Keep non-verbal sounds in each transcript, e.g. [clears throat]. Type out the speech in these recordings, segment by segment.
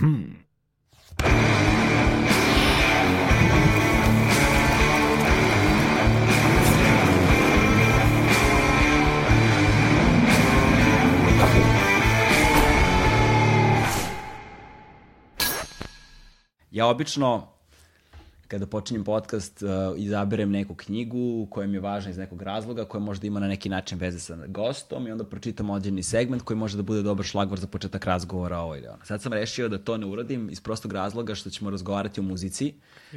Hmm. Ja obično kada počinjem podcast, uh, izaberem neku knjigu koja mi je važna iz nekog razloga, koja možda ima na neki način veze sa gostom i onda pročitam određeni segment koji može da bude dobar šlagvor za početak razgovora ovo ili ono. Sad sam rešio da to ne uradim iz prostog razloga što ćemo razgovarati o muzici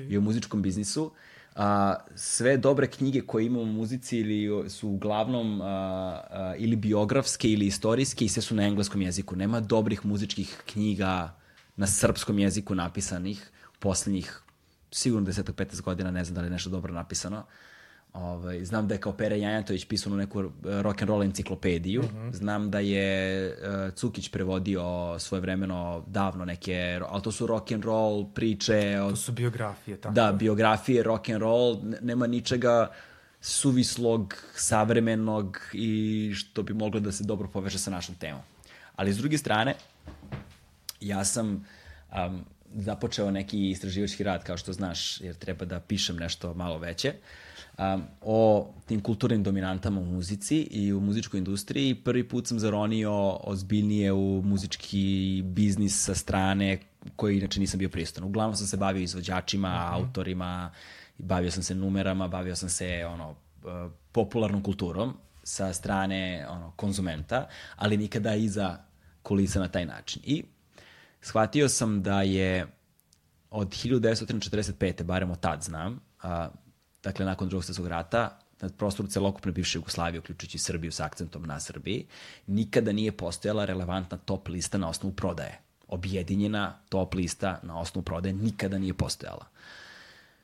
i o muzičkom biznisu. A, sve dobre knjige koje imamo u muzici ili su uglavnom a, a, ili biografske ili istorijske i sve su na engleskom jeziku. Nema dobrih muzičkih knjiga na srpskom jeziku napisanih poslednjih sigurno 10-15 godina, ne znam da li je nešto dobro napisano. Ovaj, znam da je kao Pere Janjatović pisao neku rock and roll enciklopediju. Mhm. -huh. Znam da je uh, Cukić prevodio svoje vremeno davno neke, ali to su rock and roll priče. To su biografije, tako. Da, biografije, rock and roll, nema ničega suvislog, savremenog i što bi moglo da se dobro poveže sa našom temom. Ali s druge strane, ja sam um, započeo neki istraživački rad, kao što znaš, jer treba da pišem nešto malo veće, um, o tim kulturnim dominantama u muzici i u muzičkoj industriji. Prvi put sam zaronio ozbiljnije u muzički biznis sa strane koji inače nisam bio pristan. Uglavnom sam se bavio izvođačima, mm -hmm. autorima, bavio sam se numerama, bavio sam se ono, uh, popularnom kulturom sa strane ono, konzumenta, ali nikada iza kulisa na taj način. I shvatio sam da je od 1945. barem od tad znam, a, dakle nakon drugog svjetskog rata, na prostoru celokupne bivše Jugoslavije, uključujući Srbiju sa akcentom na Srbiji, nikada nije postojala relevantna top lista na osnovu prodaje. Objedinjena top lista na osnovu prodaje nikada nije postojala.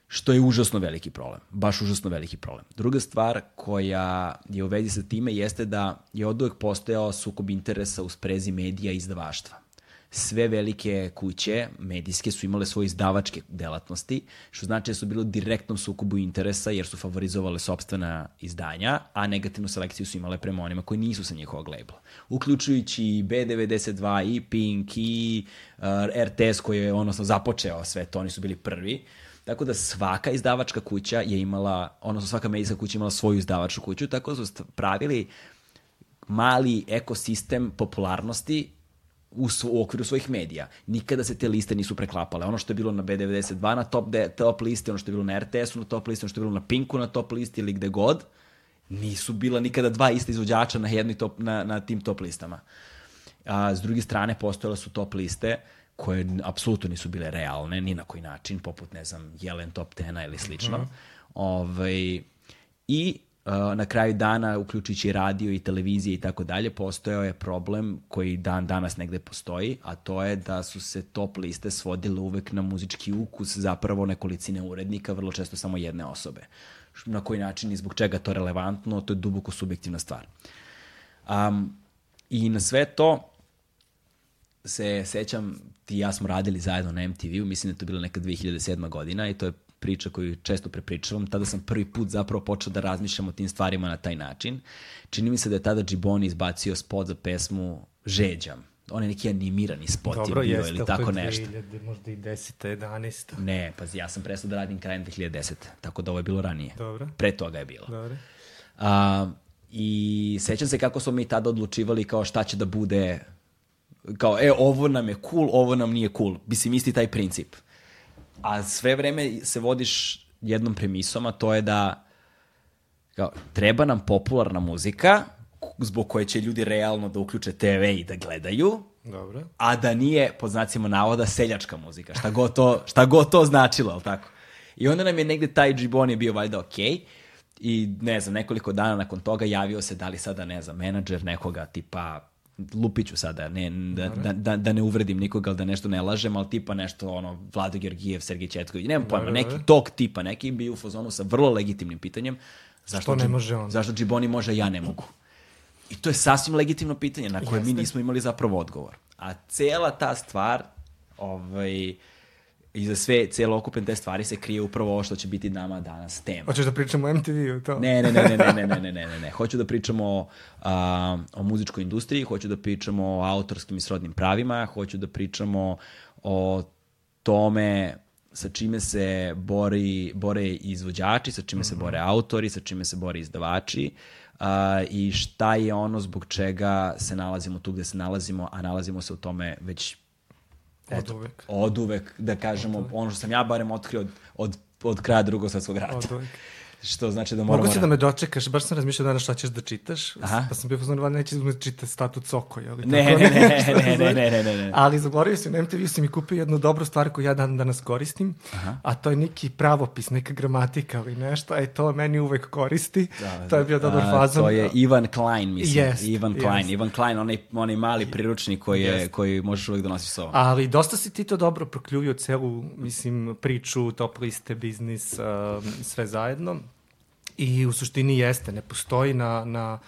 Što je užasno veliki problem. Baš užasno veliki problem. Druga stvar koja je u vezi sa time jeste da je od uvek postojao sukob interesa u sprezi medija i izdavaštva sve velike kuće medijske su imale svoje izdavačke delatnosti, što znači da su bile u direktnom sukobu interesa jer su favorizovale sobstvena izdanja, a negativnu selekciju su imale prema onima koji nisu sa njihovog labela. Uključujući B92 i Pink i uh, RTS koji je odnosno započeo sve to, oni su bili prvi. Tako da svaka izdavačka kuća je imala, odnosno svaka medijska kuća imala svoju izdavačku kuću, tako da su pravili mali ekosistem popularnosti u, u okviru svojih medija. Nikada se te liste nisu preklapale. Ono što je bilo na B92 na top, de, top listi, ono što je bilo na RTS-u na top listi, ono što je bilo na Pinku na top listi ili gde god, nisu bila nikada dva ista izvođača na, jednoj top, na, na tim top listama. A, s druge strane, postojale su top liste koje apsolutno nisu bile realne, ni na koji način, poput, ne znam, Jelen Top 10 ili slično. Mm -hmm. ovaj, I na kraju dana, uključujući radio i televizije i tako dalje, postojao je problem koji dan danas negde postoji, a to je da su se top liste svodile uvek na muzički ukus zapravo nekolicine urednika, vrlo često samo jedne osobe. Na koji način i zbog čega to relevantno, to je duboko subjektivna stvar. Um, I na sve to se sećam, ti i ja smo radili zajedno na MTV-u, mislim da je to bila neka 2007. godina i to je priča koju često prepričavam, tada sam prvi put zapravo počeo da razmišljam o tim stvarima na taj način. Čini mi se da je tada Džiboni izbacio spot za pesmu Žeđam. On je neki animirani spot Dobro, je bio jeste, ili tako nešto. Dobro, jeste, možda i 10. 11. Ne, pa ja sam prestao da radim krajem 2010. Tako da ovo je bilo ranije. Dobro. Pre toga je bilo. Dobro. A, I sećam se kako smo mi tada odlučivali kao šta će da bude kao, e, ovo nam je cool, ovo nam nije cool. Mislim, isti taj princip a sve vreme se vodiš jednom premisom, a to je da kao, treba nam popularna muzika zbog koje će ljudi realno da uključe TV i da gledaju, Dobro. a da nije, pod znacima navoda, seljačka muzika, šta god to, šta god to značilo, ali tako? I onda nam je negde taj džibon je bio valjda okej, okay, i ne znam, nekoliko dana nakon toga javio se da li sada, ne znam, menadžer nekoga tipa lupiću sada, ne, da, da, da, da ne uvredim nikoga, da nešto ne lažem, ali tipa nešto, ono, Vlado Georgijev, Sergej Četković, nemam pojma, neki tog tipa, neki bi u fazonu sa vrlo legitimnim pitanjem, zašto, Što ne može on? zašto Džiboni može, ja ne mogu. I to je sasvim legitimno pitanje na koje Jeste. mi nismo imali zapravo odgovor. A cela ta stvar, ovaj, i za sve celokupne te stvari se krije upravo ovo što će biti nama danas tema. Hoćeš da pričamo o MTV-u to? Ne, ne, ne, ne, ne, ne, ne, ne, ne, ne, ne. Hoću da pričamo o, a, o muzičkoj industriji, hoću da pričamo o autorskim i srodnim pravima, hoću da pričamo o tome sa čime se bori, bore izvođači, sa čime se Mhm. bore autori, sa čime se bore izdavači uh, i šta je ono zbog čega se nalazimo tu gde se nalazimo, a nalazimo se u tome već Od uvek. od uvek, da kažemo, ono što sam ja barem otkrio od, od, od kraja drugog svetskog rata. Od uvek. Što znači da moramo... Mogu si da me dočekaš, baš sam razmišljao danas šta ćeš da čitaš, Aha. pa sam bio poznan, neće da me čita statut Sokoja. Ali Ne, tako ne, ne, [laughs] ne, ne, ne, ne, ne, ne. Ali zaboravio sam, na MTV si mi kupio jednu dobru stvar koju ja dan danas koristim, Aha. a to je neki pravopis, neka gramatika ili nešto, e to meni uvek koristi. Da, to je bio dobar a, fazon. To je Ivan Klein, mislim. Jest, Ivan Klein. jest. Ivan Klein, onaj, onaj mali priručnik koji, je, Jest. koji možeš uvek da nosiš sa ovom. Ali dosta si ti to dobro prokljuvio celu, mislim, priču, top liste, biznis, um, sve zajedno. I u suštini jeste, ne postoji na, na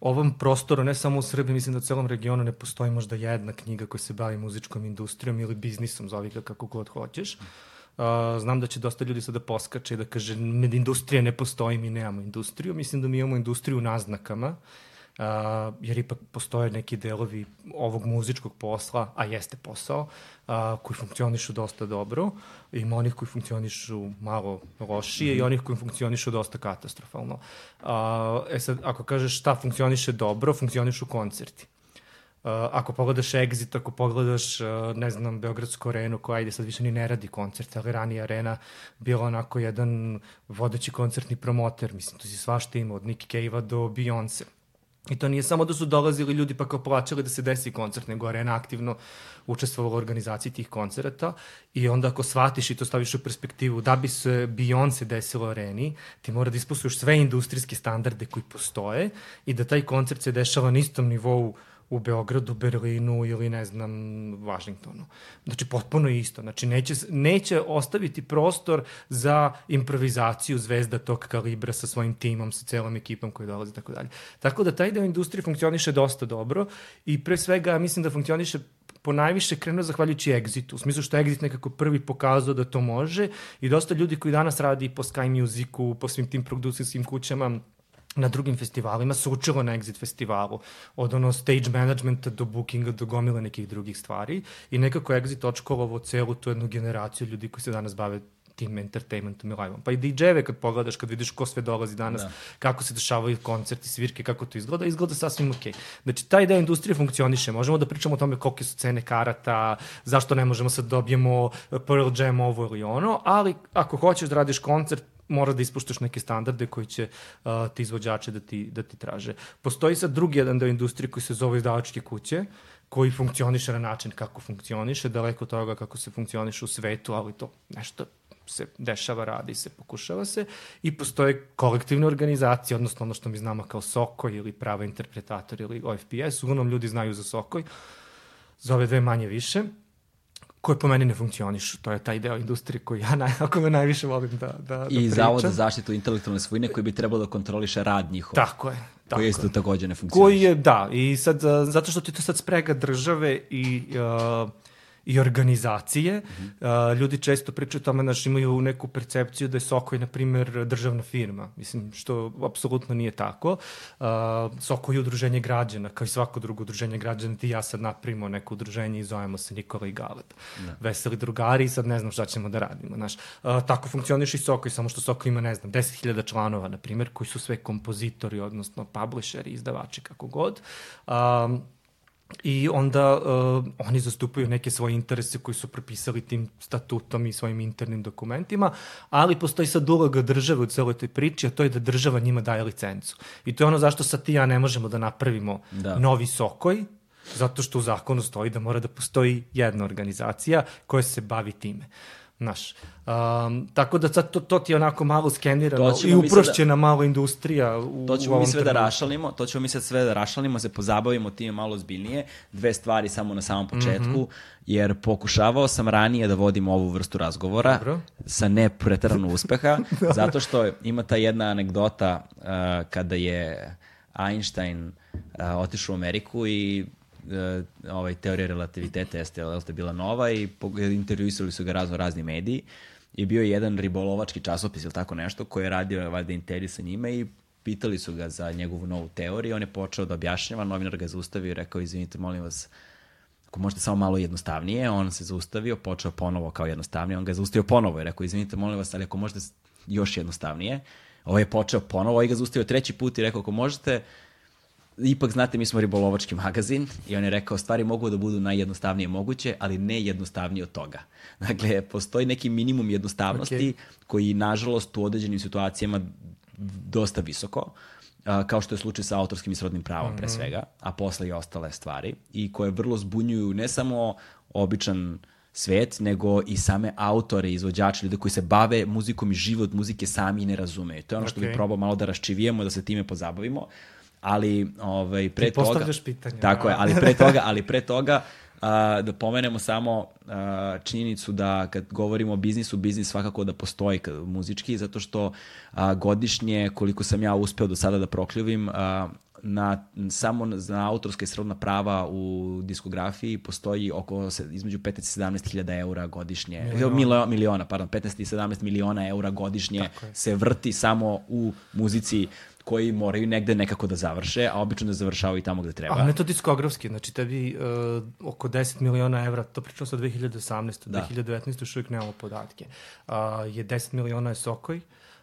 ovom prostoru, ne samo u Srbiji, mislim da u celom regionu ne postoji možda jedna knjiga koja se bavi muzičkom industrijom ili biznisom, zovi ga kako god hoćeš. Uh, znam da će dosta ljudi sada poskače i da kaže "Med- industrija ne postoji, mi nemamo industriju. Mislim da mi imamo industriju u naznakama, uh, jer ipak postoje neki delovi ovog muzičkog posla, a jeste posao, uh, koji funkcionišu dosta dobro. Ima onih koji funkcionišu malo lošije i onih koji funkcionišu dosta katastrofalno. Uh, e sad, ako kažeš šta funkcioniše dobro, funkcionišu koncerti. Uh, ako pogledaš Exit, ako pogledaš, uh, ne znam, Beogradsku arenu, koja ajde sad više ni ne radi koncerte, ali ranije arena bila onako jedan vodeći koncertni promoter, mislim, tu si svašta ima, od Nick Cave-a do Beyoncé. I to nije samo da su dolazili ljudi pa kao plaćali da se desi koncert, nego Arena aktivno učestvovala u organizaciji tih koncerata i onda ako shvatiš i to staviš u perspektivu da bi se Beyoncé desilo Areni, ti mora da ispustuješ sve industrijske standarde koji postoje i da taj koncert se dešava na istom nivou u Beogradu, Berlinu ili ne znam, Vašingtonu. Znači, potpuno isto. Znači, neće, neće ostaviti prostor za improvizaciju zvezda tog kalibra sa svojim timom, sa celom ekipom koji dolazi i tako dalje. Tako da taj deo industrije funkcioniše dosta dobro i pre svega mislim da funkcioniše po najviše krenuo zahvaljujući Exitu, u smislu što je Exit nekako prvi pokazao da to može i dosta ljudi koji danas radi po Sky Musicu, po svim tim produkcijskim kućama, na drugim festivalima se učilo na Exit festivalu, od ono stage managementa do bookinga do gomile nekih drugih stvari i nekako Exit očkolovao celu tu jednu generaciju ljudi koji se danas bave tim entertainmentom i live-om. Pa i DJ-eve kad pogledaš, kad vidiš ko sve dolazi danas, da. kako se dešavaju koncerti, svirke, kako to izgleda, izgleda sasvim okej. Znači, taj deo industrije funkcioniše. Možemo da pričamo o tome kolike su cene karata, zašto ne možemo sad dobijemo Pearl Jam ovo ili ono, ali ako hoćeš da radiš koncert, mora da ispuštaš neke standarde koji će uh, ti izvođače da ti, da ti traže. Postoji sad drugi jedan deo industrije koji se zove izdavačke kuće, koji funkcioniše na način kako funkcioniše, daleko od toga kako se funkcioniše u svetu, ali to nešto se dešava, radi se, pokušava se i postoje kolektivne organizacije, odnosno ono što mi znamo kao Sokoj ili Prava interpretator ili OFPS, uglavnom ljudi znaju za Sokoj, za ove dve manje više, koje po meni ne funkcionišu. To je taj deo industrije koji ja naj, [laughs] ako me najviše volim da, da, da I pričam. Zavod za zaštitu intelektualne svojine koji bi trebalo da kontroliše rad njihov. Tako je. Tako koji je. isto takođe ne funkcioniše. Koji je, da, i sad, zato što ti to sad sprega države i, uh, i organizacije, mm -hmm. uh, ljudi često pričaju o tome, znaš, imaju neku percepciju da je Sokoj, na primjer, državna firma, mislim, što apsolutno nije tako. Uh, Sokoj je udruženje građana, kao i svako drugo udruženje građana, ti ja sad napravimo neko udruženje i zovemo se Nikola i Galeb. Da. Veseli drugari i sad ne znam šta ćemo da radimo, znaš. Uh, tako funkcioniš i Sokoj, samo što Sokoj ima, ne znam, 10.000 članova, na primjer, koji su sve kompozitori, odnosno publisheri, izdavači, kako god. Um, I onda uh, oni zastupaju neke svoje interese koji su propisali tim statutom i svojim internim dokumentima, ali postoji sad uloga države u celoj toj priči, a to je da država njima daje licencu. I to je ono zašto sad ti ja ne možemo da napravimo Da. novi sokoj, zato što u zakonu stoji da mora da postoji jedna organizacija koja se bavi time. Znaš, um, tako da sad to, to ti je onako malo skenirano i uprošćena malo industrija u, To u ćemo ovom mi sve da trenutku. rašalimo, to ćemo mi sad sve da rašalimo, se pozabavimo time malo zbiljnije. Dve stvari samo na samom početku, Mhm. jer pokušavao sam ranije da vodim ovu vrstu razgovora Dobro. sa ne preterano uspeha, [laughs] zato što ima ta jedna anegdota uh, kada je Einstein uh, otišao u Ameriku i uh, ovaj, teorija relativiteta jeste, jel te bila nova i intervjuisali su ga razno razni mediji i bio je jedan ribolovački časopis ili tako nešto koji je radio valjda intervju sa njime i pitali su ga za njegovu novu teoriju, on je počeo da objašnjava, novinar ga je zaustavio i rekao, izvinite, molim vas, ako možete samo malo jednostavnije, on se zaustavio, počeo ponovo kao jednostavnije, on ga je zaustavio ponovo i rekao, izvinite, molim vas, ali ako možete još jednostavnije, ovo je počeo ponovo, ovaj ga zaustavio treći put i rekao, ako možete, ipak znate, mi smo ribolovački magazin i on je rekao, stvari mogu da budu najjednostavnije moguće, ali ne jednostavnije od toga. [laughs] Dakle, postoji neki minimum jednostavnosti okay. koji, nažalost, u određenim situacijama dosta visoko, kao što je slučaj sa autorskim i srodnim pravom, mm -hmm. pre mhm. svega, a posle i ostale stvari, i koje vrlo zbunjuju ne samo običan svet, nego i same autore, izvođače, ljude koji se bave muzikom i život muzike sami ne razumeju. To je ono okay. što bi probao malo da raščivijemo, da se time pozabavimo ali ovaj pre Ti toga pitanje. Tako je, ali pre [laughs] toga, ali pre toga a, da pomenemo samo a, činjenicu da kad govorimo o biznisu, biznis svakako da postoji muzički, zato što a, godišnje, koliko sam ja uspeo do sada da prokljuvim, a, na, samo za autorske i srodna prava u diskografiji postoji oko se, između 15 i 17 hiljada eura godišnje, miliona. Milio, miliona, pardon, 15 i 17 miliona eura godišnje se vrti samo u muzici koji moraju negde nekako da završe, a obično da završavaju i tamo gde treba. A ne to diskografski, znači tebi uh, oko 10 miliona evra, to pričamo sa 2018. Da. 2019. još uvijek nemamo podatke. Uh, je 10 miliona je Sokoj, uh,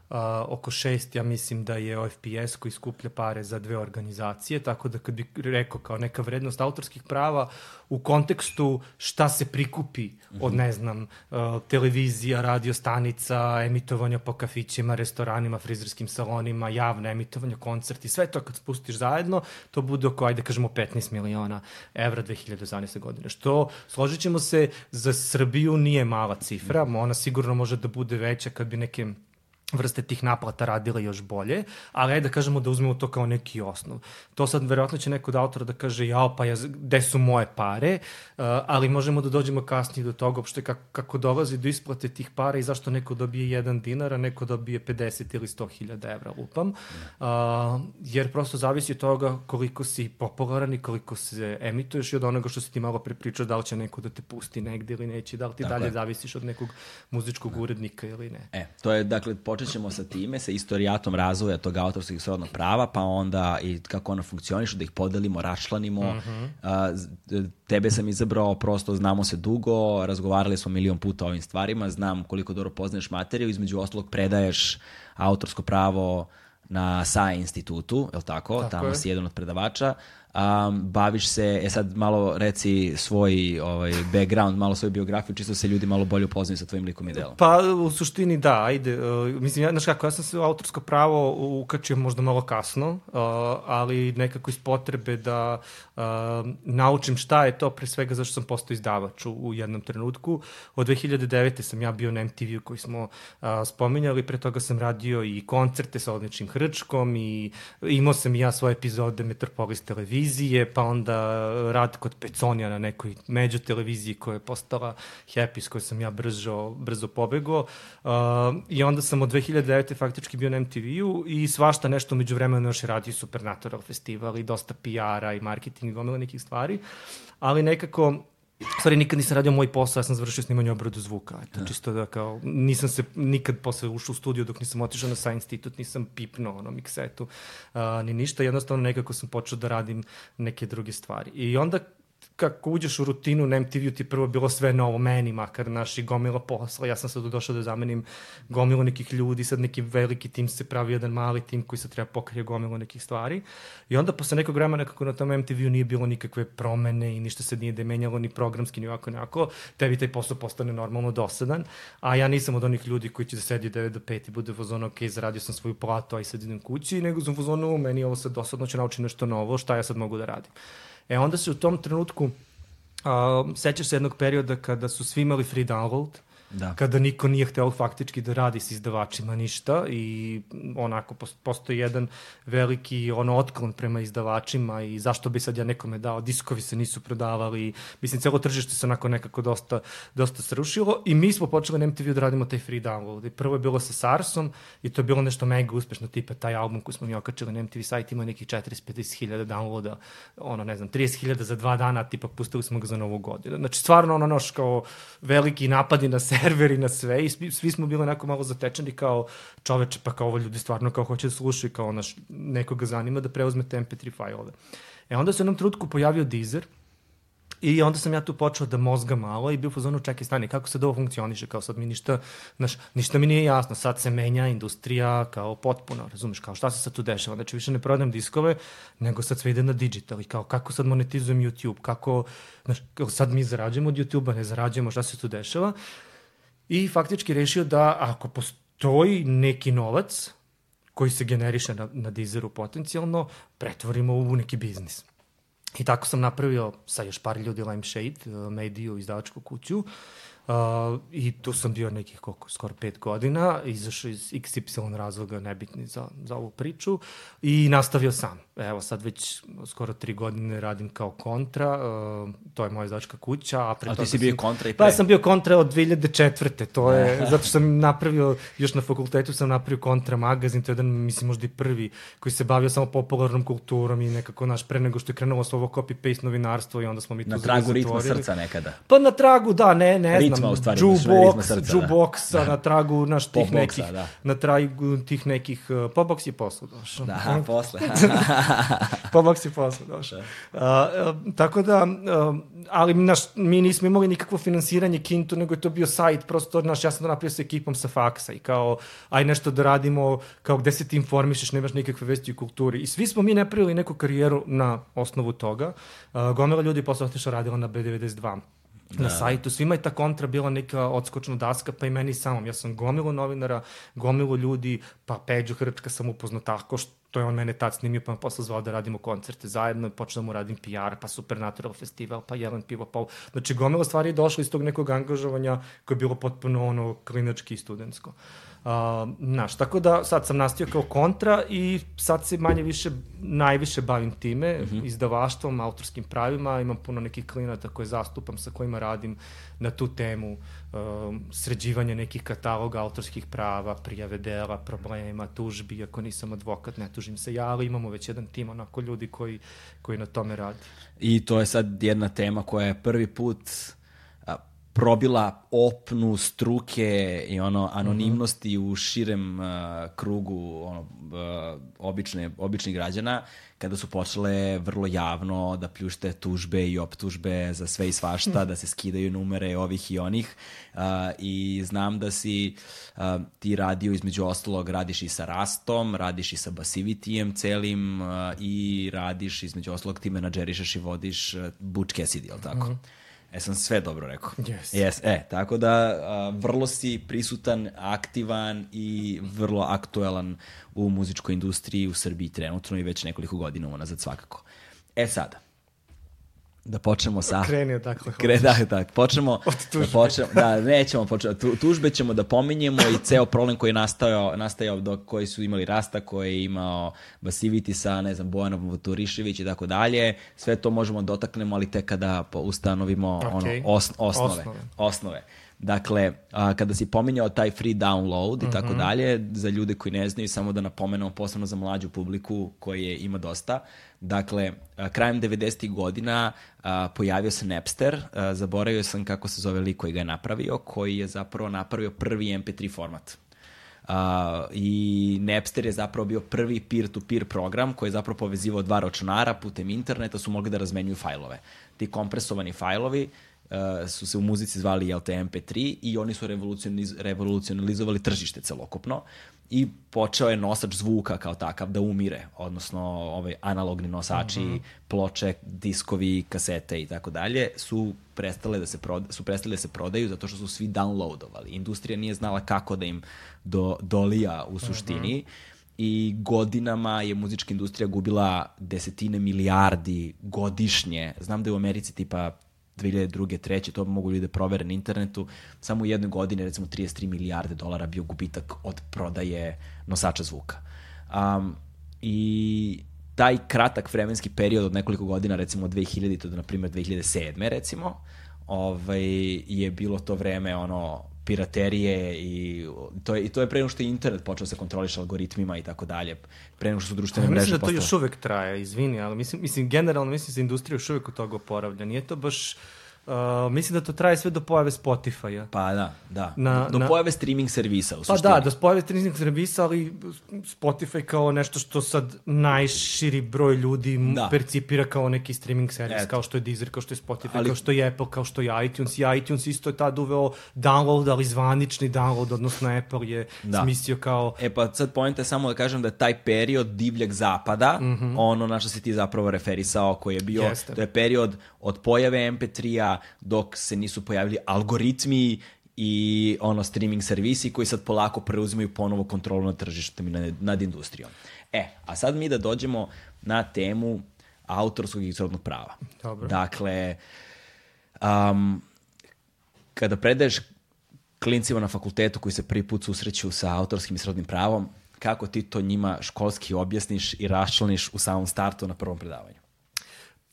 Uh, oko šest, ja mislim da je OFPS koji skuplja pare za dve organizacije, tako da kad bi rekao kao neka vrednost autorskih prava u kontekstu šta se prikupi od, mhm. ne znam, uh, televizija, radio stanica, emitovanja po kafićima, restoranima, frizerskim salonima, javne emitovanja, koncerti, sve to kad spustiš zajedno, to bude oko, ajde kažemo, 15 miliona evra 2012. godine. Što, složit ćemo se, za Srbiju nije mala cifra, ona sigurno može da bude veća kad bi neke vrste tih naplata radile još bolje, ali ajde da kažemo da uzmemo to kao neki osnov. To sad verovatno će neko od autora da kaže jao pa ja, gde su moje pare, uh, ali možemo da dođemo kasnije do toga uopšte kako, kako dolazi do isplate tih para i zašto neko dobije jedan dinar, a neko dobije 50 ili 100 hiljada evra, lupam. Uh, jer prosto zavisi od toga koliko si popularan i koliko se emituješ i od onoga što si ti malo prepričao da li će neko da te pusti negde ili neće, da li ti dakle. dalje zavisiš od nekog muzičkog urednika ili ne. E, to je dakle počet ćemo sa time, sa istorijatom razvoja tog autorskog srodnog prava, pa onda i kako ona funkcioniše, da ih podelimo, rašlanimo. Mm -hmm. tebe sam izabrao, prosto znamo se dugo, razgovarali smo milion puta o ovim stvarima, znam koliko dobro poznaješ materiju, između ostalog predaješ autorsko pravo na SAE institutu, je li tako? tako Tamo je. si jedan od predavača um, baviš se, e sad malo reci svoj ovaj, background, malo svoju biografiju, čisto se ljudi malo bolje upoznaju sa tvojim likom i delom. Pa u suštini da, ajde, uh, mislim, ja, znaš kako, ja sam se autorsko pravo ukačio možda malo kasno, uh, ali nekako iz potrebe da uh, naučim šta je to, pre svega zašto sam postao izdavač u, u jednom trenutku. Od 2009. sam ja bio na MTV-u koji smo uh, spominjali, pre toga sam radio i koncerte sa odličnim hrčkom i imao sam i ja svoje epizode Metropolis televizije televizije, pa onda rad kod Peconija na nekoj među televiziji koja je postala Happy, s kojoj sam ja brzo, brzo pobegao. Uh, I onda sam od 2009. faktički bio na MTV-u i svašta nešto među vremenu još je radio Supernatural festival i dosta PR-a i marketing i gomila nekih stvari. Ali nekako stvari nikad nisam radio moj posao, ja sam završio snimanje obradu zvuka. Eto, da. čisto da kao, nisam se nikad posle ušao u studiju dok nisam otišao na Science Institute, nisam pipnuo ono miksetu, uh, ni ništa, jednostavno nekako sam počeo da radim neke druge stvari. I onda kako uđeš u rutinu na MTV-u ti prvo bilo sve novo meni, makar naši gomila posla, ja sam sad došao da zamenim gomilu nekih ljudi, sad neki veliki tim se pravi jedan mali tim koji se treba pokrije gomilu nekih stvari. I onda posle nekog vremena kako na tom MTV-u nije bilo nikakve promene i ništa se nije demenjalo ni programski ni ovako nekako, tebi taj posao postane normalno dosadan, a ja nisam od onih ljudi koji će da sedi 9 do 5 i bude vozon, ok, zaradio sam svoju platu, aj sad idem kući, nego sam vozonu, meni ovo sad dosadno će naučiti nešto novo, šta ja sad mogu da radim. E onda se u tom trenutku, uh, sećaš se jednog perioda kada su svi imali free download, da. kada niko nije hteo faktički da radi s izdavačima ništa i onako postoji jedan veliki ono otklon prema izdavačima i zašto bi sad ja nekome dao, diskovi se nisu prodavali, mislim celo tržište se onako nekako dosta, dosta srušilo i mi smo počeli na MTV da radimo taj free download i prvo je bilo sa Sarsom i to je bilo nešto mega uspešno, tipa taj album koji smo mi okačili na MTV sajt ima nekih 40-50 hiljada downloada, ono ne znam, 30 hiljada za dva dana, tipa pustili smo ga za novu godinu. Znači stvarno ono noš kao veliki napadi na serveri na sve i svi, svi smo bili onako malo zatečeni kao čoveče, pa kao ovo ljudi stvarno kao hoće da slušaju, kao naš, nekoga zanima da preuzme te MP3 fajlove. E onda se u jednom trutku pojavio Deezer I onda sam ja tu počeo da mozga malo i bio u zonu čekaj stani, kako se ovo funkcioniše, kao sad mi ništa, znaš, ništa mi nije jasno, sad se menja industrija kao potpuno, razumeš, kao šta se sad tu dešava, znači više ne prodajem diskove, nego sad sve ide na digital i kao kako sad monetizujem YouTube, kako, znaš, kao sad mi zarađujemo od YouTube-a, ne zarađujemo, šta se tu dešava. I faktički rešio da ako postoji neki novac koji se generiše na, na Deezeru potencijalno, pretvorimo u neki biznis. I tako sam napravio sa još par ljudi Lime Shade, uh, mediju, izdavačku kuću. Uh, I tu sam bio nekih koliko, skoro pet godina, izašao iz XY razloga nebitni za, za ovu priču i nastavio sam. Evo sad već skoro tri godine radim kao kontra, uh, to je moja izdavačka kuća. A, pre a ti si bio kontra i pre? Pa ja sam bio kontra od 2004. To je, [laughs] zato što sam napravio, još na fakultetu sam napravio kontra magazin, to je jedan, mislim, možda i prvi, koji se bavio samo popularnom kulturom i nekako, naš, pre nego što je krenulo svo ovo copy-paste novinarstvo i onda smo mi tu Na tragu ritma srca nekada. Pa na tragu, da, ne, ne ritma, u stvari, jukebox, jukeboxa, da. na tragu naš tih Pop nekih, da. na tragu tih nekih, uh, popbox je posle došao. Da, posle. [laughs] popbox je posle došao. Uh, uh, tako da, uh, ali naš, mi nismo imali nikakvo finansiranje Kintu, nego je to bio sajt, prosto, naš, ja sam to napravio sa ekipom sa faksa i kao, aj nešto da radimo, kao gde se ti informišeš, nemaš nikakve vesti u kulturi. I svi smo mi napravili neku karijeru na osnovu toga. Uh, gomila ljudi posle otišla radila na B92 da. na sajtu. Svima je ta kontra bila neka odskočna daska, pa i meni samom. Ja sam gomilo novinara, gomilo ljudi, pa Peđu Hrčka sam upoznao tako što je on mene tad snimio, pa me posle zvao da radimo koncerte zajedno, počeo da mu radim PR, pa Supernatural festival, pa Jelen pivo, pa... Znači, gomilo stvari je došlo iz tog nekog angažovanja koje je bilo potpuno ono klinački i studentsko. Uh, Uh, naš, tako da sad sam nastio kao kontra i sad se manje više, najviše bavim time, mm -hmm. izdavaštvom, autorskim pravima, imam puno nekih klinata koje zastupam, sa kojima radim na tu temu uh, sređivanja nekih kataloga autorskih prava, prijave dela, problema, tužbi, ako nisam advokat, ne tužim se ja, ali imamo već jedan tim onako ljudi koji, koji na tome radi. I to je sad jedna tema koja je prvi put probila opnu struke i ono anonimnosti mm -hmm. u širem uh, krugu ono uh, obične običnih građana kada su počele vrlo javno da pljušte tužbe i optužbe za sve i svašta, [laughs] da se skidaju numere ovih i onih. Uh, I znam da si uh, ti radio između ostalog, radiš i sa Rastom, radiš i sa Basivitijem celim uh, i radiš između ostalog ti menadžerišeš i vodiš uh, Butch Cassidy, je li tako? Mm -hmm. E sam sve dobro rekao. Yes. yes. E, tako da a, vrlo si prisutan, aktivan i vrlo aktuelan u muzičkoj industriji u Srbiji trenutno i već nekoliko godina unazad svakako. E sada, da počnemo sa... Kreni odakle Kre, da, da, počnemo... [laughs] Od tužbe. Da, počnemo, da, nećemo početi. Tu, tužbe ćemo da pominjemo i ceo problem koji je nastajao, nastajao dok koji su imali Rasta, koji je imao Basiviti sa, ne znam, Bojanom Voturišević i tako dalje. Sve to možemo da dotaknemo, ali tek kada ustanovimo okay. ono, os, osnove. Osnove. osnove. Dakle, a, kada si pominjao taj free download i tako mhm. dalje, za ljude koji ne znaju, samo da napomenemo posebno za mlađu publiku koje ima dosta. Dakle, a, krajem 90. godina a, pojavio se Napster, a, zaboravio sam kako se zove lik koji ga je napravio, koji je zapravo napravio prvi MP3 format. Uh, I Napster je zapravo bio prvi peer-to-peer -peer program koji je zapravo povezivao dva računara putem interneta, su mogli da razmenjuju fajlove. Ti kompresovani fajlovi uh, su se u muzici zvali jel, MP3 i oni su revolucioniz, revolucionalizovali tržište celokupno i počeo je nosač zvuka kao takav da umire, odnosno ovaj analogni nosači, mhm. -huh. ploče, diskovi, kasete i tako dalje su prestale da se proda, su prestale da se prodaju zato što su svi downloadovali. Industrija nije znala kako da im do, dolija u suštini. Uh -huh i godinama je muzička industrija gubila desetine milijardi godišnje. Znam da je u Americi tipa 2002. 3. to mogu ljudi da provere na internetu, samo u jednoj godini recimo 33 milijarde dolara bio gubitak od prodaje nosača zvuka. Um, I taj kratak vremenski period od nekoliko godina, recimo od 2000. do, na primjer, 2007. recimo, ovaj, je bilo to vreme ono piraterije i to je, i to je pre nego što je internet počeo da se kontroliše algoritmima i tako dalje. Pre nego što su društvene mreže postale. Mislim da to još uvek traje, izvini, ali mislim, mislim generalno mislim da industrija još uvek od toga oporavlja. Nije to baš Uh, mislim da to traje sve do pojave Spotify-a. Pa da, da. Na- do na- pojave streaming servisa u Pa suštini. da, do pojave streaming servisa, ali Spotify kao nešto što sad najširi broj ljudi Da. percipira kao neki streaming servis, Eto. kao što je Deezer, kao što je Spotify, Ali- kao što je Apple, kao što je iTunes. I iTunes isto je tad uveo download, ali zvanični download, odnosno Apple je Da. smislio kao E pa sad pojenta je samo da kažem da taj period divljeg zapada, mm -hmm. ono na što si ti zapravo referisao, koji je bio, Jeste. to je period od pojave MP3-a dok se nisu pojavili algoritmi i ono streaming servisi koji sad polako preuzimaju ponovo kontrolu nad tržištem i nad, nad industrijom. E, a sad mi da dođemo na temu autorskog i srodnog prava. Dobro. Dakle, um, kada predaješ klincima na fakultetu koji se prvi put susreću sa autorskim i srodnim pravom, kako ti to njima školski objasniš i raščlaniš u samom startu na prvom predavanju?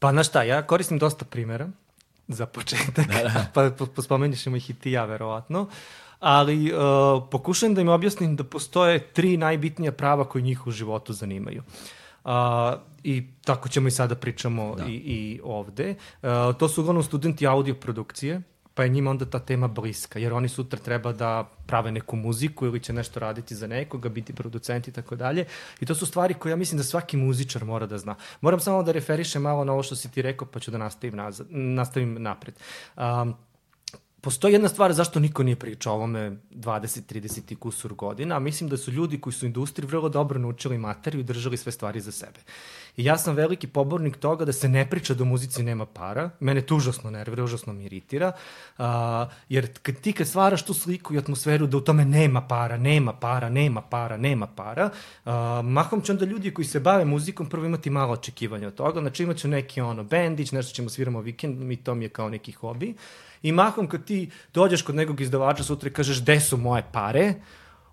Pa na šta, ja koristim dosta primjera za početak, da, da. [laughs] pa po- ćemo ih i ti ja verovatno, ali uh, pokušam da im objasnim da postoje tri najbitnija prava koji njih u životu zanimaju. Uh, I tako ćemo i sada pričamo da. i, i ovde. Uh, to su uglavnom studenti audio produkcije, pa je njima onda ta tema bliska, jer oni sutra treba da prave neku muziku ili će nešto raditi za nekoga, biti producenti i tako dalje. I to su stvari koje ja mislim da svaki muzičar mora da zna. Moram samo da referišem malo na ovo što si ti rekao, pa ću da nastavim, nazad, nastavim napred. Um, Postoji jedna stvar zašto niko nije pričao o ovome 20, 30 i kusur godina, a mislim da su ljudi koji su u industriji vrlo dobro naučili materiju i držali sve stvari za sebe. I ja sam veliki pobornik toga da se ne priča da u muzici nema para. Mene to užasno nervira, užasno mi iritira. Uh, jer kad ti kad stvaraš tu sliku i atmosferu da u tome nema para, nema para, nema para, nema para, uh, mahom će onda ljudi koji se bave muzikom prvo imati malo očekivanja od toga. Znači imat ću neki ono bendić, nešto ćemo sviramo vikend, mi to mi je kao neki hobi. I mahom kad ti dođeš kod nekog izdavača sutra i kažeš gde su moje pare,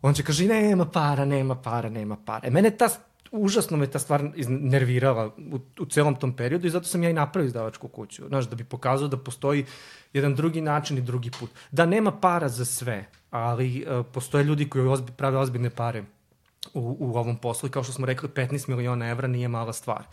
on će kaže nema para, nema para, nema para. E, mene ta užasno me ta stvar nervirala u, u celom tom periodu i zato sam ja i napravio izdavačku kuću, znaš, da bi pokazao da postoji jedan drugi način i drugi put. Da nema para za sve, ali uh, postoje ljudi koji ozbi, prave ozbiljne pare u, u ovom poslu i kao što smo rekli 15 miliona evra nije mala stvar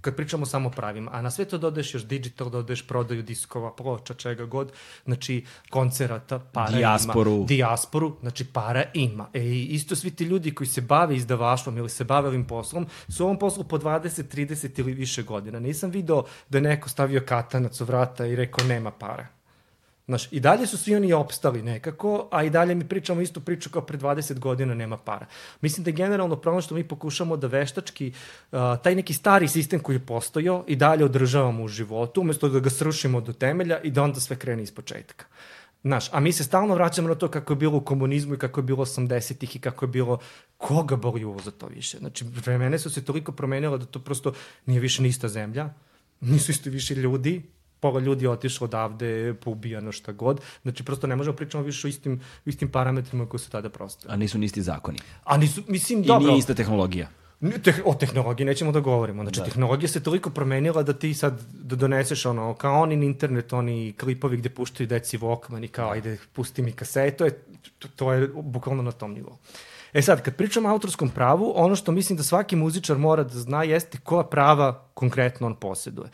kad pričamo samo pravima, a na sve to dodeš još digital, dodeš prodaju diskova, ploča, čega god, znači koncerata, para Dijasporu. ima. Dijasporu, znači para ima. E, isto svi ti ljudi koji se bave izdavaštvom ili se bave ovim poslom, su ovom poslu po 20, 30 ili više godina. Nisam video da je neko stavio katanac u vrata i rekao nema para. Znaš, i dalje su svi oni opstali nekako, a i dalje mi pričamo istu priču kao pre 20 godina nema para. Mislim da je generalno problem što mi pokušamo da veštački uh, taj neki stari sistem koji je postojao i dalje održavamo u životu, umesto da ga srušimo do temelja i da onda sve krene iz početka. Znaš, a mi se stalno vraćamo na to kako je bilo u komunizmu i kako je bilo 80-ih i kako je bilo koga boli uvo za to više. Znači, vremene su se toliko promenile da to prosto nije više ni ista zemlja, nisu isto više ljudi, pola ljudi je otišlo odavde, poubijano šta god. Znači, prosto ne možemo pričamo više o istim, istim parametrima koji su tada prosto. A nisu ni isti zakoni. A nisu, mislim, I dobro. nije ista tehnologija. O tehnologiji nećemo da govorimo. Znači, da. tehnologija se toliko promenila da ti sad da doneseš ono, kao oni internet, oni klipovi gde puštaju deci Walkman i kao, ajde, pusti mi kasetu, je, to, to je bukvalno na tom nivou. E sad, kad pričamo o autorskom pravu, ono što mislim da svaki muzičar mora da zna jeste koja prava konkretno on posjeduje.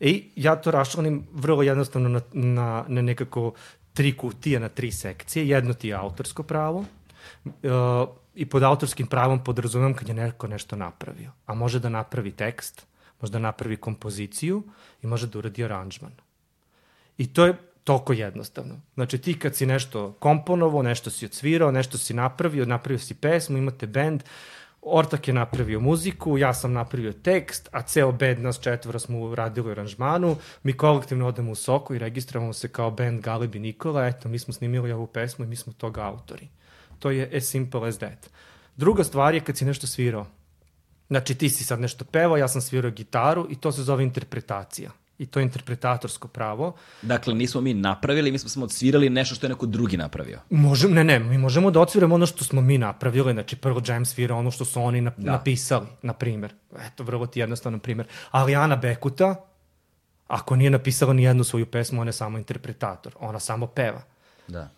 I ja to raščlanim vrlo jednostavno na, na, na nekako tri kutije, na tri sekcije. Jedno ti je autorsko pravo, uh, i pod autorskim pravom podrazumem kad je neko nešto napravio. A može da napravi tekst, može da napravi kompoziciju i može da uradi aranžman. I to je toliko jednostavno. Znači ti kad si nešto komponovo, nešto si odsvirao, nešto si napravio, napravio si pesmu, imate bend, Ortak je napravio muziku, ja sam napravio tekst, a ceo band nas četvora smo radili u aranžmanu, mi kolektivno odemo u Soko i registrovamo se kao band Galeb i Nikola, eto, mi smo snimili ovu pesmu i mi smo toga autori. To je as simple as that. Druga stvar je kad si nešto svirao. Znači ti si sad nešto pevao, ja sam svirao gitaru i to se zove interpretacija. I to interpretatorsko pravo. Dakle, nismo mi napravili, mi smo samo odsvirali nešto što je neko drugi napravio. Možem, ne, ne, mi možemo da odsviramo ono što smo mi napravili, znači prvo Jam svira ono što su oni nap da. napisali, na primer. Eto, vrlo ti jednostavno primer. Ali Ana Bekuta, ako nije napisala ni jednu svoju pesmu, ona je samo interpretator, ona samo peva. Da.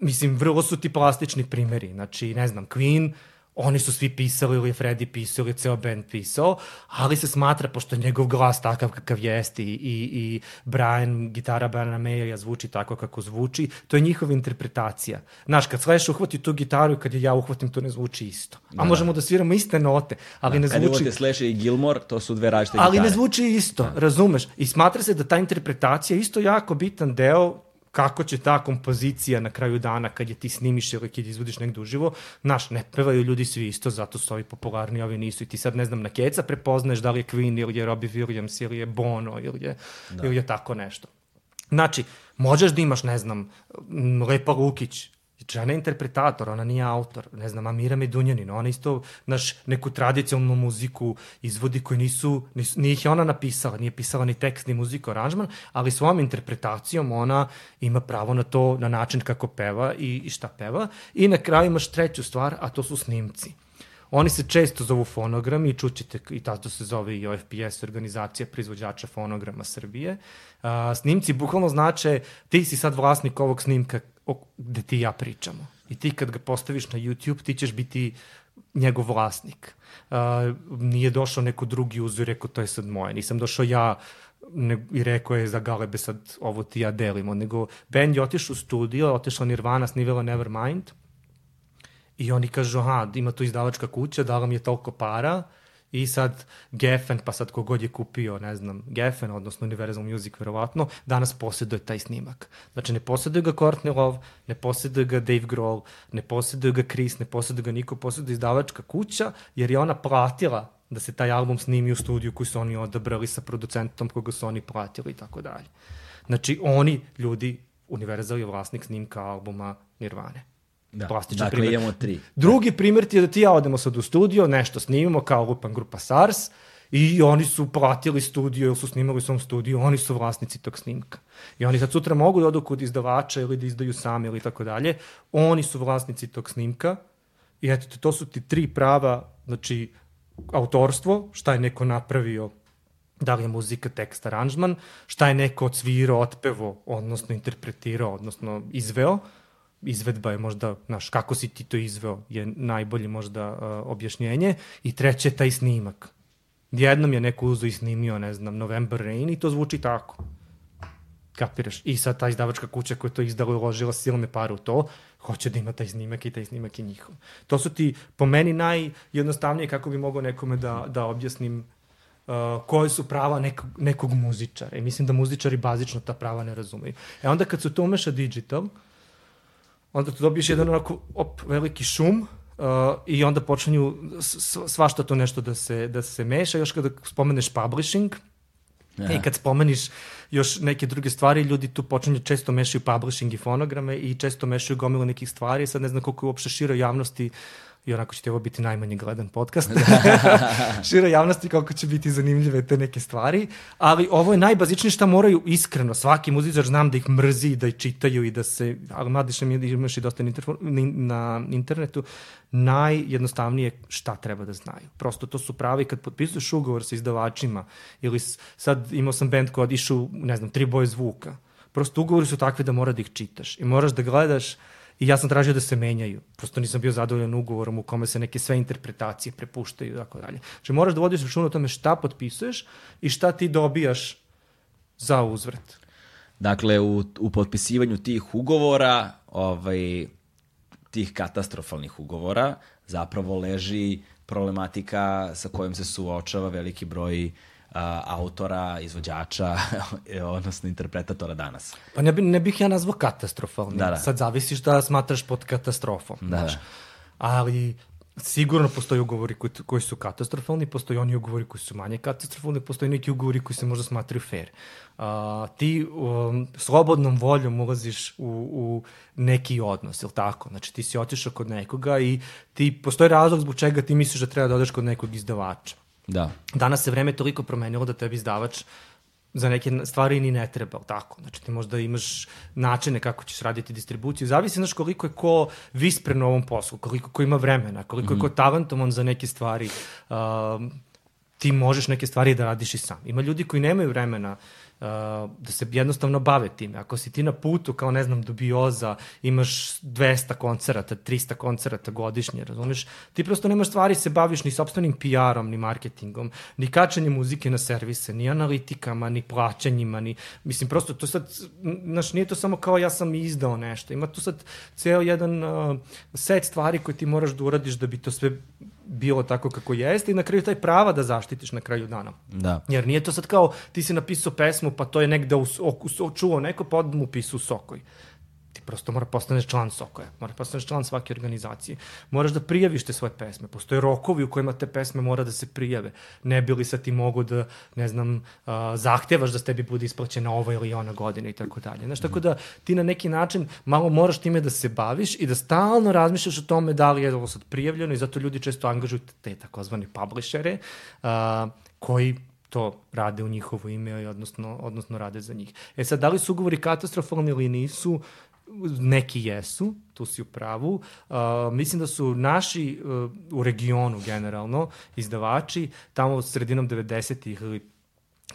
Mislim, vrlo su ti plastični primeri, znači, ne znam, Queen, oni su svi pisali ili Freddy pisao ili ceo band pisao, ali se smatra, pošto je njegov glas takav kakav jeste i, i, i Brian, gitara Briana Maya zvuči tako kako zvuči, to je njihova interpretacija. Znaš, kad Slash uhvati tu gitaru i kad je ja uhvatim, to ne zvuči isto. A Da, možemo da sviramo iste note, ali ne Kad zvuči... imate Slash i Gilmore, to su dve različite Ali gitare. ne zvuči isto, razumeš? I smatra se da ta interpretacija je isto jako bitan deo kako će ta kompozicija na kraju dana kad je ti snimiš ili kad je izvodiš negde uživo, znaš, ne pevaju ljudi svi isto, zato su ovi popularni, ovi nisu i ti sad ne znam na keca prepoznaješ da li je Queen ili je Robbie Williams ili je Bono ili je, da. ili je tako nešto. Znači, možeš da imaš, ne znam, Lepa Lukić, žena je interpretator, ona nije autor, ne znam, Amira Medunjanin, ona isto, znaš, neku tradicionalnu muziku izvodi koju nisu, nisu, nije ih ona napisala, nije pisala ni tekst, ni muziku, aranžman, ali svojom interpretacijom ona ima pravo na to, na način kako peva i, i šta peva. I na kraju imaš treću stvar, a to su snimci. Oni se često zovu fonogrami i čućete, i tato se zove i OFPS, organizacija proizvođača fonograma Srbije. A, snimci bukvalno znače ti si sad vlasnik ovog snimka o, gde ti ja pričamo. I ti kad ga postaviš na YouTube, ti ćeš biti njegov vlasnik. A, nije došao neko drugi uzor i rekao to je sad moje. Nisam došao ja ne, i rekao je za galebe sad ovo ti ja delimo, nego band je otišao u studio, otišla Nirvana, snivela Nevermind, I oni kažu, aha, ima tu izdavačka kuća, dala mi je toliko para i sad Geffen, pa sad kogod je kupio, ne znam, Geffen, odnosno Universal Music, verovatno, danas posjeduje taj snimak. Znači, ne posjeduje ga Courtney Love, ne posjeduje ga Dave Grohl, ne posjeduje ga Chris, ne posjeduje ga niko, posjeduje izdavačka kuća, jer je ona platila da se taj album snimi u studiju koji su oni odabrali sa producentom koga su oni platili i tako dalje. Znači, oni, ljudi, Universal je vlasnik snimka albuma Nirvane. Da. Plastičan Dakle, primer. imamo tri. Drugi primjer ti je da ti ja odemo sad u studio, nešto snimimo kao lupan grupa SARS i oni su platili studio ili su snimali u svom studiju, oni su vlasnici tog snimka. I oni sad sutra mogu da odu kod izdavača ili da izdaju sami ili tako dalje. Oni su vlasnici tog snimka i eto, to su ti tri prava, znači autorstvo, šta je neko napravio da li je muzika, tekst, aranžman, šta je neko odsvirao, otpevo, odnosno interpretirao, odnosno izveo, izvedba je možda, znaš, kako si ti to izveo, je najbolje možda uh, objašnjenje. I treće, taj snimak. Jednom je neko uzo i snimio, ne znam, November Rain i to zvuči tako. Kapiraš? I sad ta izdavačka kuća koja je to izdala i uložila silne pare u to, hoće da ima taj snimak i taj snimak je njihov. To su ti, po meni, najjednostavnije kako bi mogao nekome da, da objasnim uh, koje su prava nekog, nekog muzičara. I mislim da muzičari bazično ta prava ne razumeju. E onda kad se to umeša digital, onda tu dobiješ jedan onako op, veliki šum uh, i onda počinju svašta to nešto da se, da se meša. Još kada spomeneš publishing, Aha. I kad spomeniš još neke druge stvari, ljudi tu počinju često mešaju publishing i fonograme i često mešaju gomilu nekih stvari. Sad ne znam koliko je uopšte široj javnosti i onako će ovo biti najmanje gledan podcast. [laughs] široj javnosti koliko će biti zanimljive te neke stvari. Ali ovo je najbazičnije šta moraju iskreno. Svaki muzičar znam da ih mrzi, da ih čitaju i da se, ali mladiš mi imaš i dosta na, internetu, najjednostavnije šta treba da znaju. Prosto to su pravi kad potpisuješ ugovor sa izdavačima ili sad imao sam band koji odišu, ne znam, tri boje zvuka. Prosto ugovori su takvi da mora da ih čitaš i moraš da gledaš I ja sam tražio da se menjaju. Prosto nisam bio zadovoljan ugovorom u kome se neke sve interpretacije prepuštaju i tako dalje. Znači moraš da vodiš račun o tome šta potpisuješ i šta ti dobijaš za uzvrat. Dakle, u, u potpisivanju tih ugovora, ovaj, tih katastrofalnih ugovora, zapravo leži problematika sa kojom se suočava veliki broj a, autora, izvođača, [laughs] odnosno interpretatora danas. Pa ne, bi, ne bih ja nazvao katastrofalnim. Da, da. Sad zavisiš da smatraš pod katastrofom. Da, znaš. da. Ali sigurno postoje ugovori koji, koji su katastrofalni, postoje oni ugovori koji su manje katastrofalni, postoje neki ugovori koji se možda smatraju fair. A, ti um, slobodnom voljom ulaziš u, u neki odnos, ili tako? Znači ti si otišao kod nekoga i ti, postoji razlog zbog čega ti misliš da treba da odeš kod nekog izdavača. Da. Danas se vreme toliko promenilo da tebi izdavač za neke stvari ni ne treba, tako. Znači ti možda imaš načine kako ćeš raditi distribuciju. Zavisi, znaš, koliko je ko vispren u ovom poslu, koliko ko ima vremena, koliko je ko talentovan za neke stvari. Um, ti možeš neke stvari da radiš i sam. Ima ljudi koji nemaju vremena uh, da se jednostavno bave time. Ako si ti na putu, kao ne znam, dubioza, imaš 200 koncerata, 300 koncerata godišnje, razumeš? Ti prosto nemaš stvari, se baviš ni sobstvenim PR-om, ni marketingom, ni kačanjem muzike na servise, ni analitikama, ni plaćanjima, ni... Mislim, prosto to sad, znaš, nije to samo kao ja sam izdao nešto. Ima tu sad ceo jedan uh, set stvari koje ti moraš da uradiš da bi to sve bilo tako kako jeste i na kraju taj prava da zaštitiš na kraju dana. Da. Jer nije to sad kao ti si napisao pesmu pa to je negde u, u, čuo neko pa odmah upisao u Sokoj prosto mora postaneš član Sokoja, mora postaneš član svake organizacije. Moraš da prijaviš te svoje pesme. Postoje rokovi u kojima te pesme mora da se prijave. Ne bi li sad ti mogu da, ne znam, uh, zahtevaš da s tebi bude isplaćena ova ili ona godina i tako dalje. Znaš, tako da ti na neki način malo moraš time da se baviš i da stalno razmišljaš o tome da li je ovo sad prijavljeno i zato ljudi često angažuju te takozvane publishere uh, koji to rade u njihovo ime, odnosno, odnosno rade za njih. E sad, da li su ugovori katastrofalni ili nisu, neki jesu, tu si u pravu. Uh, mislim da su naši uh, u regionu generalno izdavači tamo sredinom 90-ih ili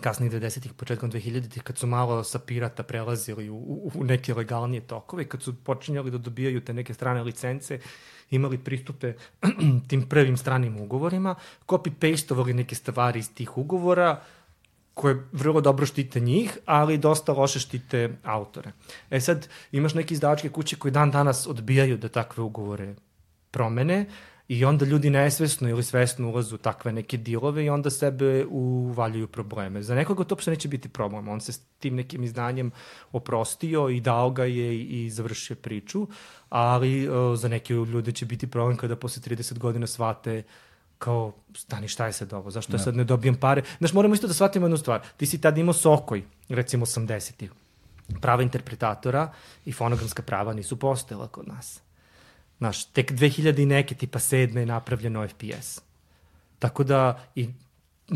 kasnih 90-ih, početkom 2000-ih, kad su malo sa pirata prelazili u, u, u neke legalnije tokove, kad su počinjali da dobijaju te neke strane licence, imali pristupe [clears throat] tim prvim stranim ugovorima, copy-pastovali neke stvari iz tih ugovora, koje vrlo dobro štite njih, ali dosta loše štite autore. E sad, imaš neke izdavačke kuće koji dan danas odbijaju da takve ugovore promene i onda ljudi nesvesno ili svesno ulazu u takve neke dilove i onda sebe uvaljuju probleme. Za nekoga to uopšte neće biti problem. On se s tim nekim izdanjem oprostio i dao ga je i završio priču, ali uh, za neke ljude će biti problem kada posle 30 godina shvate uh, kao, stani, šta je sad ovo, zašto ja sad ne dobijem pare? Znaš, moramo isto da shvatimo jednu stvar. Ti si tad imao Sokoj, recimo 80-ih. Prava interpretatora i fonogramska prava nisu postojala kod nas. Znaš, tek 2000 i neke, tipa sedme je napravljeno FPS. Tako da i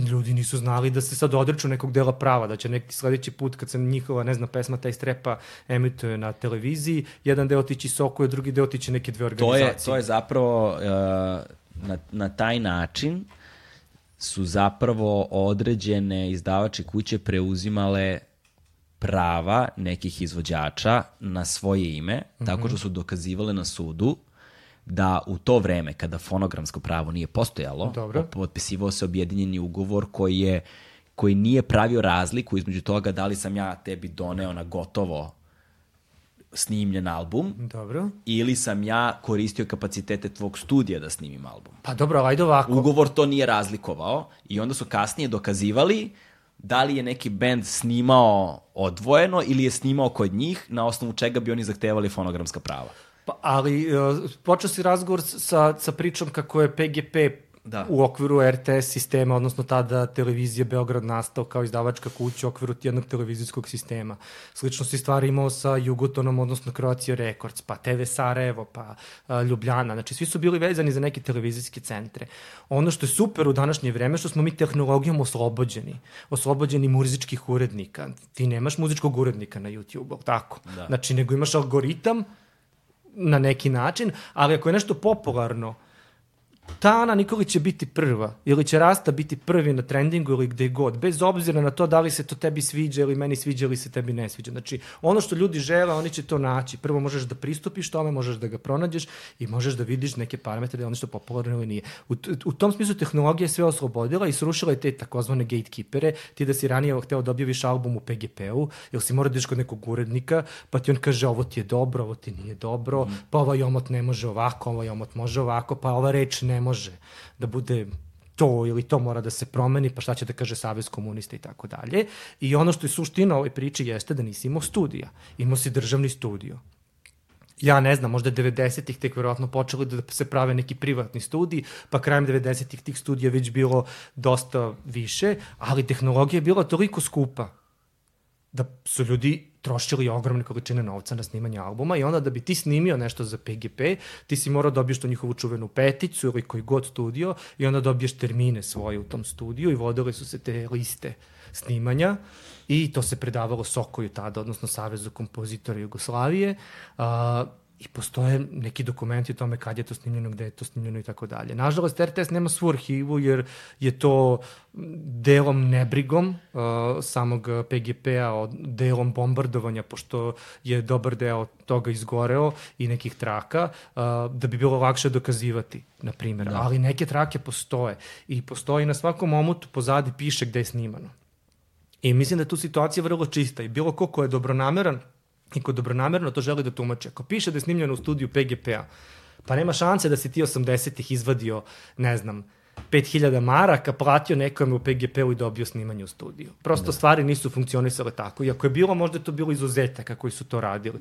ljudi nisu znali da se sad odreču nekog dela prava, da će neki sledeći put kad se njihova, ne znam, pesma taj strepa emituje na televiziji, jedan deo tići Sokoj, drugi deo tići neke dve organizacije. To je, to je zapravo uh, na, na taj način su zapravo određene izdavače kuće preuzimale prava nekih izvođača na svoje ime, mm -hmm. tako što su dokazivale na sudu da u to vreme kada fonogramsko pravo nije postojalo, Dobro. potpisivao se objedinjeni ugovor koji je koji nije pravio razliku između toga da li sam ja tebi doneo na gotovo snimljen album. Dobro. Ili sam ja koristio kapacitete tvog studija da snimim album. Pa dobro, ajde ovako. Ugovor to nije razlikovao i onda su kasnije dokazivali da li je neki bend snimao odvojeno ili je snimao kod njih, na osnovu čega bi oni zahtevali fonogramska prava. Pa, ali uh, počeo si razgovor sa, sa pričom kako je PGP da. u okviru RTS sistema, odnosno tada televizija Beograd nastao kao izdavačka kuća u okviru jednog televizijskog sistema. Slično si stvari imao sa Jugotonom, odnosno Croatia Records, pa TV Sarajevo, pa a, Ljubljana. Znači, svi su bili vezani za neke televizijske centre. Ono što je super u današnje vreme, što smo mi tehnologijom oslobođeni. Oslobođeni muzičkih urednika. Ti nemaš muzičkog urednika na YouTube, tako? Da. Znači, nego imaš algoritam na neki način, ali ako je nešto popularno, ta Ana Nikolić će biti prva ili će Rasta biti prvi na trendingu ili gde god, bez obzira na to da li se to tebi sviđa ili meni sviđa ili se tebi ne sviđa. Znači, ono što ljudi žele, oni će to naći. Prvo možeš da pristupiš tome, možeš da ga pronađeš i možeš da vidiš neke parametre da je ono što popularno ili nije. U, u tom smislu tehnologija je sve oslobodila i srušila je te takozvane gatekeepere, ti da si ranije hteo da objaviš album u PGP-u, ili si mora da kod nekog urednika, pa ti on kaže ovo ti je dobro, ovo ti nije dobro, mm. pa ovaj omot ne može ovako, ovaj omot može ovako, pa ova reč ne može da bude to ili to mora da se promeni, pa šta će da kaže Savez komunista i tako dalje. I ono što je suština ove priče jeste da nisi imao studija. Imao si državni studio. Ja ne znam, možda 90-ih tek verovatno počeli da se prave neki privatni studiji, pa krajem 90-ih tih studija već bilo dosta više, ali tehnologija je bila toliko skupa da su ljudi trošili ogromne količine novca na snimanje albuma i onda da bi ti snimio nešto za PGP, ti si morao da dobiješ to njihovu čuvenu peticu ili koji god studio i onda dobiješ termine svoje u tom studiju i vodile su se te liste snimanja i to se predavalo Sokoju tada, odnosno Savezu kompozitora Jugoslavije. Uh, i postoje neki dokumenti o tome kad je to snimljeno, gde je to snimljeno i tako dalje. Nažalost, RTS nema svu arhivu jer je to delom nebrigom uh, samog PGP-a, delom bombardovanja, pošto je dobar deo toga izgoreo i nekih traka, uh, da bi bilo lakše dokazivati, na primjer. Da. Ali neke trake postoje i postoji na svakom omotu pozadi piše gde je snimano. I mislim da je tu situacija vrlo čista i bilo ko ko je dobronameran i ko dobronamerno to želi da tumače. Ako piše da je snimljeno u studiju PGP-a, pa nema šanse da si ti 80-ih izvadio, ne znam, 5000 maraka, platio nekome u PGP-u i dobio snimanje u studiju. Prosto da. stvari nisu funkcionisale tako. I ako je bilo, možda je to bilo izuzetaka koji su to radili.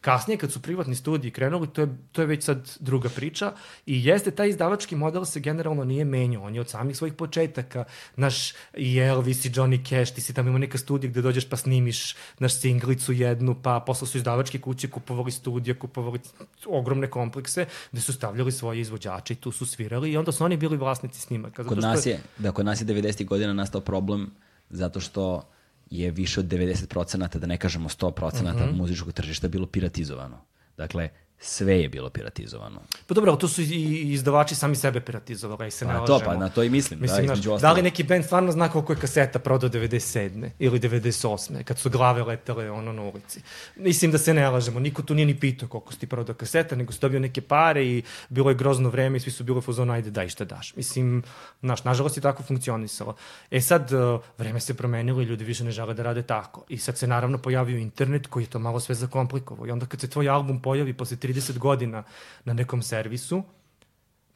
Kasnije, kad su privatni studiji krenuli, to je, to je već sad druga priča i jeste, taj izdavački model se generalno nije menjao. On je od samih svojih početaka, naš i Elvis i Johnny Cash, ti si tamo ima neka studija gde dođeš pa snimiš naš singlicu jednu, pa posle su izdavačke kuće kupovali studije, kupovali ogromne komplekse, gde su stavljali svoje izvođače i tu su svirali i onda su oni bili vlasnici snimaka. Zato kod nas je, da, kod nas je 90. godina nastao problem zato što je više od 90%, da ne kažemo 100% mm -hmm. muzičkog tržišta bilo piratizovano. Dakle, sve je bilo piratizovano. Pa dobro, to su i izdavači sami sebe piratizovali, i se pa to, pa na to i mislim. mislim da, znaš, da li neki band stvarno zna koliko je kaseta prodao 97. ili 98. kad su glave letele ono na ulici. Mislim da se ne lažemo, niko tu nije ni pitao koliko si ti prodao kaseta, nego si dobio neke pare i bilo je grozno vreme i svi su bili fuzon, ajde daj šta daš. Mislim, naš, nažalost je tako funkcionisalo. E sad, uh, vreme se promenilo i ljudi više ne žele da rade tako. I sad se naravno pojavio internet koji je to malo sve zakomplikovao. I onda kad se tvoj album pojavi posle 30 godina na nekom servisu,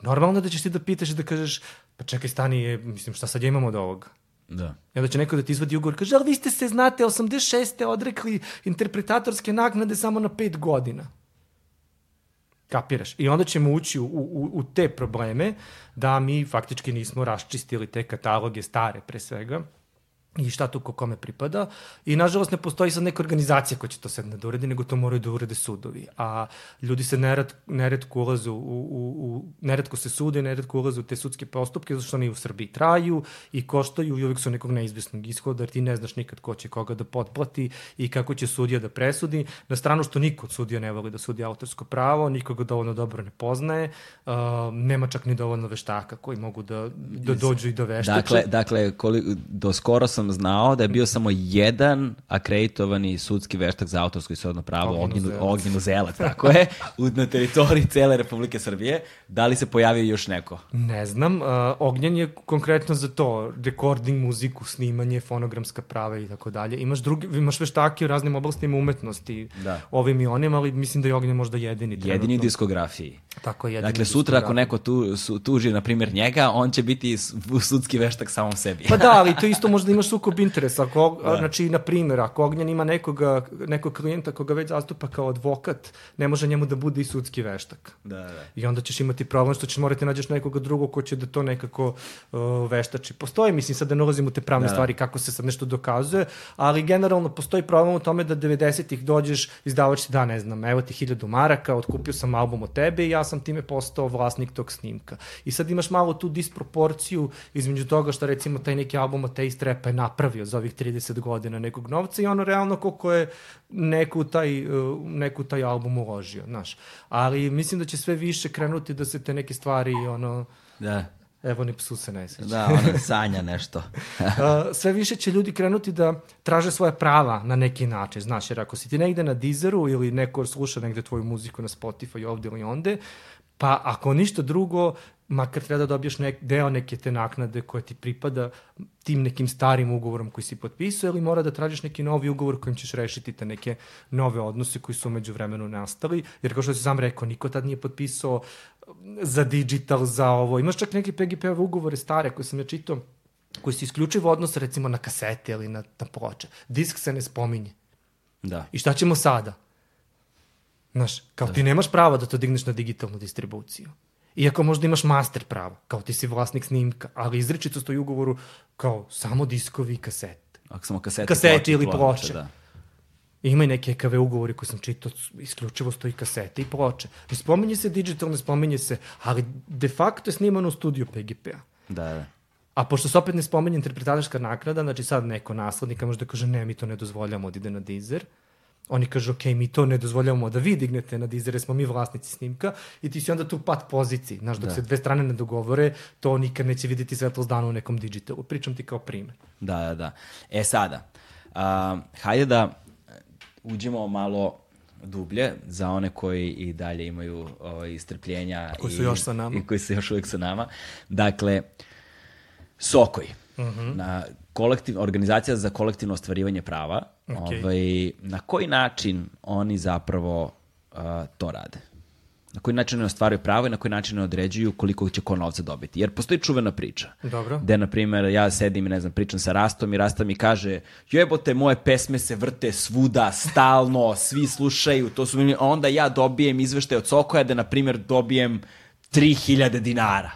normalno da ćeš ti da pitaš i da kažeš, pa čekaj, stani, je, mislim, šta sad ja imamo od ovoga? Da. I onda će neko da ti izvadi ugovor, kaže, ali vi ste se, znate, 86. odrekli interpretatorske naknade samo na 5 godina. Kapiraš? I onda ćemo ući u, u, u te probleme da mi faktički nismo raščistili te kataloge stare pre svega i šta tu ko kome pripada. I nažalost ne postoji sad neka organizacija koja će to sad da uredi, nego to moraju da urede sudovi. A ljudi se nerad, neredko ulaze u, u, u neredko se sude, neredko ulaze u te sudske postupke, zato što oni u Srbiji traju i koštaju i uvijek su nekog neizvesnog ishoda, jer ti ne znaš nikad ko će koga da potplati i kako će sudija da presudi. Na stranu što niko od sudija ne voli da sudi autorsko pravo, nikoga dovoljno dobro ne poznaje, uh, nema čak ni dovoljno veštaka koji mogu da, da dođu i da veštače. Dakle, dakle koli, do skoro sam sam znao da je bio samo jedan akreditovani sudski veštak za autorsko i srodno pravo, Ognjenu, Zelac, tako je, na teritoriji cele Republike Srbije. Da li se pojavio još neko? Ne znam. Uh, Ognjen je konkretno za to, recording muziku, snimanje, fonogramska prava i tako dalje. Imaš, drugi, imaš veštake u raznim oblastima umetnosti, da. ovim i onim, ali mislim da je Ognjen možda jedini. Trenutno. Jedini diskografiji. Tako je. Dakle, sutra ako neko tu, su, tuži, na primjer, njega, on će biti sudski veštak samom sebi. pa da, ali [laughs] to isto možda imaš sukob interesa. Ako, da. Znači, na primjer, ako Ognjan ima nekoga, nekog klijenta koga već zastupa kao advokat, ne može njemu da bude i sudski veštak. Da, da. I onda ćeš imati problem što ćeš morati da nađeš nekoga drugog ko će da to nekako uh, veštači. Postoji, mislim, sad da ne ulazim u te pravne da, stvari kako se sad nešto dokazuje, ali generalno postoji problem u tome da 90-ih dođeš, izdavač ti da, ne znam, evo ti hiljadu maraka, otkupio sam album od tebe i ja sam time postao vlasnik tog snimka. I sad imaš malo tu disproporciju između toga što recimo taj neki album od Taste Rapa je napravio za ovih 30 godina nekog novca i ono realno koliko je neku taj, uh, neku taj album uložio, znaš. Ali mislim da će sve više krenuti da se te neke stvari, ono... Da. Evo ni psu se ne seća. Da, ona sanja nešto. uh, [laughs] sve više će ljudi krenuti da traže svoje prava na neki način, znaš, jer ako si ti negde na Deezeru ili neko sluša negde tvoju muziku na Spotify ovde ili onde, pa ako ništa drugo, makar treba da dobiješ nek, deo neke te naknade koje ti pripada tim nekim starim ugovorom koji si potpisao ili mora da tražiš neki novi ugovor kojim ćeš rešiti te neke nove odnose koji su umeđu vremenu nastali, jer kao što si sam rekao, niko tad nije potpisao za digital, za ovo. Imaš čak neke PGP-ove ugovore stare koje sam ja čitao, koji se isključivo odnose recimo na kasete ili na, na ploče. Disk se ne spominje. Da. I šta ćemo sada? Znaš, kao da. ti nemaš pravo da to digneš na digitalnu distribuciju. Iako možda imaš master pravo, kao ti si vlasnik snimka, ali izrečito stoji u ugovoru kao samo diskovi i kasete. Ako samo kasete, kasete ploče, ili ploče. Da. Ima i neke EKV ugovori koje sam čitao, isključivo stoji kasete i ploče. Ne spominje se digital, ne spominje se, ali de facto je snimano u studiju PGP-a. Da, da. A pošto se opet ne spominje interpretatorska nakrada, znači sad neko naslednika može da kaže ne, mi to ne dozvoljamo, ide na Deezer, Oni kažu, ok, mi to ne dozvoljavamo da vi dignete na Deezer, smo mi vlasnici snimka i ti si onda tu pat poziciji. Znaš, dok da. se dve strane ne dogovore, to nikad neće videti svetlost dana u nekom digitalu. Pričam ti kao primer. Da, da, da. E sada, uh, hajde da uđemo malo dublje za one koji i dalje imaju ovaj, strpljenja koji su i, još sa nama. i koji su još uvijek sa nama. Dakle, Sokoj, uh mhm. -huh. na kolektiv, organizacija za kolektivno ostvarivanje prava, okay. ovaj, na koji način oni zapravo uh, to rade? Na koji način ne ostvaraju pravo i na koji način ne određuju koliko će ko novca dobiti. Jer postoji čuvena priča. Dobro. Gde, na primjer, ja sedim i, ne znam, pričam sa Rastom i Rasta mi kaže jebote, moje pesme se vrte svuda, stalno, svi slušaju, to su mi... Onda ja dobijem izveštaj od Sokoja da, na primjer, dobijem 3000 dinara.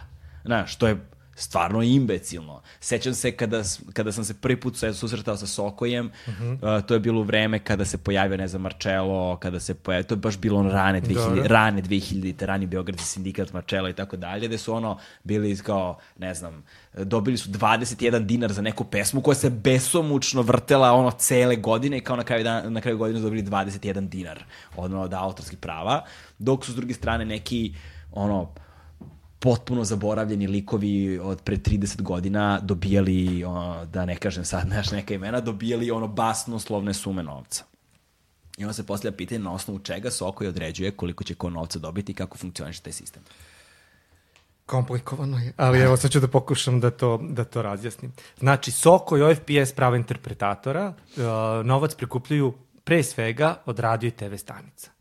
Znaš, što je stvarno imbecilno. Sećam se kada, kada sam se prvi put susretao sa Sokojem, uh -huh. uh, to je bilo vreme kada se pojavio, ne znam, Marcello, kada se pojavio, to je baš bilo ono rane 2000, Dobre. rane 2000, rani Beogradski sindikat Marcello i tako dalje, gde su ono bili kao, ne znam, dobili su 21 dinar za neku pesmu koja se besomučno vrtela ono cele godine i kao na kraju, dan, na kraju godine dobili 21 dinar ono, od autorskih prava, dok su s druge strane neki ono, potpuno zaboravljeni likovi od pre 30 godina dobijali, ono, da ne kažem sad [laughs] naš neka imena, dobijali ono basno slovne sume novca. I onda se postavlja pitanje na osnovu čega Soko je određuje koliko će ko novca dobiti i kako funkcioniše taj sistem. Komplikovano je, ali evo sad ću da pokušam da to, da to razjasnim. Znači, Soko i OFPS prava interpretatora uh, novac prikupljaju pre svega od radio i TV stanica.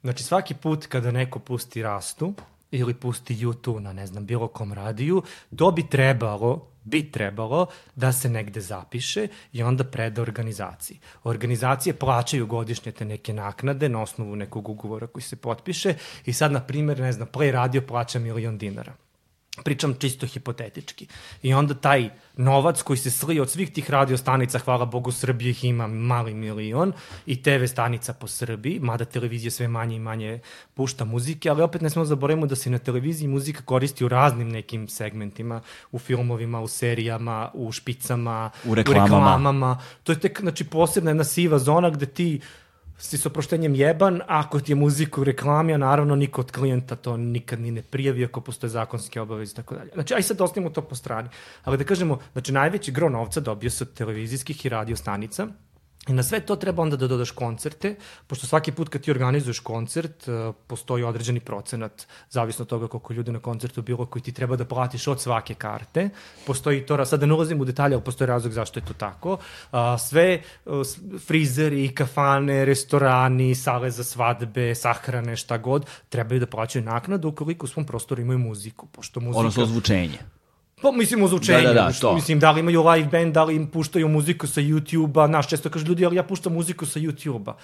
Znači, svaki put kada neko pusti rastu, ili pusti YouTube na ne znam bilo kom radiju, to bi trebalo bi trebalo da se negde zapiše i onda preda organizaciji. Organizacije plaćaju godišnje te neke naknade na osnovu nekog ugovora koji se potpiše i sad, na primjer, ne znam, Play Radio plaća milion dinara pričam čisto hipotetički. I onda taj novac koji se slije od svih tih radio stanica, hvala Bogu, Srbije ih ima mali milion i TV stanica po Srbiji, mada televizija sve manje i manje pušta muzike, ali opet ne smo zaboravimo da se na televiziji muzika koristi u raznim nekim segmentima, u filmovima, u serijama, u špicama, u reklamama. U reklamama. To je tek, znači, posebna jedna siva zona gde ti uh, si s oproštenjem jeban, ako ti je muzika u reklami, a naravno niko od klijenta to nikad ni ne prijavi ako postoje zakonske obaveze i tako dalje. Znači, aj sad ostavimo to po strani. Ali da kažemo, znači, najveći gro novca dobio se od televizijskih i radio stanica, I na sve to treba onda da dodaš koncerte, pošto svaki put kad ti organizuješ koncert, e, postoji određeni procenat, zavisno od toga koliko ljudi na koncertu bilo koji ti treba da platiš od svake karte. Postoji to, sad da ne ulazim u detalje, ali postoji razlog zašto je to tako. Sve e, frizeri, kafane, restorani, sale za svadbe, sahrane, šta god, trebaju da plaćaju naknadu ukoliko u svom prostoru imaju muziku. Pošto muzika... Odnosno ozvučenje. Pa mislim o zvučenju, da, da, da, to. mislim da li imaju live band, da li im puštaju muziku sa YouTube-a, naš često kaže ljudi, ali ja puštam muziku sa YouTube-a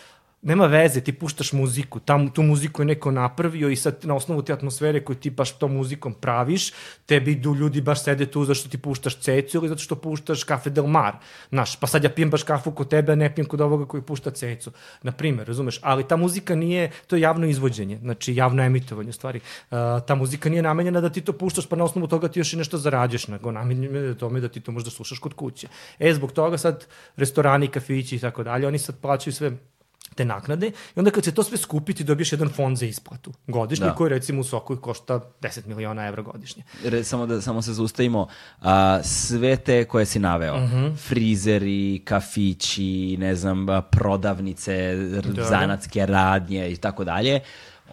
nema veze, ti puštaš muziku, tam, tu muziku je neko napravio i sad na osnovu te atmosfere koju ti baš tom muzikom praviš, tebi idu ljudi baš sede tu zašto ti puštaš cecu ili zato što puštaš kafe del mar. Znaš, pa sad ja pijem baš kafu kod tebe, a ne pijem kod ovoga koji pušta cecu. Na primer, razumeš? Ali ta muzika nije, to je javno izvođenje, znači javno emitovanje u stvari. Uh, ta muzika nije namenjena da ti to puštaš pa na osnovu toga ti još i nešto zarađuješ, nego namenjena je tome da ti to možda slušaš kod kuće. E, zbog toga sad restorani, kafići i tako dalje, oni sad plaćaju sve te naknade i onda kad se to sve skupi ti dobiješ jedan fond za isplatu godišnji da. koji recimo u Soku košta 10 miliona evra godišnje. Re, samo da samo se zaustavimo, a, sve te koje si naveo, uh mhm. -huh. frizeri, kafići, ne znam, prodavnice, da. zanatske radnje i tako dalje,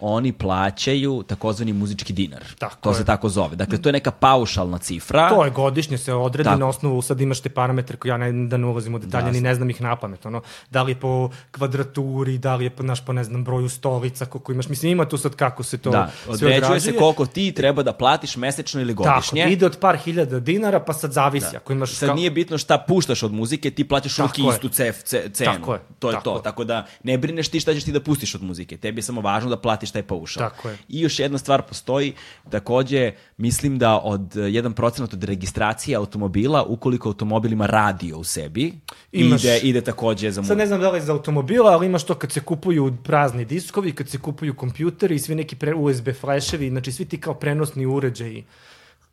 oni plaćaju takozvani muzički dinar. Tako to je. se tako zove. Dakle, to je neka paušalna cifra. To je godišnje se odredi tako. na osnovu, sad imaš te parametre koje ja ne, da ne ulazim u detalje, ni ne znam ih na pamet. Ono, da li je po kvadraturi, da li je po, naš, po ne znam, broju stolica, koliko imaš. Mislim, ima tu sad kako se to da, određuje se koliko ti treba da platiš mesečno ili godišnje. Tako, ide od par hiljada dinara, pa sad zavisi. Da. Ako imaš sad ka... nije bitno šta puštaš od muzike, ti plaćaš uvijek istu cef, ce, cenu. Tako je. To je tako to. Tako da ne brineš ti šta ćeš ti da pustiš od muzike. Tebi je samo važno da platiš platiš taj paušal. Tako je. I još jedna stvar postoji, takođe mislim da od 1% od registracije automobila, ukoliko automobil ima radio u sebi, imaš, ide, ide takođe za... Sad ne znam da li je za automobila, ali imaš to kad se kupuju prazni diskovi, kad se kupuju kompjuteri i svi neki pre, USB fleševi, znači svi ti kao prenosni uređaji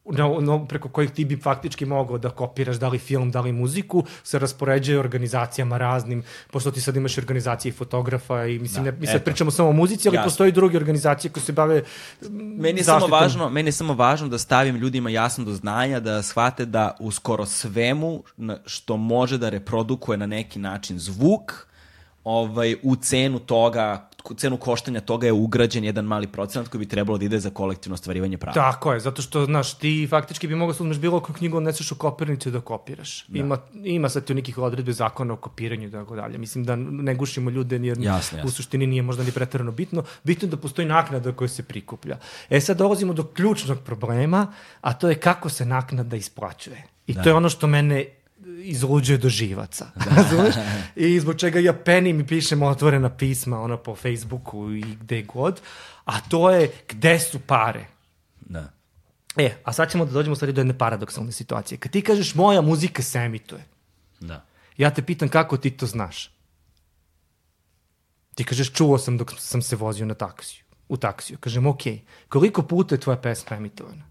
no, no, preko kojih ti bi faktički mogao da kopiraš da li film, da li muziku, se raspoređuje organizacijama raznim, pošto ti sad imaš organizacije i fotografa i mislim, Da, ne, mi sad eto. pričamo samo o muzici, ali Jasno. postoji druge organizacije koje se bave Meni je, zaštitom. samo važno, meni je samo važno da stavim ljudima jasno do znanja, da shvate da u skoro svemu na- što može da reprodukuje na neki način zvuk, ovaj, u cenu toga, cenu koštanja toga je ugrađen jedan mali procenat koji bi trebalo da ide za kolektivno ostvarivanje prava. Tako je, zato što, znaš, ti faktički bi mogao da uzmeš bilo koju knjigu, odneseš u kopirnicu da kopiraš. Da. Ima, ima sad tu nekih odredbe zakona o kopiranju i tako dalje. Mislim da ne gušimo ljude, jer Jasno, jasno. u suštini nije možda ni pretarano bitno. Bitno je da postoji naknada koja se prikuplja. E sad dolazimo do ključnog problema, a to je kako se naknada isplaćuje. I da. to je ono što mene izluđuje do živaca. [laughs] Razumeš? I zbog čega ja penim i pišem otvorena pisma ono po Facebooku i gde god. A to je gde su pare? Da. E, a sad ćemo da dođemo stvari do jedne paradoksalne situacije. Kad ti kažeš moja muzika se emituje, Da. ja te pitam kako ti to znaš. Ti kažeš čuo sam dok sam se vozio na taksiju, u taksiju. Kažem, ok, koliko puta je tvoja pesma emitovana?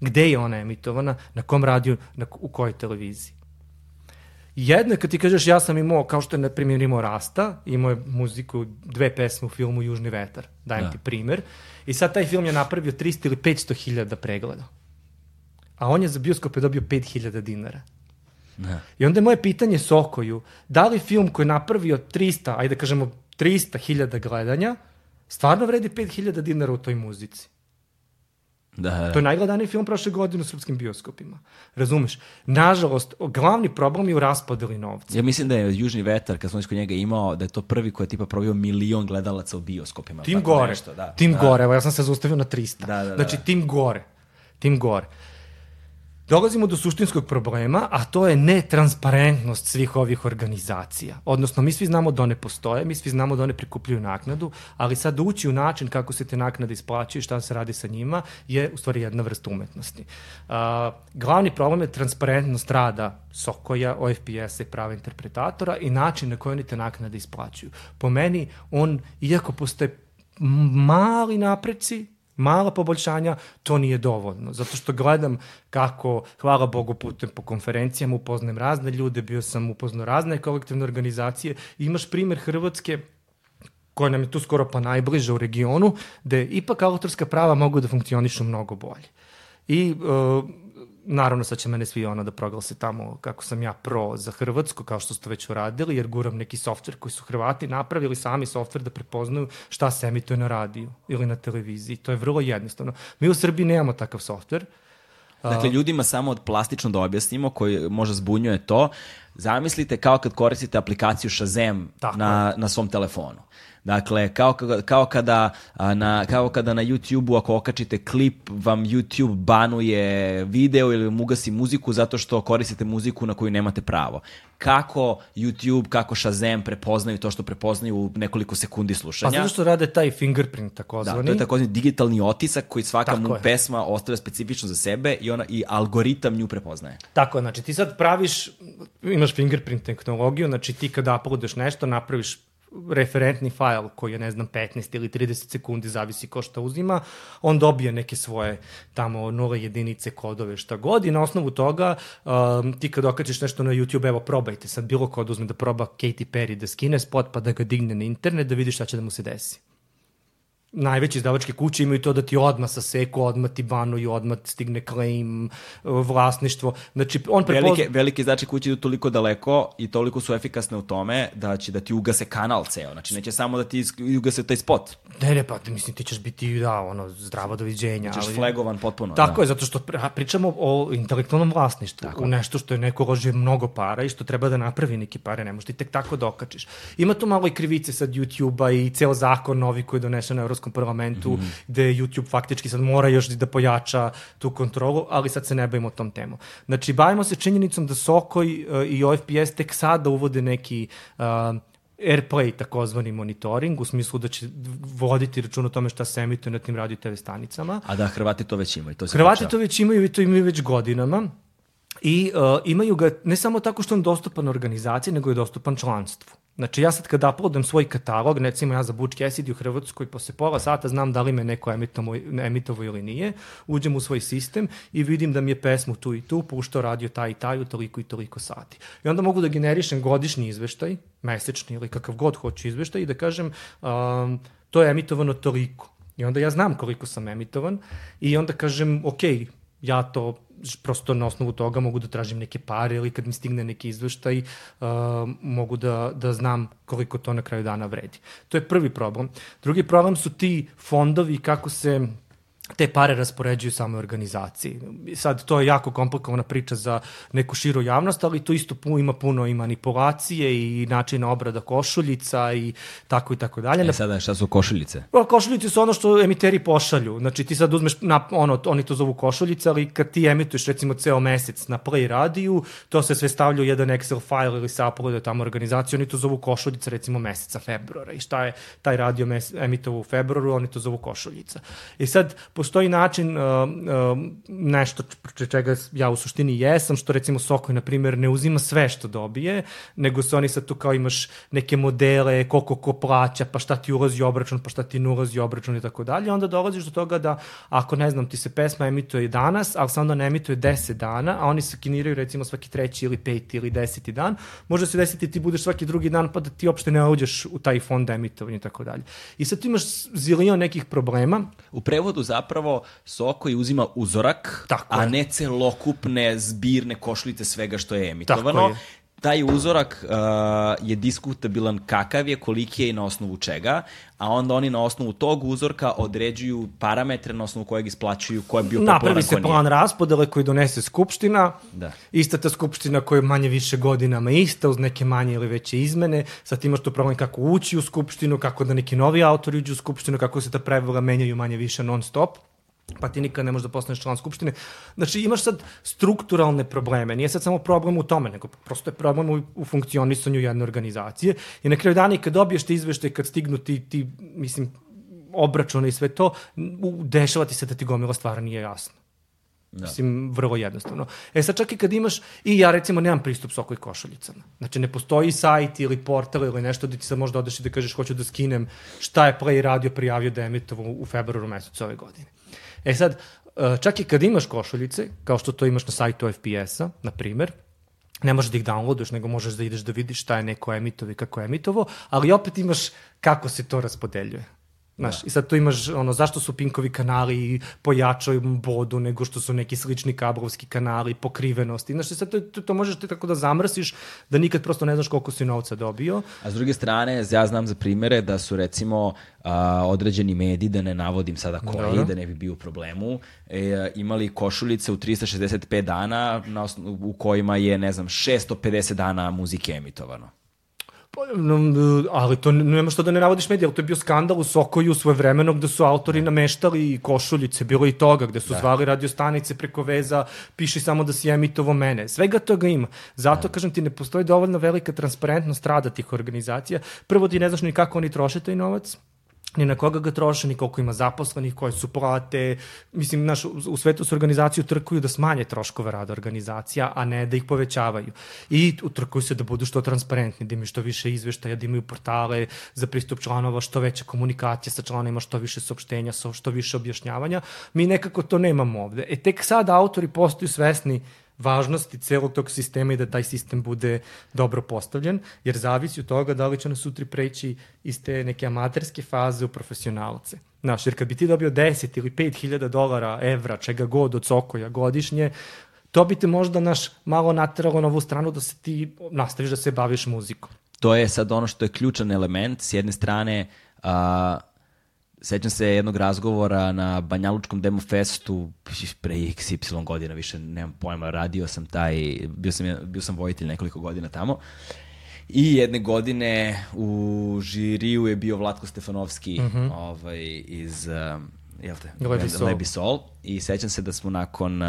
Gde je ona emitovana? Na kom radiju? Na, u kojoj televiziji? Jedno je kad ti kažeš ja sam imao, kao što je na primjer imao Rasta, imao je muziku, dve pesme u filmu Južni vetar, dajem Da. ti primer, i sad taj film je napravio 300 ili 500 hiljada pregleda. A on je za bioskope dobio 5000 dinara. Da. I onda je moje pitanje Sokoju, da li film koji je napravio 300, ajde da kažemo 300 hiljada gledanja, stvarno vredi 5000 dinara u toj muzici? Da, da. To je najgledaniji film prošle godine u srpskim bioskopima. Razumeš? Nažalost, glavni problem je u raspodeli novca. Ja mislim da je Južni vetar, kad smo kod njega imao, da je to prvi koji je tipa probio milion gledalaca u bioskopima. Tim gore. Nešto, da. tim da. gore. Evo, ja sam se zaustavio na 300. Da, da, da, znači, tim gore. Tim gore. Dolazimo do suštinskog problema, a to je netransparentnost svih ovih organizacija. Odnosno, mi svi znamo da one postoje, mi svi znamo da one prikupljaju naknadu, ali sad ući u način kako se te naknade isplaćaju šta se radi sa njima je u stvari jedna vrsta umetnosti. Uh, glavni problem je transparentnost rada Sokoja, OFPS-a i prava interpretatora i način na koji oni te naknade isplaćuju. Po meni, on, iako postoje mali napreci, mala poboljšanja, to nije dovoljno. Zato što gledam kako, hvala Bogu, putem po konferencijama upoznajem razne ljude, bio sam upoznao razne kolektivne organizacije. Imaš primer Hrvatske, koja nam je tu skoro pa najbliža u regionu, gde ipak autorska prava mogu da funkcionišu mnogo bolje. I uh, naravno sad će mene svi ono da proglase tamo kako sam ja pro za Hrvatsku, kao što ste već uradili, jer guram neki softver koji su Hrvati napravili sami softver da prepoznaju šta se emituje na radiju ili na televiziji. To je vrlo jednostavno. Mi u Srbiji nemamo takav softver. Dakle, ljudima samo plastično da objasnimo, koji možda zbunjuje to, zamislite kao kad koristite aplikaciju Shazam Tako na, na svom telefonu. Dakle, kao, ka- kao, kada, na, kao kada na YouTube-u ako okačite klip, vam YouTube banuje video ili vam ugasi muziku zato što koristite muziku na koju nemate pravo. Kako YouTube, kako Shazam prepoznaju to što prepoznaju u nekoliko sekundi Pa slušanja? zato što rade taj fingerprint Da, takozvani. to je takozvani digitalni otisak koji svaka Tako mu je. pesma ostavlja specifično za sebe i ona i algoritam nju prepoznaje. Tako je, znači ti sad praviš, imaš fingerprint tehnologiju, znači ti kada uploadaš nešto, napraviš referentni fajl koji je, ne znam, 15 ili 30 sekundi, zavisi ko šta uzima, on dobije neke svoje tamo nule jedinice, kodove, šta god. I na osnovu toga um, ti kad okačiš nešto na YouTube, evo probajte sad bilo ko da uzme da proba Katy Perry da skine spot pa da ga digne na internet da vidi šta će da mu se desi najveće izdavačke kuće imaju to da ti odmah saseku, odmah ti banuju, odmah stigne claim, vlasništvo. Znači, on prepozna... Velike, velike znači kuće idu toliko daleko i toliko su efikasne u tome da će da ti ugase kanal ceo. Znači neće samo da ti ugase taj spot. Ne, ne, pa mislim ti ćeš biti, da, ono, zdravo doviđenja. Ćeš ali... flagovan potpuno. Tako da. je, zato što pričamo o intelektualnom vlasništvu, u nešto što je neko uložio mnogo para i što treba da napravi neki pare, ne možeš ti tek tako dokačiš. Ima tu malo i krivice sad YouTube-a i ceo zakon novi koji je donešen na Evropskom parlamentu, mm -hmm. gde YouTube faktički sad mora još da pojača tu kontrolu, ali sad se ne bavimo tom temom. Znači, bavimo se činjenicom da Sokoj uh, i OFPS tek sada uvode neki uh, Airplay takozvani monitoring, u smislu da će voditi račun o tome šta se emituje na tim radio i TV stanicama. A da, Hrvati to već imaju. To Hrvati to već imaju i to imaju već godinama. I uh, imaju ga ne samo tako što je dostupan organizaciji, nego je dostupan članstvu. Znači ja sad kada uploadam svoj katalog, recimo ja za Butch Cassidy u Hrvatskoj, posle pola sata znam da li me neko emitovo, emitovo ili nije, uđem u svoj sistem i vidim da mi je pesmu tu i tu, puštao radio taj i taj u toliko i toliko sati. I onda mogu da generišem godišnji izveštaj, mesečni ili kakav god hoću izveštaj i da kažem um, to je emitovano toliko. I onda ja znam koliko sam emitovan i onda kažem, ok, ja to prosto na osnovu toga mogu da tražim neke pare ili kad mi stigne neki izveštaj uh, mogu da, da znam koliko to na kraju dana vredi. To je prvi problem. Drugi problem su ti fondovi kako se te pare raspoređuju same organizaciji. Sad, to je jako komplikovana priča za neku širu javnost, ali to isto ima puno i manipulacije i načina obrada košuljica i tako i tako dalje. E sada, šta su košuljice? Pa, košuljice su ono što emiteri pošalju. Znači, ti sad uzmeš, na, ono, oni to zovu košuljice, ali kad ti emituješ recimo ceo mesec na Play radiju, to se sve stavlja u jedan Excel file ili se uploaduje tamo organizaciju, oni to zovu košuljice recimo meseca februara. I šta je taj radio mes, emitovao u februaru, oni to zovu košuljica. I sad, postoji način uh, uh, nešto čega ja u suštini jesam, što recimo Sokoj, na primjer, ne uzima sve što dobije, nego se oni sad tu kao imaš neke modele, koliko ko plaća, pa šta ti ulazi obračun, pa šta ti ne ulazi obračun i tako dalje. Onda dolaziš do toga da, ako ne znam, ti se pesma emituje danas, ali se onda ne emituje 10 dana, a oni se kiniraju recimo svaki treći ili peti ili deseti dan, može se desiti ti budeš svaki drugi dan pa da ti uopšte ne uđeš u taj fond emitovanja i tako dalje. I sad tu imaš zilion nekih problema. U prevodu zapravo zapravo Sokoj uzima uzorak, Tako a je. ne celokupne zbirne košlice svega što je emitovano. Tako je taj uzorak uh, je diskutabilan kakav je, koliki je i na osnovu čega, a onda oni na osnovu tog uzorka određuju parametre na osnovu kojeg isplaćuju ko je bio popularan, Napravi se plan raspodele koji donese Skupština, da. ista ta Skupština koja je manje više godinama ista, uz neke manje ili veće izmene, sad imaš tu problem kako ući u Skupštinu, kako da neki novi autori uđu u Skupštinu, kako se ta pravila menjaju manje više non stop pa ti nikad ne možeš da postaneš član Skupštine. Znači imaš sad strukturalne probleme, nije sad samo problem u tome, nego prosto je problem u, u funkcionisanju jedne organizacije i na kraju dana i kad dobiješ te izvešte, kad stignu ti, ti mislim, obračune i sve to, dešava ti se da ti gomila stvara nije jasno. Da. Mislim, vrlo jednostavno. E sad čak i kad imaš, i ja recimo nemam pristup Sokoj košuljicama. Znači ne postoji sajt ili portal ili nešto da ti sad možda odeš i da kažeš hoću da skinem šta je Play Radio prijavio da emitovo u februaru mesecu ove godine. E sad, e, čak i kad imaš košuljice, kao što to imaš na sajtu FPS-a, na primer, ne možeš da ih downloaduješ, nego možeš da ideš da vidiš šta je neko emitovo i kako je emitovo, ali opet imaš kako se to raspodeljuje. Znaš, da. i sad tu imaš, ono, zašto su Pinkovi kanali pojačaju bodu nego što su neki slični kablovski kanali, pokrivenosti. Znaš, i sad to, to, to možeš ti tako da zamrsiš da nikad prosto ne znaš koliko si novca dobio. A s druge strane, ja znam za primere da su recimo a, određeni mediji, da ne navodim sada koji, Dobro. da ne bi bio u problemu, e, imali košuljice u 365 dana na osnovu, u kojima je, ne znam, 650 dana muzike emitovano. Pa, ali to nema što da ne navodiš medije, ali to je bio skandal u Sokoju svoje vremeno gde su autori nameštali košuljice, bilo i toga, gde su da. zvali radiostanice preko veza, piši samo da si emitovo mene. Svega toga ima. Zato, da. kažem ti, ne postoji dovoljno velika transparentnost rada tih organizacija. Prvo ti ne znaš ni kako oni troše taj novac, ni na koga ga troše, ni koliko ima zaposlenih, koje su plate. Mislim, naš, u svetu su organizaciju trkuju da smanje troškove rada organizacija, a ne da ih povećavaju. I utrkuju se da budu što transparentni, da imaju što više izveštaja, da imaju portale za pristup članova, što veća komunikacija sa članima, što više saopštenja, što više objašnjavanja. Mi nekako to nemamo ovde. E, tek sad autori postaju svesni važnosti celog tog sistema i da taj sistem bude dobro postavljen, jer zavisi od toga da li će nas sutri preći iz te neke amaterske faze u profesionalce. Znaš, jer kad bi ti dobio 10 ili 5000 dolara, evra, čega god od Sokoja godišnje, to bi te možda naš malo nateralo na ovu stranu da se ti nastaviš da se baviš muzikom. To je sad ono što je ključan element. S jedne strane, a, Sećam se jednog razgovora na Banjalučkom demo festu pre XY godina, više nemam pojma, radio sam taj, bio sam, bio sam vojitelj nekoliko godina tamo. I jedne godine u žiriju je bio Vlatko Stefanovski mm -hmm. ovaj, iz uh, jel te, Lebi Sol. I sećam se da smo nakon uh,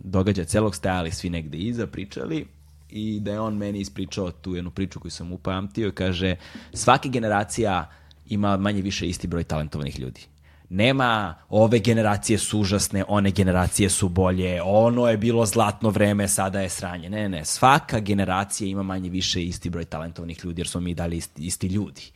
događaja celog stajali svi negde iza, pričali i da je on meni ispričao tu jednu priču koju sam upamtio i kaže svaka generacija ima manje više isti broj talentovanih ljudi. Nema ove generacije su užasne, one generacije su bolje, ono je bilo zlatno vreme, sada je sranje. Ne, ne, svaka generacija ima manje više isti broj talentovnih ljudi, jer smo mi dali isti, isti ljudi.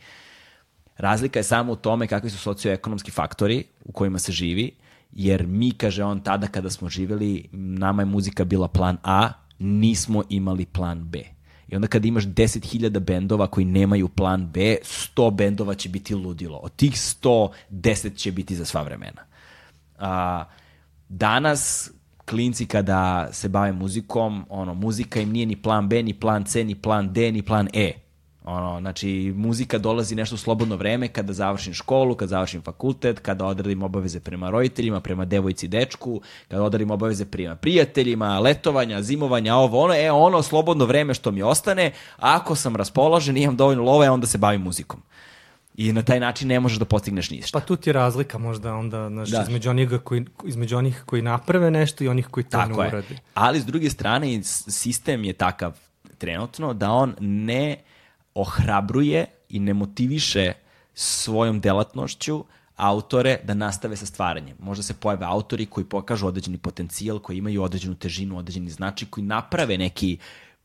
Razlika je samo u tome kakvi su socioekonomski faktori u kojima se živi, jer mi, kaže on, tada kada smo živeli, nama je muzika bila plan A, nismo imali plan B. I onda kada imaš 10.000 bendova koji nemaju plan B, 100 bendova će biti ludilo. Od tih 100, 10 će biti za sva vremena. A, danas klinci kada se bave muzikom, ono, muzika im nije ni plan B, ni plan C, ni plan D, ni plan E Ono, znači, muzika dolazi nešto u slobodno vreme kada završim školu, kada završim fakultet, kada odradim obaveze prema roditeljima, prema devojci i dečku, kada odradim obaveze prema prijateljima, letovanja, zimovanja, ovo, ono, e, ono slobodno vreme što mi ostane, ako sam raspoložen imam dovoljno love, onda se bavim muzikom. I na taj način ne možeš da postigneš ništa. Pa tu ti je razlika možda onda znaš, da. između, onih koji, između onih koji naprave nešto i onih koji to Tako ne uradi. Je. Ali s druge strane, sistem je takav trenutno da on ne ohrabruje i ne motiviše svojom delatnošću autore da nastave sa stvaranjem. Možda se pojave autori koji pokažu određeni potencijal, koji imaju određenu težinu, određeni značaj, koji naprave neki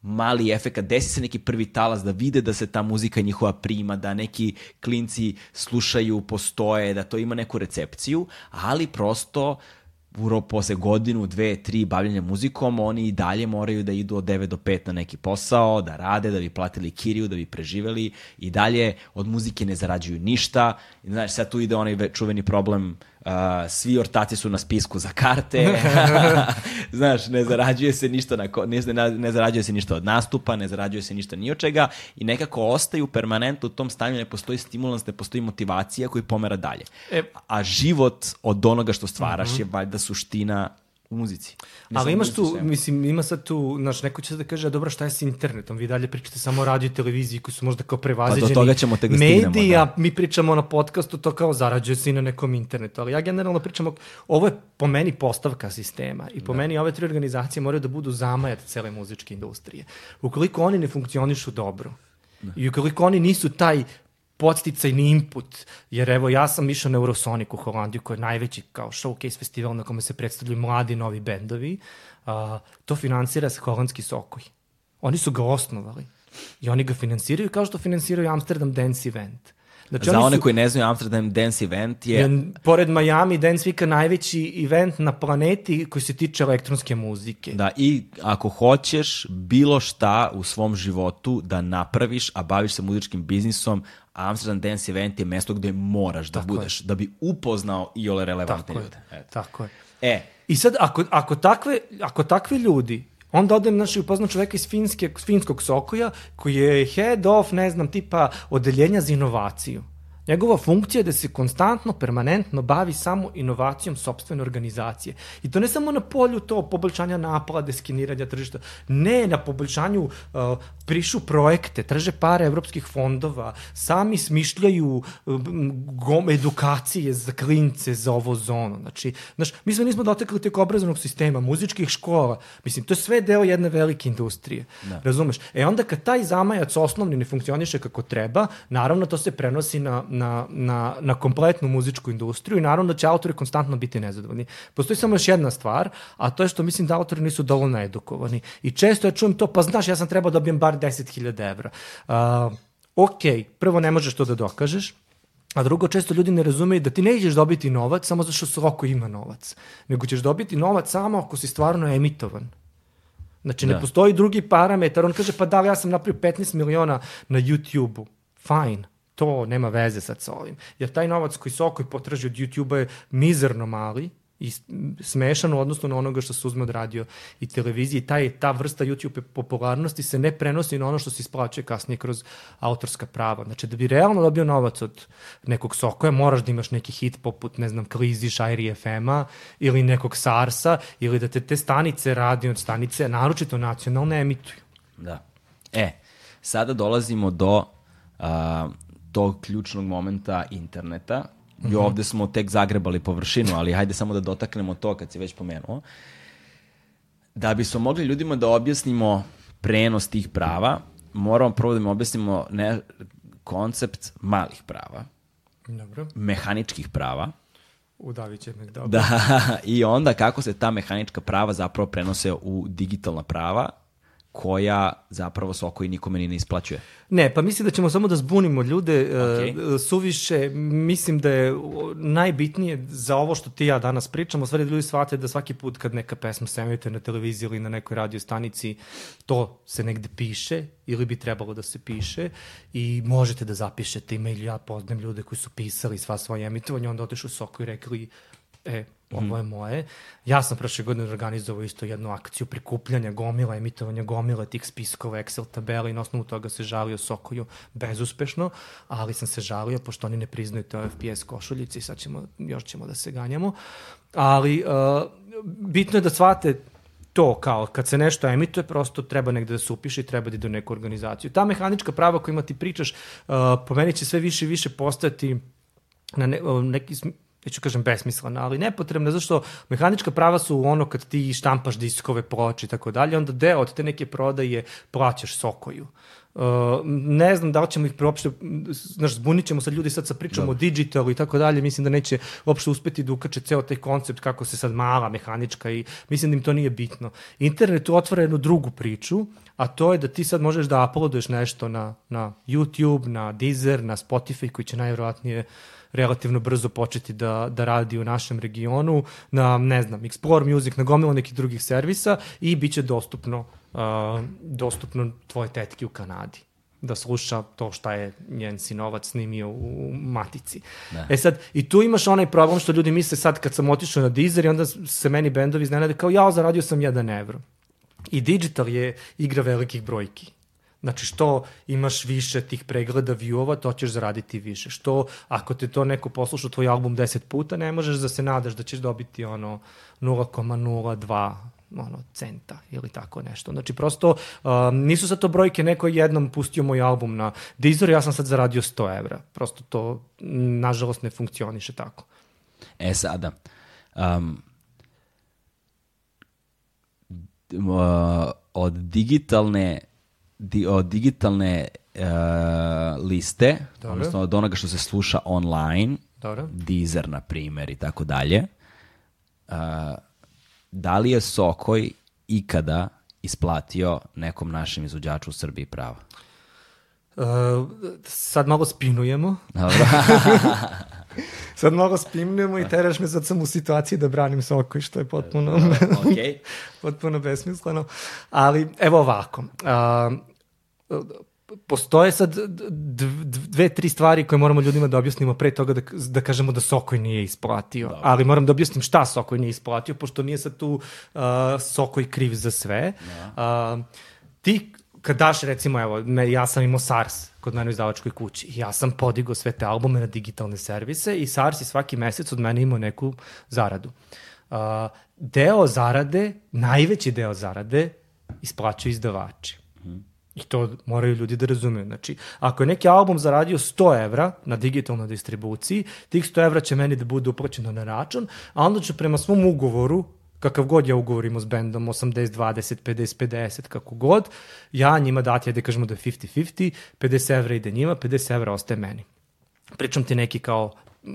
mali efekat, desi se neki prvi talas da vide da se ta muzika njihova prima, da neki klinci slušaju, postoje, da to ima neku recepciju, ali prosto uh, uro posle godinu, dve, tri bavljenja muzikom, oni i dalje moraju da idu od 9 do 5 na neki posao, da rade, da bi platili kiriju, da bi preživeli i dalje od muzike ne zarađuju ništa. I, znaš, sad tu ide onaj čuveni problem uh, Uh, svi ortaci su na spisku za karte. [laughs] Znaš, ne zarađuje se ništa na, ne, ne zarađuje se ništa od nastupa, ne zarađuje se ništa ni od čega i nekako ostaju permanentno u tom stanju, ne postoji stimulans, ne postoji motivacija koji pomera dalje. E, A život od onoga što stvaraš uh -huh. je valjda suština u muzici. Ne Ali imaš tu, sve. mislim, ima sad tu, znaš, neko će da kaže, dobro, šta je s internetom? Vi dalje pričate samo o radio i televiziji koji su možda kao prevaziđeni. Pa do toga ćemo tek da stignemo. Medija, da. mi pričamo na podcastu, to kao zarađuje se i na nekom internetu. Ali ja generalno pričam, ovo je po meni postavka sistema i po da. meni ove tri organizacije moraju da budu zamajat cele muzičke industrije. Ukoliko oni ne funkcionišu dobro, Da. I ukoliko oni nisu taj podsticajni input, jer evo ja sam išao na Eurosonic u Holandiju koji je najveći kao showcase festival na kome se predstavljaju mladi novi bendovi, uh, to finansira se holandski sokoj. Oni su ga osnovali i oni ga finansiraju kao što finansiraju Amsterdam Dance Event. Znači, Za one su, koji ne znaju, Amsterdam Dance Event je... je... Pored Miami Dance Weeka najveći event na planeti koji se tiče elektronske muzike. Da, i ako hoćeš bilo šta u svom životu da napraviš, a baviš se muzičkim biznisom, Amsterdam Dance Event je mesto gde moraš da tako budeš, je. da bi upoznao i ole relevantne tako ljude. Je. Tako je. E. I sad, ako, ako, takve, ako takvi ljudi Onda odem, znači, upoznam čoveka iz Finske, finskog Sokoja, koji je head of, ne znam, tipa odeljenja za inovaciju. Njegova funkcija je da se konstantno, permanentno bavi samo inovacijom sobstvene organizacije. I to ne samo na polju to poboljšanja naplade, skeniranja tržišta, ne, na poboljšanju uh, prišu projekte, traže pare evropskih fondova, sami smišljaju uh, gom, edukacije za klince, za ovo zono. Znači, znaš, mi smo nismo dotekli tek obrazovnog sistema, muzičkih škola, mislim, to je sve deo jedne velike industrije. Da. Razumeš? E onda kad taj zamajac osnovni ne funkcioniše kako treba, naravno to se prenosi na na, na, na kompletnu muzičku industriju i naravno da će autori konstantno biti nezadovoljni. Postoji samo još jedna stvar, a to je što mislim da autori nisu dovoljno edukovani. I često ja čujem to, pa znaš, ja sam trebao da dobijem bar 10.000 evra. Uh, ok, prvo ne možeš to da dokažeš, A drugo, često ljudi ne razumeju da ti nećeš dobiti novac samo zato što Soko ima novac, nego ćeš dobiti novac samo ako si stvarno emitovan. Znači, da. ne postoji drugi parametar. On kaže, pa da, ja sam napravio 15 miliona na YouTube-u. Fine to nema veze sad sa ovim. Jer taj novac koji Sokoj potraži od YouTube-a je mizerno mali, i smešan u odnosu na onoga što se uzme od radio i televizije. Taj, ta vrsta YouTube popularnosti se ne prenosi na ono što se isplaćuje kasnije kroz autorska prava. Znači, da bi realno dobio novac od nekog Sokoja, moraš da imaš neki hit poput, ne znam, Klizi, Šajri FM-a ili nekog Sarsa ili da te te stanice, radio stanice, naročito nacionalne, emituju. Da. E, sada dolazimo do uh, tog ključnog momenta interneta. I mm -hmm. ovde smo tek zagrebali površinu, ali hajde samo da dotaknemo to kad si već pomenuo. Da bi smo mogli ljudima da objasnimo prenos tih prava, moramo prvo da im objasnimo ne, koncept malih prava, Dobro. mehaničkih prava Udavit će me, [laughs] dobro. Da, i onda kako se ta mehanička prava zapravo prenose u digitalna prava, koja zapravo Soko i nikome ni ne isplaćuje. Ne, pa mislim da ćemo samo da zbunimo ljude Ok. uh, suviše. Mislim da je najbitnije za ovo što ti ja danas pričamo, u stvari da ljudi shvate da svaki put kad neka pesma se emituje na televiziji ili na nekoj radio stanici, to se negde piše ili bi trebalo da se piše i možete da zapišete email. Ja poznam ljude koji su pisali sva svoja emitovanja, onda otišu u Soko i rekli e, ovo je moje. Ja sam prošle godine organizovao isto jednu akciju prikupljanja gomila, emitovanja gomila tih spiskova, Excel tabela i na osnovu toga se žalio Sokoju bezuspešno, ali sam se žalio pošto oni ne priznaju te FPS košuljice i sad ćemo, još ćemo da se ganjamo. Ali uh, bitno je da shvate to kao kad se nešto emituje prosto treba negde da se upiše i treba da ide u neku organizaciju. Ta mehanička prava kojima ti pričaš uh, po meni će sve više i više postojati na ne, neki neću kažem besmislena, ali nepotrebna, zašto mehanička prava su ono kad ti štampaš diskove, ploče i tako dalje, onda deo od te neke prodaje plaćaš Sokoju. Uh, ne znam da li ćemo ih uopšte, znaš, zbunit ćemo sad ljudi sad sa pričom o digitalu i tako dalje, mislim da neće uopšte uspeti da ukače ceo taj koncept kako se sad mala mehanička i mislim da im to nije bitno. Internet otvara jednu drugu priču, a to je da ti sad možeš da uploaduješ nešto na, na YouTube, na Deezer, na Spotify koji će najvjerojatnije relativno brzo početi da, da radi u našem regionu, na, ne znam, Explore Music, na gomilu nekih drugih servisa i bit će dostupno, uh, dostupno tvoje tetki u Kanadi da sluša to šta je njen sinovac snimio u matici. Da. E sad, i tu imaš onaj problem što ljudi misle sad kad sam otišao na Deezer i onda se meni bendovi iznenade kao ja zaradio sam 1 evro. I digital je igra velikih brojki. Znači, što imaš više tih pregleda viewova, to ćeš zaraditi više. Što, ako te to neko posluša tvoj album 10 puta, ne možeš da se nadaš da ćeš dobiti ono 0,02 ono, centa ili tako nešto. Znači, prosto um, nisu sad to brojke, neko je jednom pustio moj album na Deezer, ja sam sad zaradio 100 evra. Prosto to, nažalost, ne funkcioniše tako. E sada, um, uh, od digitalne di, od digitalne uh, liste, Dobro. odnosno od onoga što se sluša online, Dobro? Deezer, na primer, i tako dalje, uh, da li je Sokoj ikada isplatio nekom našem izvođaču u Srbiji prava? Uh, sad malo spinujemo. Dobro. [laughs] Sad malo spinujemo i teraš me, sad sam u situaciji da branim Sokoj, što je potpuno, ok. [laughs] potpuno besmisleno. Ali, evo ovako. A, postoje sad dve, tri stvari koje moramo ljudima da objasnimo pre toga da, da kažemo da Sokoj nije isplatio. Dobro. Ali moram da objasnim šta Sokoj nije isplatio, pošto nije sad tu uh, Sokoj kriv za sve. Uh, ti kad daš recimo, evo, me, ja sam imao SARS kod mene u izdavačkoj kući ja sam podigao sve te albume na digitalne servise i SARS je svaki mesec od mene imao neku zaradu. Uh, deo zarade, najveći deo zarade, isplaćaju izdavači. I to moraju ljudi da razumeju. Znači, ako je neki album zaradio 100 evra na digitalnoj distribuciji, tih 100 evra će meni da bude uplaćeno na račun, a onda ću prema svom ugovoru, kakav god ja ugovor imao s bendom, 80, 20, 50, 50, kako god, ja njima dati, ajde kažemo da je 50-50, 50 evra ide njima, 50 evra ostaje meni. Pričam ti neki kao,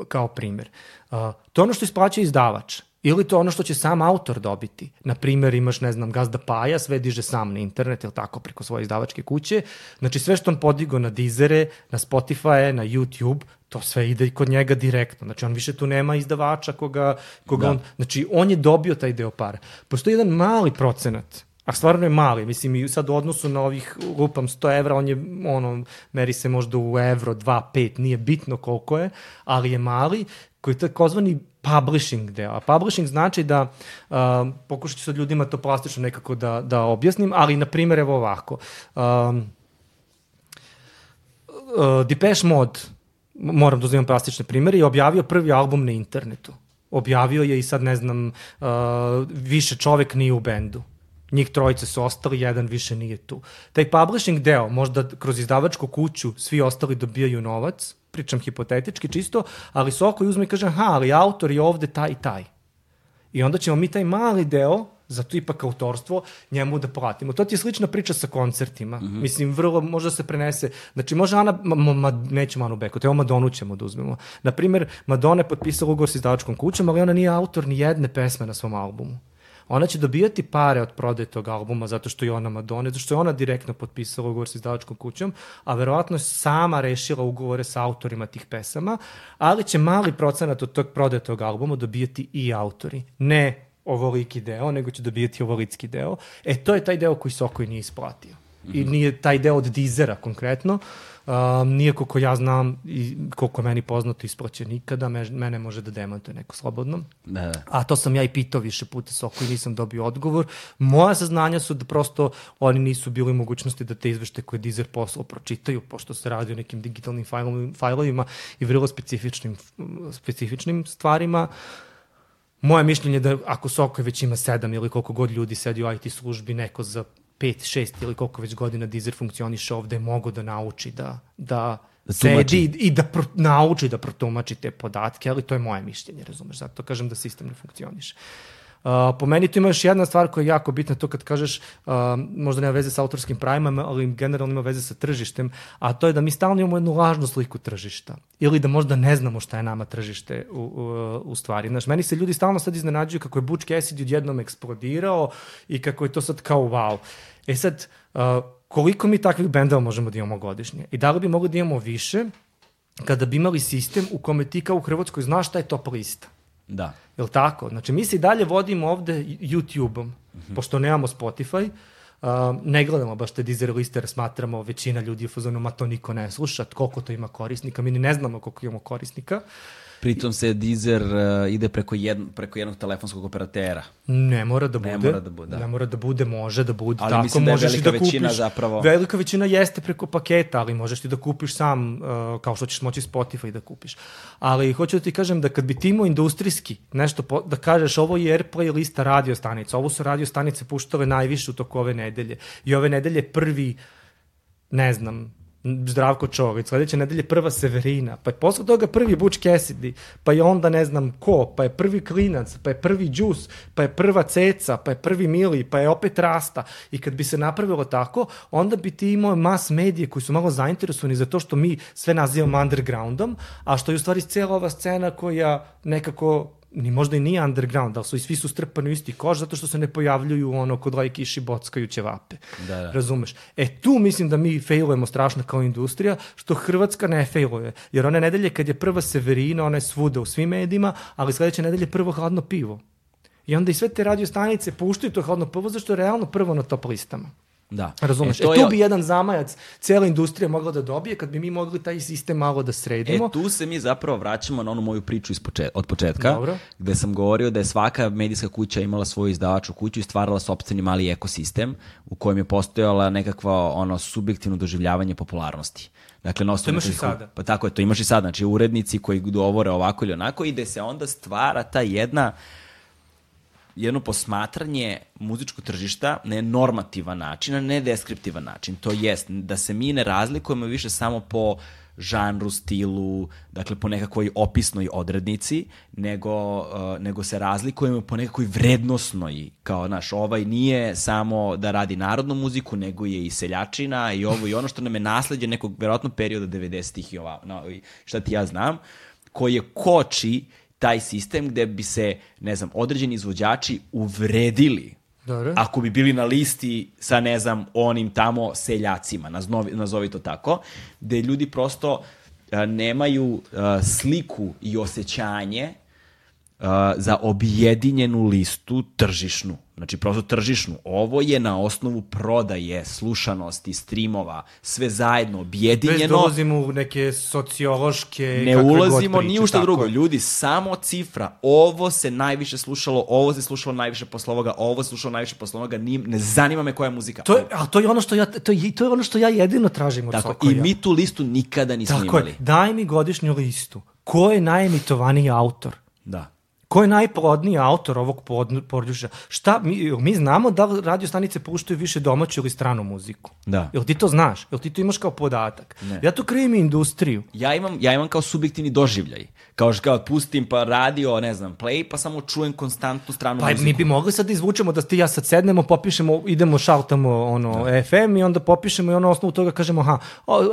kao primer. Uh, to je ono što isplaća izdavač. Ili to ono što će sam autor dobiti. Na primjer, imaš, ne znam, gazda Paja, sve diže sam na internet, ili tako, preko svoje izdavačke kuće. Znači, sve što on podigo na Deezere, na Spotify, na YouTube, to sve ide i kod njega direktno. Znači, on više tu nema izdavača koga, koga Da. on... Znači, on je dobio taj deo para. Postoji jedan mali procenat a stvarno je mali, mislim i sad u odnosu na ovih, lupam 100 evra, on je, ono, meri se možda u evro, 2, 5, nije bitno koliko je, ali je mali, koji je takozvani publishing deo. A publishing znači da, uh, pokušat ću sad ljudima to plastično nekako da, da objasnim, ali na primjer evo ovako. Um, uh, Depeche Mode, moram da uzimam plastične primere, je objavio prvi album na internetu. Objavio je i sad ne znam, uh, više čovek nije u bendu. Njih trojice su ostali, jedan više nije tu. Taj publishing deo, možda kroz izdavačku kuću svi ostali dobijaju novac, pričam hipotetički čisto, ali Soko uzme i kaže, aha, ali autor je ovde taj i taj. I onda ćemo mi taj mali deo zato ipak autorstvo njemu da platimo. To ti je slična priča sa koncertima. Mm -hmm. Mislim, vrlo možda se prenese. Znači, može Ana, ma, ma, nećemo Anu Beku, evo Madonu ćemo da uzmemo. Naprimer, Madonna je potpisala ugovor sa izdavačkom kućom, ali ona nije autor ni jedne pesme na svom albumu ona će dobijati pare od prodaje tog albuma zato što je ona Madonna, zato što je ona direktno potpisala ugovor sa izdavačkom kućom, a verovatno sama rešila ugovore sa autorima tih pesama, ali će mali procenat od tog prodaje tog albuma dobijati i autori. Ne ovoliki deo, nego će dobijati ovoliki deo. E, to je taj deo koji Sokoj nije isplatio. I nije taj deo od Dizera konkretno. Uh, Um, nije koliko ja znam i koliko meni poznato isplaće nikada, me, mene može da demantuje neko slobodno. Da, da. A to sam ja i pitao više puta Soko i nisam dobio odgovor. Moja saznanja su da prosto oni nisu bili mogućnosti da te izvešte koje Deezer poslao pročitaju, pošto se radi o nekim digitalnim fajlovima i vrlo specifičnim, specifičnim stvarima. Moje mišljenje je da ako Soko već ima sedam ili koliko god ljudi sedi u IT službi, neko za 5, 6 ili koliko već godina Deezer funkcioniše ovde, mogu da nauči da, da, da sedi i da pro, nauči da protumači te podatke, ali to je moje mišljenje, razumeš, zato kažem da sistem ne funkcioniše. Po meni tu ima još jedna stvar koja je jako bitna, to kad kažeš, možda nema veze sa autorskim pravima, ali generalno ima veze sa tržištem, a to je da mi stalno imamo jednu lažnu sliku tržišta. Ili da možda ne znamo šta je nama tržište u, u, u stvari. Znaš, meni se ljudi stalno sad iznenađuju kako je Butch Cassidy odjednom eksplodirao i kako je to sad kao wow. E sad, koliko mi takvih bendova možemo da imamo godišnje? I da li bi mogli da imamo više kada bi imali sistem u kome ti kao u Hrvatskoj znaš šta je top lista? Da. Jel tako? Znači, mi se i dalje vodimo ovde YouTube-om, mm -hmm. pošto nemamo Spotify, Uh, ne gledamo baš te Deezer liste, jer smatramo većina ljudi u fazonu, ma to niko ne sluša, koliko to ima korisnika, mi ni ne znamo koliko imamo korisnika. Uh, Pritom se Deezer uh, ide preko, jedn, preko jednog telefonskog operatera. Ne mora da bude. Ne mora da bude. Da. Ne mora da bude, može da bude. Ali tako, mislim da je velika da većina kupiš, zapravo. Velika većina jeste preko paketa, ali možeš ti da kupiš sam, uh, kao što ćeš moći Spotify da kupiš. Ali hoću da ti kažem da kad bi ti imao industrijski nešto, po, da kažeš ovo je Airplay lista radio stanica, ovo su radio stanice puštale najviše u toku ove nedelje. I ove nedelje prvi, ne znam, Zdravko Čović, sledeće nedelje prva Severina, pa je posle toga prvi Butch Cassidy, pa je onda ne znam ko, pa je prvi Klinac, pa je prvi Džus, pa je prva Ceca, pa je prvi Mili, pa je opet Rasta. I kad bi se napravilo tako, onda bi ti imao mass medije koji su malo zainteresovani za to što mi sve nazivamo undergroundom, a što je u stvari cijela ova scena koja nekako ni možda i nije underground, ali su i svi su strpani u isti koš zato što se ne pojavljuju ono kod laj kiši bockaju ćevape. Da, da. Razumeš? E tu mislim da mi failujemo strašno kao industrija, što Hrvatska ne failuje. Jer one nedelje kad je prva Severina, ona je svuda u svim medijima, ali sledeće nedelje prvo hladno pivo. I onda i sve te radio stanice puštaju to hladno pivo, zašto je realno prvo na top listama. Da. Razumeš? E, to e tu je... bi jedan zamajac cijela industrija mogla da dobije kad bi mi mogli taj sistem malo da sredimo. E tu se mi zapravo vraćamo na onu moju priču iz počet, od početka, Dobro. gde sam govorio da je svaka medijska kuća imala svoju izdavaču kuću i stvarala sobstveni mali ekosistem u kojem je postojala nekakva ono subjektivno doživljavanje popularnosti. Dakle, na to imaš i sada. Pa tako je, to imaš i sada. Znači, urednici koji govore ovako ili onako i gde se onda stvara ta jedna uh, jedno posmatranje muzičkog tržišta na normativan način, a ne deskriptivan način. To jest da se mi ne razlikujemo više samo po žanru, stilu, dakle po nekakvoj opisnoj odrednici, nego, uh, nego se razlikujemo po nekakvoj vrednosnoj, kao naš, ovaj nije samo da radi narodnu muziku, nego je i seljačina i ovo i ono što nam je nasledđe nekog verovatno perioda 90-ih i ova, no, šta ti ja znam, koje koči taj sistem gde bi se, ne znam, određeni izvođači uvredili Dobre. ako bi bili na listi sa, ne znam, onim tamo seljacima, nazovi, nazovi to tako, gde ljudi prosto a, nemaju a, sliku i osjećanje a, za objedinjenu listu tržišnu. Znači, prosto tržišnu. Ovo je na osnovu prodaje, slušanosti, streamova, sve zajedno, objedinjeno. Bez dolazimo u neke sociološke... Ne ulazimo ni u što drugo. Ljudi, samo cifra. Ovo se najviše slušalo, ovo se slušalo najviše posle ovoga, ovo se slušalo najviše posle ovoga, ne, ne zanima me koja je muzika. To je, a to je ono što ja, to je, to je ono što ja jedino tražim od Tako, Sokoja. I mi tu listu nikada nismo Tako imali. Je, daj mi godišnju listu. Ko je najemitovaniji autor? Da Ko je najplodniji autor ovog područja? Šta, mi, mi znamo da radio stanice puštaju više domaću ili stranu muziku? Da. Jel ti to znaš? Jel ti to imaš kao podatak? Ne. Ja to krivim industriju. Ja imam, ja imam kao subjektivni doživljaj. Kao što kao pustim pa radio, ne znam, play, pa samo čujem konstantnu stranu Pa muziku. mi bi mogli sad da izvučemo da ti ja sad sednemo, popišemo, idemo šaltamo ono da. FM i onda popišemo i ono osnovu toga kažemo aha,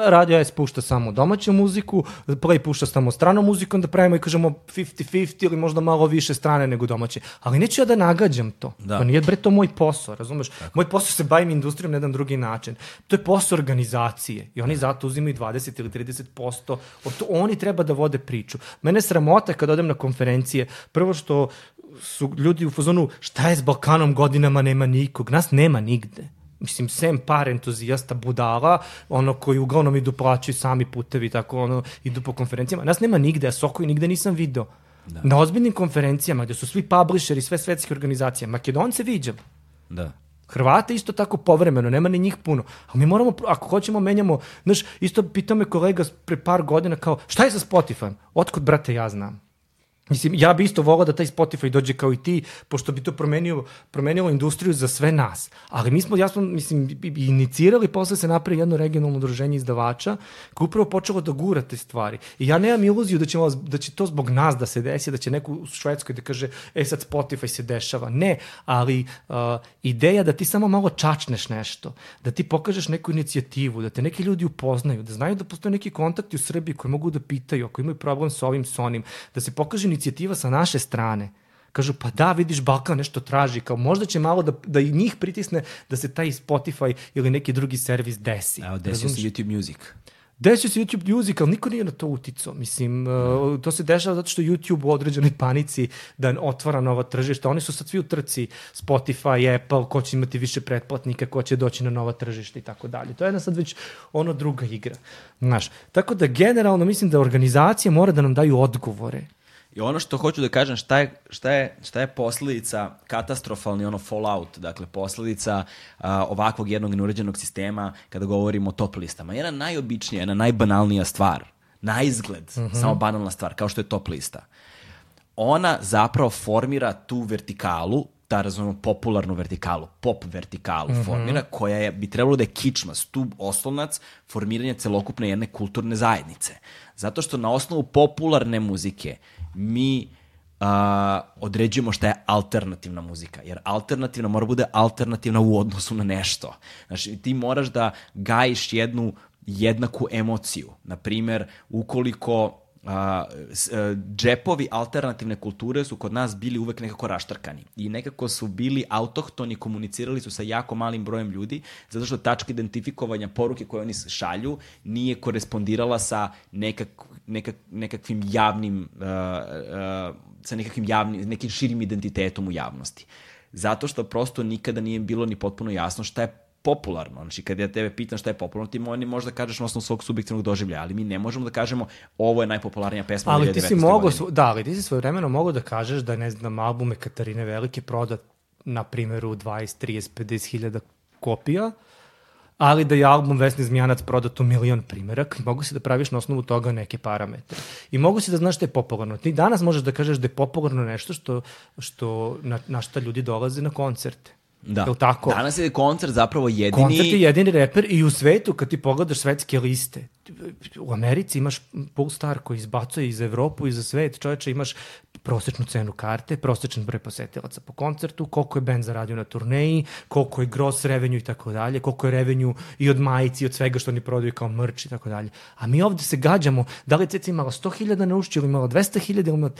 radio S pušta samo domaću muziku, play pušta samo stranu muziku, onda pravimo i kažemo 50-50 ili možda malo više strane nego domaće. Ali neću ja da nagađam to. Da. Pa nije bre to moj posao, razumeš? Tako. Moj posao se bavim industrijom na jedan drugi način. To je posao organizacije i oni zato uzimaju 20 ili 30%. Od to, oni treba da vode priču. Mene sramota kad odem na konferencije, prvo što su ljudi u fazonu šta je s Balkanom godinama nema nikog, nas nema nigde mislim, sem par entuzijasta budala, ono koji uglavnom idu plaćaju sami putevi, tako ono, idu po konferencijama. Nas nema nigde, a Soko i nigde nisam video. Da. Na ozbiljnim konferencijama gde su svi publisheri, sve svetske organizacije, Makedonce viđam. Da. Hrvate isto tako povremeno, nema ni njih puno. A mi moramo, ako hoćemo, menjamo, znaš, isto pitao me kolega pre par godina kao, šta je sa Spotify? Otkud, brate, ja znam? Mislim, ja bi isto volao da taj Spotify dođe kao i ti, pošto bi to promenilo, promenilo industriju za sve nas. Ali mi smo, ja smo, mislim, inicirali, posle se napravi jedno regionalno udruženje izdavača, koje upravo počelo da gura te stvari. I ja nemam iluziju da će, da će to zbog nas da se desi, da će neko u Švedskoj da kaže, e sad Spotify se dešava. Ne, ali uh, ideja da ti samo malo čačneš nešto, da ti pokažeš neku inicijativu, da te neki ljudi upoznaju, da znaju da postoje neki kontakti u Srbiji koji mogu da pitaju ako imaju problem sa ovim, sa onim, da se pokaže inicijativa sa naše strane. Kažu, pa da, vidiš, Balkan nešto traži, kao možda će malo da, da i njih pritisne da se taj Spotify ili neki drugi servis desi. Evo, desio se YouTube Music. Desio se YouTube Music, ali niko nije na to uticao. Mislim, uh, to se dešava zato što YouTube u određenoj panici da otvara nova tržišta. Oni su sad svi u trci Spotify, Apple, ko će imati više pretplatnika, ko će doći na nova tržišta i tako dalje. To je jedna sad već ono druga igra. Znaš, tako da generalno mislim da organizacije mora da nam daju odgovore. I ono što hoću da kažem, šta je, šta je, šta je posledica katastrofalni ono fallout, dakle posledica uh, ovakvog jednog neuređenog sistema kada govorimo o top listama. Jedna najobičnija, jedna najbanalnija stvar, na izgled, mm -hmm. samo banalna stvar, kao što je top lista. Ona zapravo formira tu vertikalu, ta razumemo popularnu vertikalu, pop vertikalu mm -hmm. formira, koja je, bi trebalo da je kičma, stub, oslovnac formiranja celokupne jedne kulturne zajednice. Zato što na osnovu popularne muzike mi uh, određujemo šta je alternativna muzika. Jer alternativna mora bude alternativna u odnosu na nešto. Znači, ti moraš da gajiš jednu jednaku emociju. Naprimer, ukoliko Uh, džepovi alternativne kulture su kod nas bili uvek nekako raštrkani i nekako su bili autohtoni, komunicirali su sa jako malim brojem ljudi, zato što tačka identifikovanja poruke koje oni šalju nije korespondirala sa nekak, nekak, nekakvim javnim, uh, uh, sa nekakvim javnim, nekim širim identitetom u javnosti. Zato što prosto nikada nije bilo ni potpuno jasno šta je popularno. Znači, kad ja tebe pitam šta je popularno, ti moj, možda kažeš na osnovu svog subjektivnog doživljaja, ali mi ne možemo da kažemo ovo je najpopularnija pesma ali ti si mogo, Da, ali ti si svoje vremeno mogo da kažeš da, ne znam, albume Katarine Velike prodat na primjeru 20, 30, 50 hiljada kopija, ali da je album Vesni Zmijanac prodat u milion primjerak, mogu se da praviš na osnovu toga neke parametre. I mogu se da znaš šta je popularno. Ti danas možeš da kažeš da je popularno nešto što, što na, na šta ljudi dolaze na koncerte. Da. Jel tako? Danas je koncert zapravo jedini... Koncert je jedini reper i u svetu, kad ti pogledaš svetske liste, u Americi imaš Star koji izbacuje iz Evropu i za svet, čoveče, imaš prosečnu cenu karte, prosečan broj posetilaca po koncertu, koliko je band zaradio na turneji, koliko je gross revenue i tako dalje, koliko je revenue i od majici, i od svega što oni prodaju kao merch i tako dalje. A mi ovde se gađamo, da li ceca imala 100.000 na ušću ili imala 200.000 ili imala...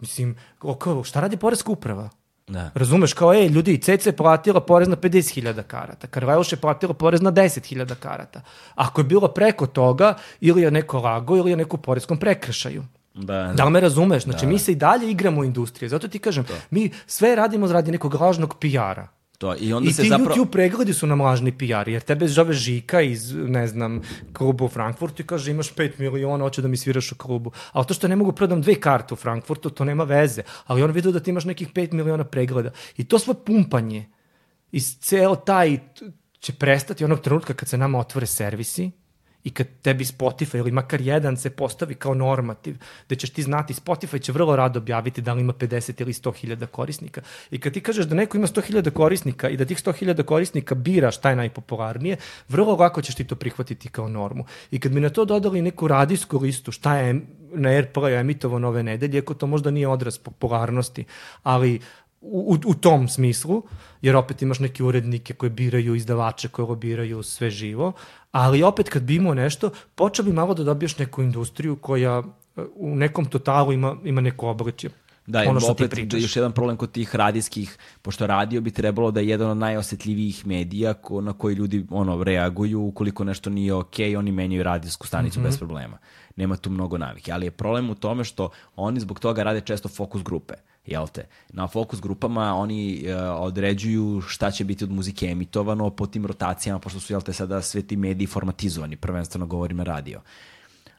Mislim, oko, šta radi Poreska uprava? Da. Razumeš, kao, ej, ljudi, CC je platila porez na 50.000 karata, Karvajuš je platila porez na 10.000 karata. Ako je bilo preko toga, ili je neko lago, ili je neko poreskom prekršaju. Da, da. da li me razumeš? Znači, da. mi se i dalje igramo u industrije. Zato ti kažem, to. mi sve radimo radi nekog lažnog PR-a. To. I, onda I se ti zapravo... YouTube pregledi su nam lažni PR, jer tebe zove Žika iz, ne znam, klubu u Frankfurtu i kaže imaš 5 miliona, hoće da mi sviraš u klubu. Ali to što ne mogu prodam dve karte u Frankfurtu, to nema veze. Ali on vidio da ti imaš nekih 5 miliona pregleda. I to svoje pumpanje i ceo taj će prestati onog trenutka kad se nama otvore servisi I kad tebi Spotify ili makar jedan se postavi kao normativ, da ćeš ti znati, Spotify će vrlo rado objaviti da li ima 50 ili 100 hiljada korisnika. I kad ti kažeš da neko ima 100 hiljada korisnika i da tih 100 hiljada korisnika bira šta je najpopularnije, vrlo lako ćeš ti to prihvatiti kao normu. I kad bi na to dodali neku radijsku listu, šta je na Airplayu emitovo nove nedelje, ako to možda nije odraz popularnosti, ali u, u tom smislu, jer opet imaš neke urednike koje biraju izdavače, koje lobiraju sve živo, ali opet kad bi imao nešto, počeo bi malo da dobiješ neku industriju koja e, u nekom totalu ima, ima neko obličje. Da, ono što opet, ti pričaš. još jedan problem kod tih radijskih, pošto radio bi trebalo da je jedan od najosetljivijih medija ko, na koji ljudi ono reaguju, ukoliko nešto nije okej, okay, oni menjaju radijsku stanicu mm -hmm. bez problema. Nema tu mnogo navike, ali je problem u tome što oni zbog toga rade često fokus grupe jel te? Na fokus grupama oni uh, određuju šta će biti od muzike emitovano po tim rotacijama, pošto su, jel te, sada sve ti mediji formatizovani, prvenstveno govorim na radio.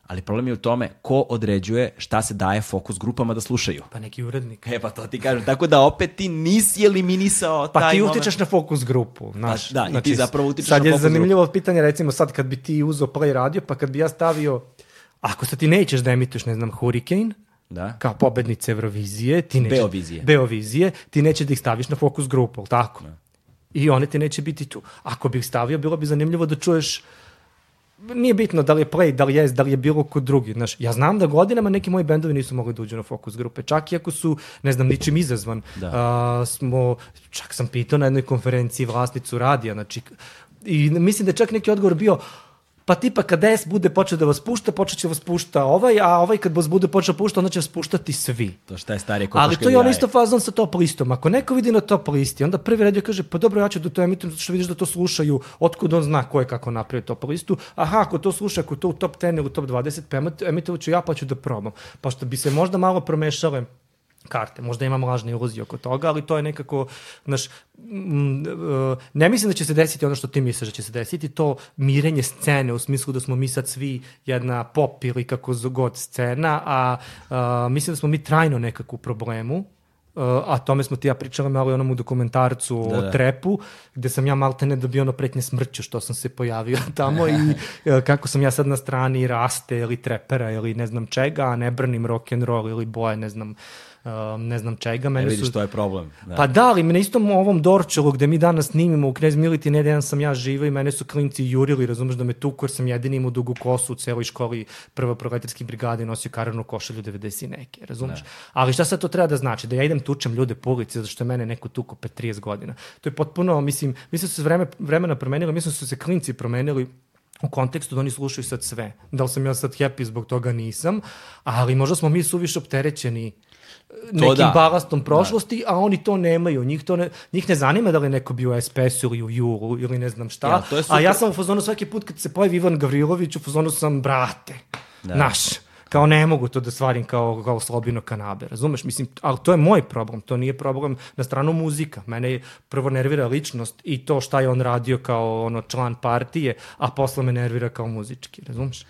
Ali problem je u tome ko određuje šta se daje fokus grupama da slušaju. Pa neki urednik. E pa to ti kažem. Tako da opet ti nisi eliminisao pa taj ti moment. utičeš na fokus grupu. Znaš, pa, da, znači, i ti zapravo utičeš na fokus Sad je zanimljivo pitanje, recimo sad kad bi ti uzeo play radio, pa kad bi ja stavio, ako sad ti nećeš da emituješ, ne znam, Hurricane, da. kao pobednice Eurovizije, ti neće, Beovizije. Beovizije, ti neće da ih staviš na fokus grupu, tako? Da. I one ti neće biti tu. Ako bih stavio, bilo bi zanimljivo da čuješ nije bitno da li je Play, da li je da li je bilo kod drugi. Znaš, ja znam da godinama neki moji bendovi nisu mogli da uđu na fokus grupe, čak i ako su, ne znam, ničim izazvan. Da. A, smo, čak sam pitao na jednoj konferenciji vlasnicu radija, znači, i mislim da je čak neki odgovor bio, pa tipa kad DS bude počeo da vas pušta, počet će vas pušta ovaj, a ovaj kad vas bude počeo pušta, onda će vas puštati svi. To šta je starije kokoške Ali to je ono isto fazon sa top listom. Ako neko vidi na top listi, onda prvi radio kaže, pa dobro, ja ću da to emitujem, zato što vidiš da to slušaju, otkud on zna ko je kako napravio top listu. Aha, ako to sluša, ako to u top 10 ili u top 20, pa emitovat ću ja, pa ću da probam. Pa što bi se možda malo promešale karte. Možda imam lažne iluzije oko toga, ali to je nekako, znaš, ne mislim da će se desiti ono što ti misliš da će se desiti, to mirenje scene u smislu da smo mi sad svi jedna pop ili kako god scena, a, a mislim da smo mi trajno nekako u problemu, a tome smo ti ja pričali malo i onom u dokumentarcu da, da. o trepu, gde sam ja malte ne dobio ono pretnje smrću što sam se pojavio [laughs] tamo i e, kako sam ja sad na strani raste ili trepera ili ne znam čega, a ne branim rock and roll ili boje, ne znam, uh, Um, ne znam čega. Mene e, vidiš, su... to je problem. Da. Pa da, ali na istom ovom Dorčelu gde mi danas snimimo u Knez Militi, ne jedan sam ja živa i mene su klinci jurili, razumeš da me tuku jer sam jedini imao dugu kosu u celoj školi prva proletarski brigade nosio karanu košalju 90 neke, razumeš? Da. Ali šta sad to treba da znači? Da ja idem tučem ljude po ulici zato što je mene neko tuko pre 30 godina. To je potpuno, mislim, mislim su se vreme, vremena promenili, mislim su se klinci promenili, u kontekstu da oni slušaju sad sve. Da li sam ja sad happy zbog toga nisam, ali možda smo mi suviše opterećeni nekim da. balastom prošlosti, da. a oni to nemaju. Njih, to ne, njih ne zanima da li neko bio u SPS ili u Juru ili ne znam šta. Ja, a ja sam u fazonu svaki put kad se pojavi Ivan Gavrilović, u fazonu sam brate, da. naš. Kao ne mogu to da stvarim kao, kao slobino kanabe, razumeš? Mislim, ali to je moj problem, to nije problem na stranu muzika. Mene je prvo nervira ličnost i to šta je on radio kao ono član partije, a posle me nervira kao muzički, razumeš?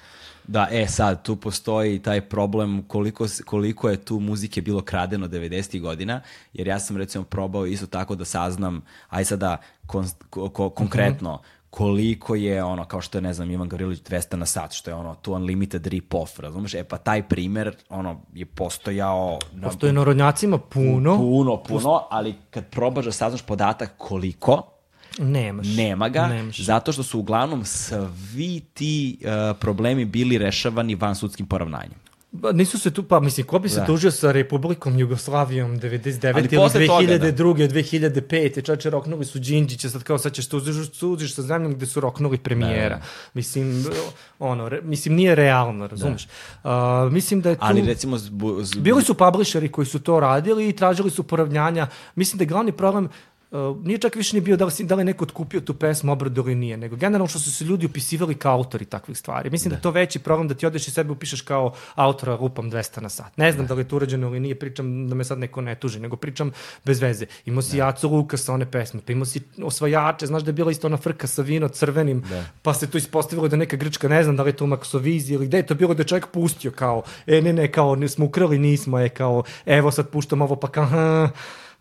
Da, e sad, tu postoji taj problem koliko, koliko je tu muzike bilo kradeno 90. godina, jer ja sam recimo probao isto tako da saznam, aj sada kon, ko, ko, konkretno, koliko je ono, kao što je, ne znam, Ivan Gavrilović 200 na sat, što je ono, tu unlimited rip-off, razumeš? E pa taj primer, ono, je postojao... Postoje na narodnjacima puno. Puno, puno, ali kad probaš da saznaš podatak koliko, Nemaš. Nema ga, Nemaš. zato što su uglavnom svi ti uh, problemi bili rešavani van sudskim poravnanjem. Ba, nisu se tu, pa mislim, ko bi se da. tužio sa Republikom Jugoslavijom 99 ili 2002. Toga, da. 2005. Čače roknuli su Đinđića, sad kao sad ćeš tužiš, tužiš sa zemljom gde su roknuli premijera. Da. Mislim, ono, re, mislim, nije realno, razumeš? Da. Uh, mislim da je tu... Ali recimo... Zbu, zbu... Bili su publisheri koji su to radili i tražili su poravnjanja. Mislim da je glavni problem Uh, nije čak više ni bio da li, da li neko otkupio tu pesmu, obradu ili nije, nego generalno što su se ljudi upisivali kao autori takvih stvari. Mislim da, da to veći problem da ti odeš i sebe upišeš kao autora lupam 200 na sat. Ne znam da, da li je to urađeno ili nije, pričam da me sad neko ne tuži, nego pričam bez veze. Imao si da. Jaco Luka sa one pesme, pa imao si osvajače, znaš da je bila isto ona frka sa vino crvenim, da. pa se to ispostavilo da neka grčka, ne znam da li je to u Maksoviziji ili gde je to bilo da je čovjek pustio kao, e ne ne, kao ne smo ukrali, nismo, je kao, evo sad puštam ovo, pa kao,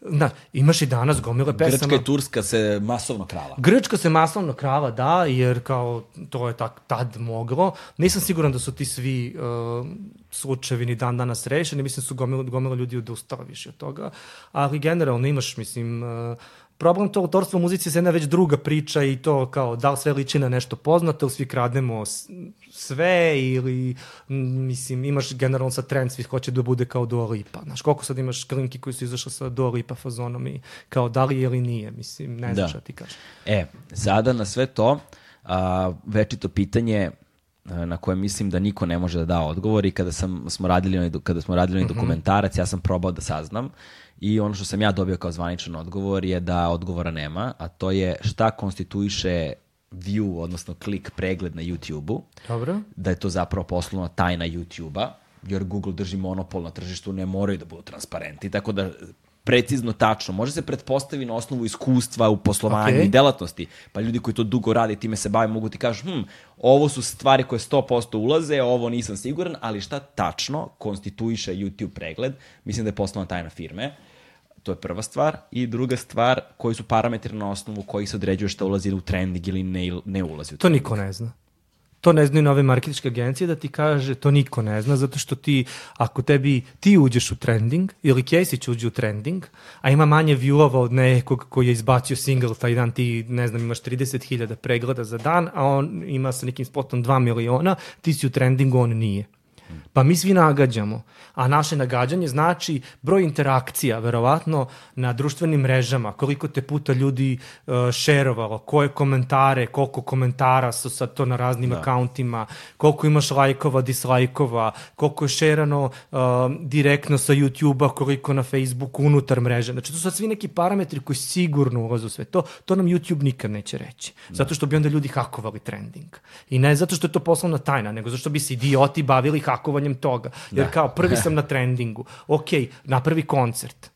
Na, imaš i danas gomile pesama. Grčka i Turska se masovno krala. Grčka se masovno krala, da, jer kao to je tak, tad moglo. Nisam siguran da su ti svi uh, slučajevi ni dan danas rešeni, mislim da su gomila, gomila ljudi odustala više od toga, ali generalno imaš, mislim, uh, problem to autorstva u muzici je jedna već druga priča i to kao da li sve liči na nešto poznato svi krademo sve ili mislim imaš generalno sa trend svi hoće da bude kao Dua Lipa. Znaš koliko sad imaš klinki koji su izašli sa Dua Lipa fazonom i kao da li je ili nije, mislim ne znam da. šta ti kažeš. E, sada na sve to a, večito pitanje na koje mislim da niko ne može da da odgovor i kada sam, smo radili, kada smo radili mm -hmm. dokumentarac, ja sam probao da saznam i ono što sam ja dobio kao zvaničan odgovor je da odgovora nema, a to je šta konstituiše view, odnosno klik pregled na YouTube-u. Dobro. Da je to zapravo poslovna tajna YouTube-a, jer Google drži monopol na tržištu, ne moraju da budu transparenti, tako da precizno, tačno. Može se pretpostavi na osnovu iskustva u poslovanju okay. i delatnosti. Pa ljudi koji to dugo rade time se bave mogu ti kažu, hm, ovo su stvari koje 100% ulaze, ovo nisam siguran, ali šta tačno konstituiše YouTube pregled, mislim da je poslovna tajna firme. To je prva stvar. I druga stvar, koji su parametri na osnovu kojih se određuje šta ulazi u trending ili ne, ne ulazi u trending. To niko ne zna. To ne znaju nove marketičke agencije da ti kaže, to niko ne zna, zato što ti, ako tebi, ti uđeš u trending, ili Kesić uđe u trending, a ima manje viewova od nekog koji je izbacio single taj dan, ti, ne znam, imaš 30.000 pregleda za dan, a on ima sa nekim spotom 2 miliona, ti si u trendingu, on nije. Pa mi svi nagađamo, a naše nagađanje znači broj interakcija, verovatno na društvenim mrežama, koliko te puta ljudi uh, šerovalo, koje komentare, koliko komentara su sad to na raznim da. akauntima, koliko imaš lajkova, dislajkova, koliko je šerano uh, direktno sa YouTube-a, koliko na Facebooku, unutar mreže. Znači, to su sad svi neki parametri koji sigurno ulazu u sve to. To nam YouTube nikad neće reći. Da. Zato što bi onda ljudi hakovali trending. I ne zato što je to poslovna tajna, nego zato što bi se idioti bavili hakovanjem reagovanjem toga. Jer da. kao prvi [laughs] sam na trendingu. Ok, napravi koncert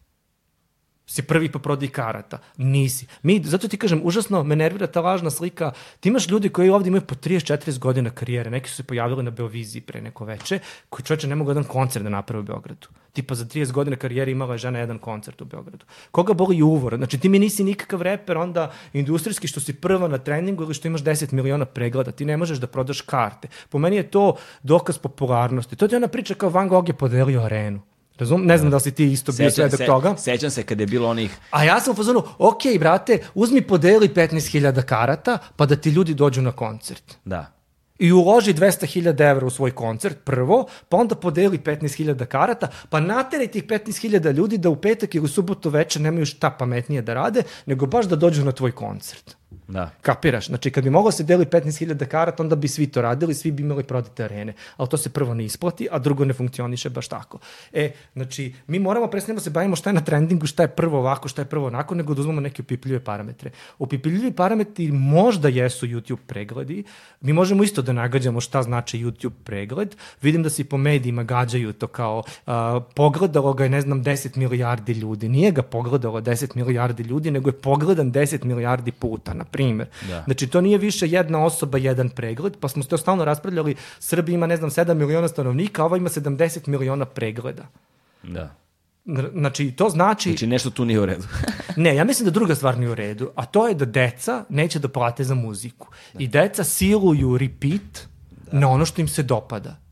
si prvi po prodaj karata. Nisi. Mi, zato ti kažem, užasno me nervira ta lažna slika. Ti imaš ljudi koji ovdje imaju po 30-40 godina karijere. Neki su se pojavili na Beoviziji pre neko veče, koji čovječe ne mogu jedan koncert da naprave u Beogradu. Tipa za 30 godina karijere imala je žena jedan koncert u Beogradu. Koga boli uvor? Znači ti mi nisi nikakav reper, onda industrijski što si prva na treningu ili što imaš 10 miliona pregleda. Ti ne možeš da prodaš karte. Po meni je to dokaz popularnosti. To je ona priča kao Van Gogh je podelio arenu. Razum? Ne znam da li si ti isto bio svedok se, toga. Sećam se kada je bilo onih... A ja sam u fazonu, ok, brate, uzmi podeli 15.000 karata, pa da ti ljudi dođu na koncert. Da. I uloži 200.000 evra u svoj koncert prvo, pa onda podeli 15.000 karata, pa nateraj tih 15.000 ljudi da u petak ili subotu večer nemaju šta pametnije da rade, nego baš da dođu na tvoj koncert. Da. Kapiraš? Znači, kad bi moglo se deli 15.000 karata, onda bi svi to radili, svi bi imali prodate arene. Ali to se prvo ne isplati, a drugo ne funkcioniše baš tako. E, znači, mi moramo presnemo da se bavimo šta je na trendingu, šta je prvo ovako, šta je prvo onako, nego da uzmemo neke upipljive parametre. Upipljivi parametri možda jesu YouTube pregledi. Mi možemo isto da nagađamo šta znači YouTube pregled. Vidim da se i po medijima gađaju to kao uh, pogledalo ga je, ne znam, 10 milijardi ljudi. Nije ga pogledalo 10 milijardi ljudi, nego je pogledan 10 milijardi puta, na primer. Da. Znači, to nije više jedna osoba, jedan pregled, pa smo se to stalno raspravljali, Srbija ima, ne znam, 7 miliona stanovnika, a ova ima 70 miliona pregleda. Da. Znači, to znači... Znači, nešto tu nije u redu. [laughs] ne, ja mislim da druga stvar nije u redu, a to je da deca neće da plate za muziku. Da. I deca siluju repeat da. na ono što im se dopada.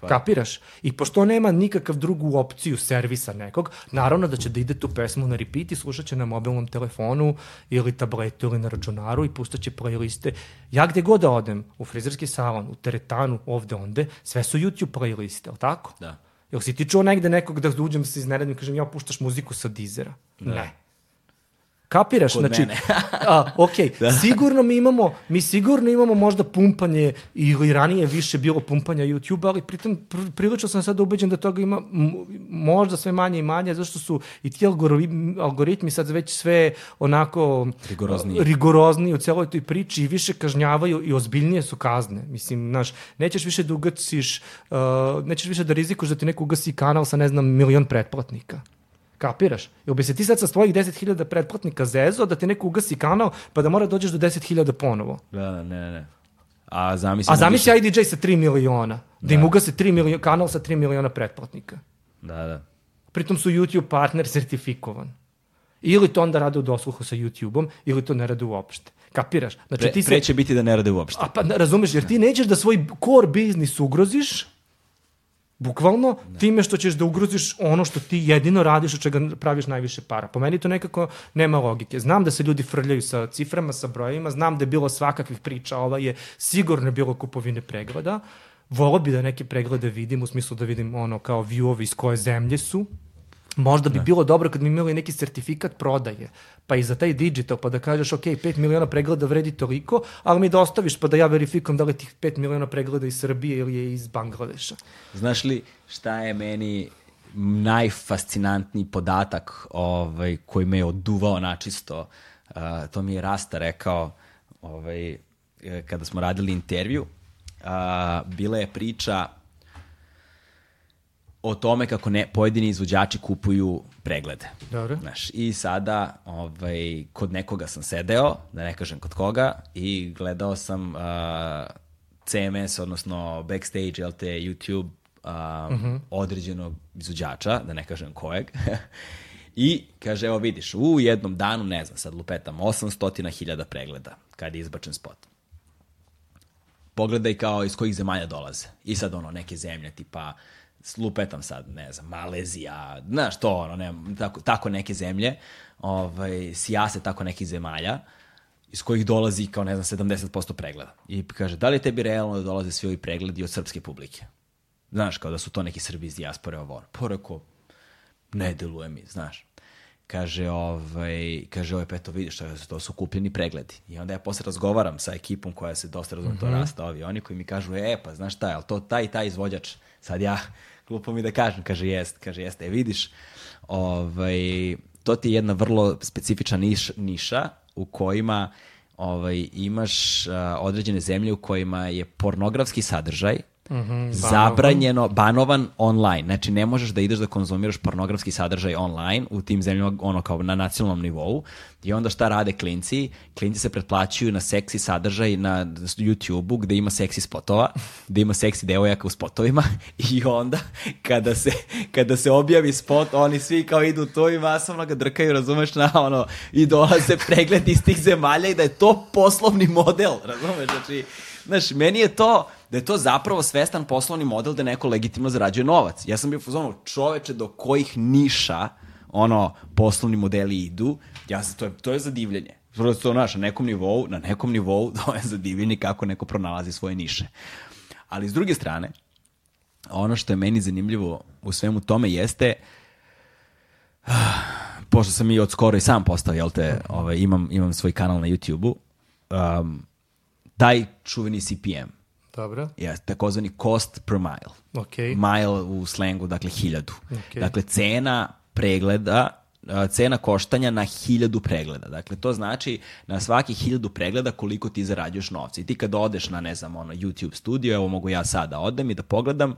Pa. Kapiraš? I pošto nema nikakav drugu opciju servisa nekog, naravno da će da ide tu pesmu na repeat i slušat će na mobilnom telefonu ili tabletu ili na računaru i pustaće playliste. Ja gde god da odem, u frizerski salon, u teretanu, ovde onde, sve su YouTube playliste, ali tako? Da. Jel si ti čuo negde nekog da uđem se izneredim i kažem ja puštaš muziku sa dizera? Da. Ne. Kapiraš? Kod znači, mene. [laughs] a, ok, da. sigurno mi imamo, mi sigurno imamo možda pumpanje ili ranije više bilo pumpanja YouTube, ali pritom pr prilično sam sad ubeđen da toga ima možda sve manje i manje, zašto su i ti algoritmi, algoritmi sad već sve onako rigorozniji, rigorozniji u celoj toj priči i više kažnjavaju i ozbiljnije su kazne. Mislim, znaš, nećeš više da ugasiš, uh, nećeš više da rizikuš da ti neko ugasi kanal sa, ne znam, milion pretplatnika. Kapiraš? Jel bi se ti sad sa svojih 10.000 pretplatnika zezo da ti neko ugasi kanal pa da mora da dođeš do 10.000 ponovo? Da, ne, ne, ne. A zamisli... A zamisli IDJ sa 3 miliona. Da, da im ugase 3 miliona, kanal sa 3 miliona pretplatnika. Da, da. Pritom su YouTube partner sertifikovan. Ili to onda rade u dosluhu sa YouTube-om, ili to ne rade uopšte. Kapiraš? Znači, Pre, ti se... pre će biti da ne rade uopšte. A pa ne, razumeš, jer ti nećeš da svoj core biznis ugroziš, bukvalno, time što ćeš da ugroziš ono što ti jedino radiš, od čega praviš najviše para. Po meni to nekako nema logike. Znam da se ljudi frljaju sa ciframa, sa brojevima, znam da je bilo svakakvih priča, ova je sigurno bilo kupovine pregleda, Volo bi da neke preglede vidim, u smislu da vidim ono kao view-ovi iz koje zemlje su, Možda bi ne. bilo dobro kad bi imali neki sertifikat prodaje, pa i za taj digital, pa da kažeš, ok, 5 miliona pregleda vredi toliko, ali mi dostaviš pa da ja verifikujem da li tih 5 miliona pregleda iz Srbije ili je iz Bangladeša. Znaš li šta je meni najfascinantniji podatak ovaj, koji me je oduvao načisto? Uh, to mi je Rasta rekao ovaj, kada smo radili intervju. Uh, bila je priča o tome kako ne, pojedini izvođači kupuju preglede. Dobro. Znaš, I sada ovaj, kod nekoga sam sedeo, da ne kažem kod koga, i gledao sam uh, CMS, odnosno backstage, jel te, YouTube uh, uh -huh. određenog izvođača, da ne kažem kojeg, [laughs] I kaže, evo vidiš, u jednom danu, ne znam, sad lupetam, 800.000 pregleda kad je izbačen spot. Pogledaj kao iz kojih zemalja dolaze. I sad ono, neke zemlje, tipa slupetam sad, ne znam, Malezija, znaš to, ono, ne, tako, tako neke zemlje, ovaj, sijase tako nekih zemalja, iz kojih dolazi kao, ne znam, 70% pregleda. I kaže, da li je tebi realno da dolaze svi ovi pregledi od srpske publike? Znaš, kao da su to neki Srbi iz dijaspore ovo. Porako, pa ne deluje mi, znaš. Kaže, ovaj, kaže, ovaj, peto, vidiš, to, to su kupljeni pregledi. I onda ja posle razgovaram sa ekipom koja se dosta razume mm -hmm. to rasta, ovi, oni koji mi kažu, e, pa, znaš šta, je to taj taj izvođač? Sad ja, glupo mi da kažem, kaže, jest, kaže, jeste, e, vidiš, ovaj, to ti je jedna vrlo specifična niš, niša u kojima ovaj, imaš uh, određene zemlje u kojima je pornografski sadržaj Mm -hmm, zabranjeno, banovan online. Znači, ne možeš da ideš da konzumiraš pornografski sadržaj online u tim zemljama, ono kao na nacionalnom nivou. I onda šta rade klinci? Klinci se pretplaćuju na seksi sadržaj na YouTube-u gde ima seksi spotova, gde ima seksi devojaka u spotovima [laughs] i onda kada se, kada se objavi spot, oni svi kao idu to i masovno ga drkaju, razumeš, na ono, i dolaze [laughs] pregled iz tih zemalja i da je to poslovni model, razumeš, znači, znaš, meni je to, da je to zapravo svestan poslovni model da neko legitimno zarađuje novac. Ja sam bio fuzonu, čoveče do kojih niša ono poslovni modeli idu, ja sam, to je, to je zadivljenje. Prosto, znaš, na nekom nivou, na nekom nivou [laughs] to je zadivljenje kako neko pronalazi svoje niše. Ali s druge strane, ono što je meni zanimljivo u svemu tome jeste [sighs] pošto sam i od skoro i sam postao, jel te, ovaj, imam, imam svoj kanal na YouTube-u, um, taj čuveni CPM, Dobro. Je takozvani cost per mile. Okay. Mile u slengu, dakle, hiljadu. Okay. Dakle, cena pregleda cena koštanja na hiljadu pregleda. Dakle, to znači na svaki hiljadu pregleda koliko ti zarađuješ novca. I ti kad odeš na, ne znam, ono, YouTube studio, evo mogu ja sada odem i da pogledam,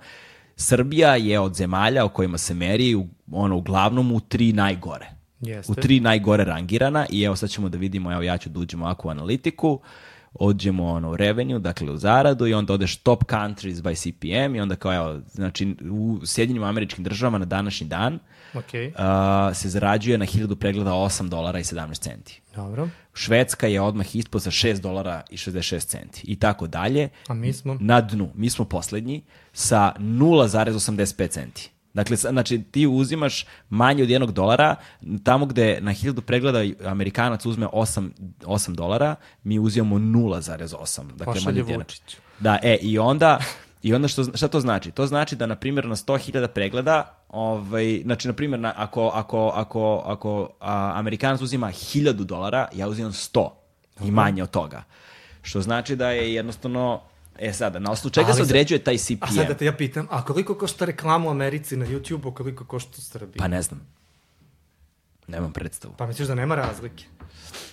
Srbija je od zemalja o kojima se meri u, ono, uglavnom u tri najgore. Jeste. U tri najgore rangirana i evo sad ćemo da vidimo, evo ja ću da uđem ovako u analitiku. Uh, odđemo ono u revenue, dakle u zaradu i onda odeš top countries by CPM i onda kao evo, znači u Sjedinjim američkim državama na današnji dan okay. uh, se zarađuje na 1000 pregleda 8 dolara i 17 centi. Dobro. Švedska je odmah ispod sa 6 dolara i 66 centi i tako dalje. A mi smo? Na dnu, mi smo poslednji sa 0,85 centi. Dakle, znači ti uzimaš manje od jednog dolara, tamo gde na hiljadu pregleda Amerikanac uzme 8, 8 dolara, mi uzimamo 0,8. Dakle, Pošalje Vučić. Da, e, i onda, i onda što, šta to znači? To znači da, na primjer, na 100.000 pregleda, ovaj, znači, na primjer, na, ako, ako, ako, ako a, Amerikanac uzima 1000 dolara, ja uzimam 100 i manje od toga. Što znači da je jednostavno E sada, na osnovu čega Ali se određuje taj CPM? A sad da te ja pitam, a koliko košta reklama u Americi na YouTube-u, koliko košta u Srbiji? Pa ne znam. Nemam predstavu. Pa misliš da nema razlike?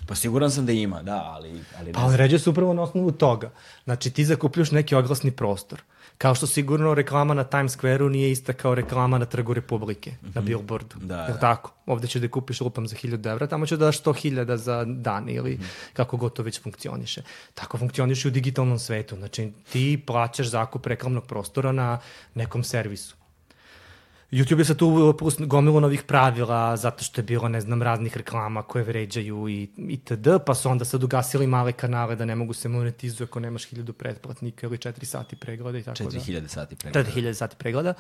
Pa siguran sam da ima, da, ali... ali pa određuje se upravo na osnovu toga. Znači ti zakupljuš neki oglasni prostor. Kao što sigurno reklama na Times Square-u nije ista kao reklama na Trgu Republike, mm -hmm. na billboardu. Da, Jel da. tako? Ovde ćeš da kupiš lupam za 1000 evra, tamo ćeš da daš 100.000 za dan ili mm -hmm. kako god to već funkcioniše. Tako funkcioniše u digitalnom svetu. Znači ti plaćaš zakup reklamnog prostora na nekom servisu. YouTube je sad tu plus gomilu novih pravila, zato što je bilo, ne znam, raznih reklama koje vređaju i, i td. Pa su onda sad ugasili male kanale da ne mogu se monetizuju ako nemaš hiljadu pretplatnika ili 4 sati pregleda i tako 4000 da. sati pregleda. 4000 sati pregleda.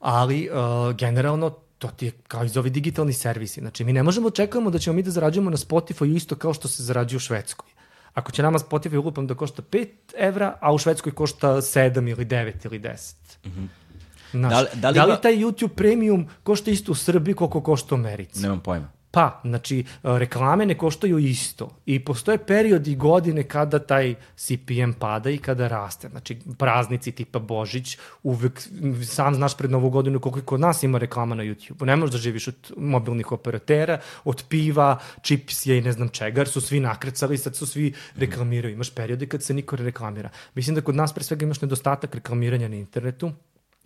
Ali, uh, generalno, to ti je kao iz ovi digitalni servisi. Znači, mi ne možemo očekujemo da ćemo mi da zarađujemo na Spotify isto kao što se zarađuje u Švedskoj. Ako će nama Spotify ulupam da košta 5 evra, a u Švedskoj košta 7 ili 9 ili 10. Mm -hmm. Znaš, da, li, da, li, da li taj YouTube premium košta isto u Srbiji koliko košta u Americi? Nemam pojma. Pa, znači, reklame ne koštaju isto i postoje periodi godine kada taj CPM pada i kada raste. Znači, praznici tipa Božić, uvek, sam znaš pred novu godinu koliko kod nas ima reklama na YouTube. Ne možeš da živiš od mobilnih operatera, od piva, čipsija i ne znam čega, jer su svi nakrecali, sad su svi reklamiraju. Imaš periode kad se niko ne reklamira. Mislim da kod nas pre svega imaš nedostatak reklamiranja na internetu,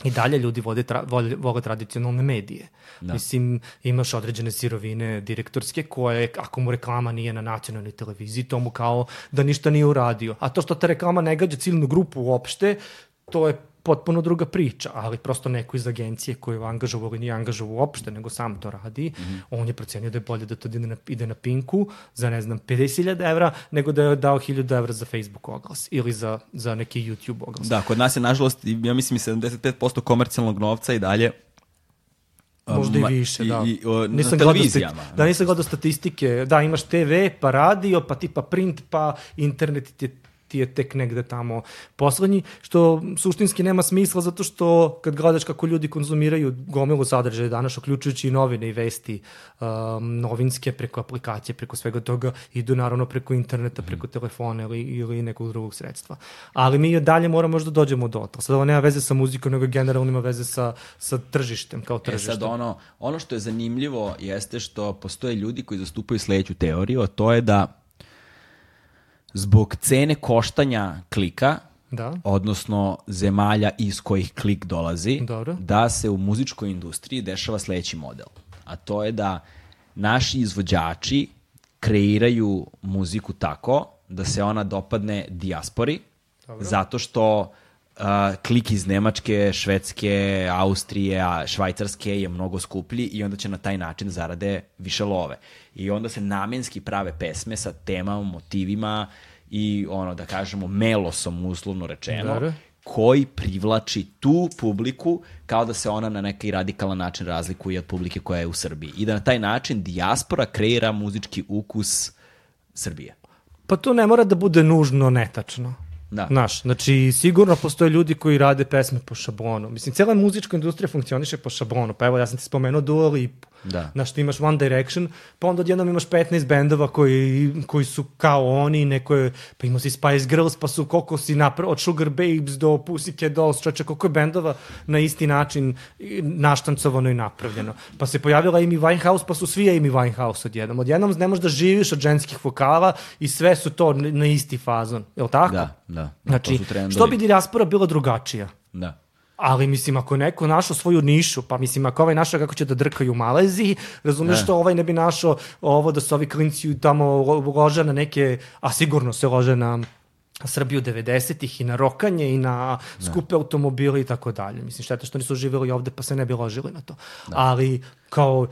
i dalje ljudi vode tra, vole, vole tradicionalne medije. Da. Mislim, imaš određene sirovine direktorske koje, ako mu reklama nije na nacionalnoj televiziji, to mu kao da ništa nije uradio. A to što ta reklama ne gađa ciljnu grupu uopšte, to je potpuno druga priča, ali prosto neko iz agencije koju angažovao ili nije angažovao uopšte, nego sam to radi, mm -hmm. on je procenio da je bolje da to ide na, ide na Pinku za, ne znam, 50.000 evra, nego da je dao 1.000 evra za Facebook oglas ili za, za neki YouTube oglas. Da, kod nas je, nažalost, ja mislim, 75% komercijalnog novca i dalje Možda i više, da. I, o, nisam na televizijama. Da, nisam gledao statistike. Da, imaš TV, pa radio, pa tipa print, pa internet ti je ti je tek negde tamo poslednji, što suštinski nema smisla zato što kad gledaš kako ljudi konzumiraju gomilu sadržaja danas, uključujući i novine i vesti um, novinske preko aplikacije, preko svega toga, idu naravno preko interneta, preko mhm. telefona ili, ili nekog drugog sredstva. Ali mi dalje moramo možda dođemo do to. Sad ovo nema veze sa muzikom, nego generalno ima veze sa, sa tržištem, kao tržištem. E sad ono, ono što je zanimljivo jeste što postoje ljudi koji zastupaju sledeću teoriju, a to je da zbog cene koštanja klika, da. odnosno zemalja iz kojih klik dolazi, Dobro. da se u muzičkoj industriji dešava sledeći model. A to je da naši izvođači kreiraju muziku tako da se ona dopadne dijaspori, Dobro. zato što uh, klik iz Nemačke, Švedske, Austrije, Švajcarske je mnogo skuplji i onda će na taj način zarade više love. I onda se namenski prave pesme sa temama, motivima i ono da kažemo melosom uslovno rečeno. Dobro koji privlači tu publiku kao da se ona na neki radikalan način razlikuje od publike koja je u Srbiji. I da na taj način dijaspora kreira muzički ukus Srbije. Pa to ne mora da bude nužno netačno. Da. Znaš, znači sigurno postoje ljudi koji rade pesme po šablonu. Mislim, cijela muzička industrija funkcioniše po šablonu. Pa evo, ja sam ti spomenuo Dua Lipu. Da. Znaš, ti imaš One Direction, pa onda odjednom imaš 15 bendova koji, koji su kao oni, neko je, pa imao si Spice Girls, pa su koliko si napra, od Sugar Babes do Pussycat Dolls, čoče, koliko je bendova na isti način naštancovano i napravljeno. Pa se pojavila Amy Winehouse, pa su svi Amy Winehouse odjednom. Odjednom ne možeš da živiš od ženskih vokala i sve su to na isti fazon, je li tako? Da, da. Znači, što bi dijaspora bila drugačija? Da. Ali mislim, ako neko našao svoju nišu, pa mislim, ako ovaj našao kako će da drkaju u Maleziji, razumeš ne. što ovaj ne bi našao ovo da su ovi klinci tamo lože na neke, a sigurno se lože na Srbiju 90-ih i na rokanje i na skupe automobile i tako dalje. Mislim, šteta što nisu živjeli ovde pa se ne bi ložili na to. Da. Ali kao,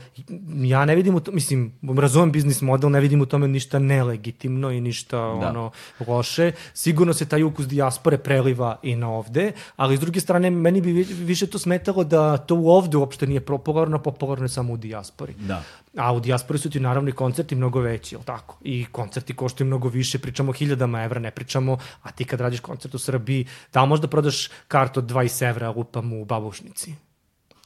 ja ne vidim u to, mislim, razumem biznis model, ne vidim u tome ništa nelegitimno i ništa da. ono loše. Sigurno se taj ukus dijaspore preliva i na ovde, ali s druge strane, meni bi više to smetalo da to u ovde uopšte nije popularno, popularno je samo u dijaspori. Da. A u dijaspori su ti naravno i koncerti mnogo veći, jel tako? I koncerti koštaju mnogo više, pričamo o hiljadama evra, ne pričamo, a ti kad radiš koncert u Srbiji, da možda prodaš kartu od 20 evra, lupam u babušnici.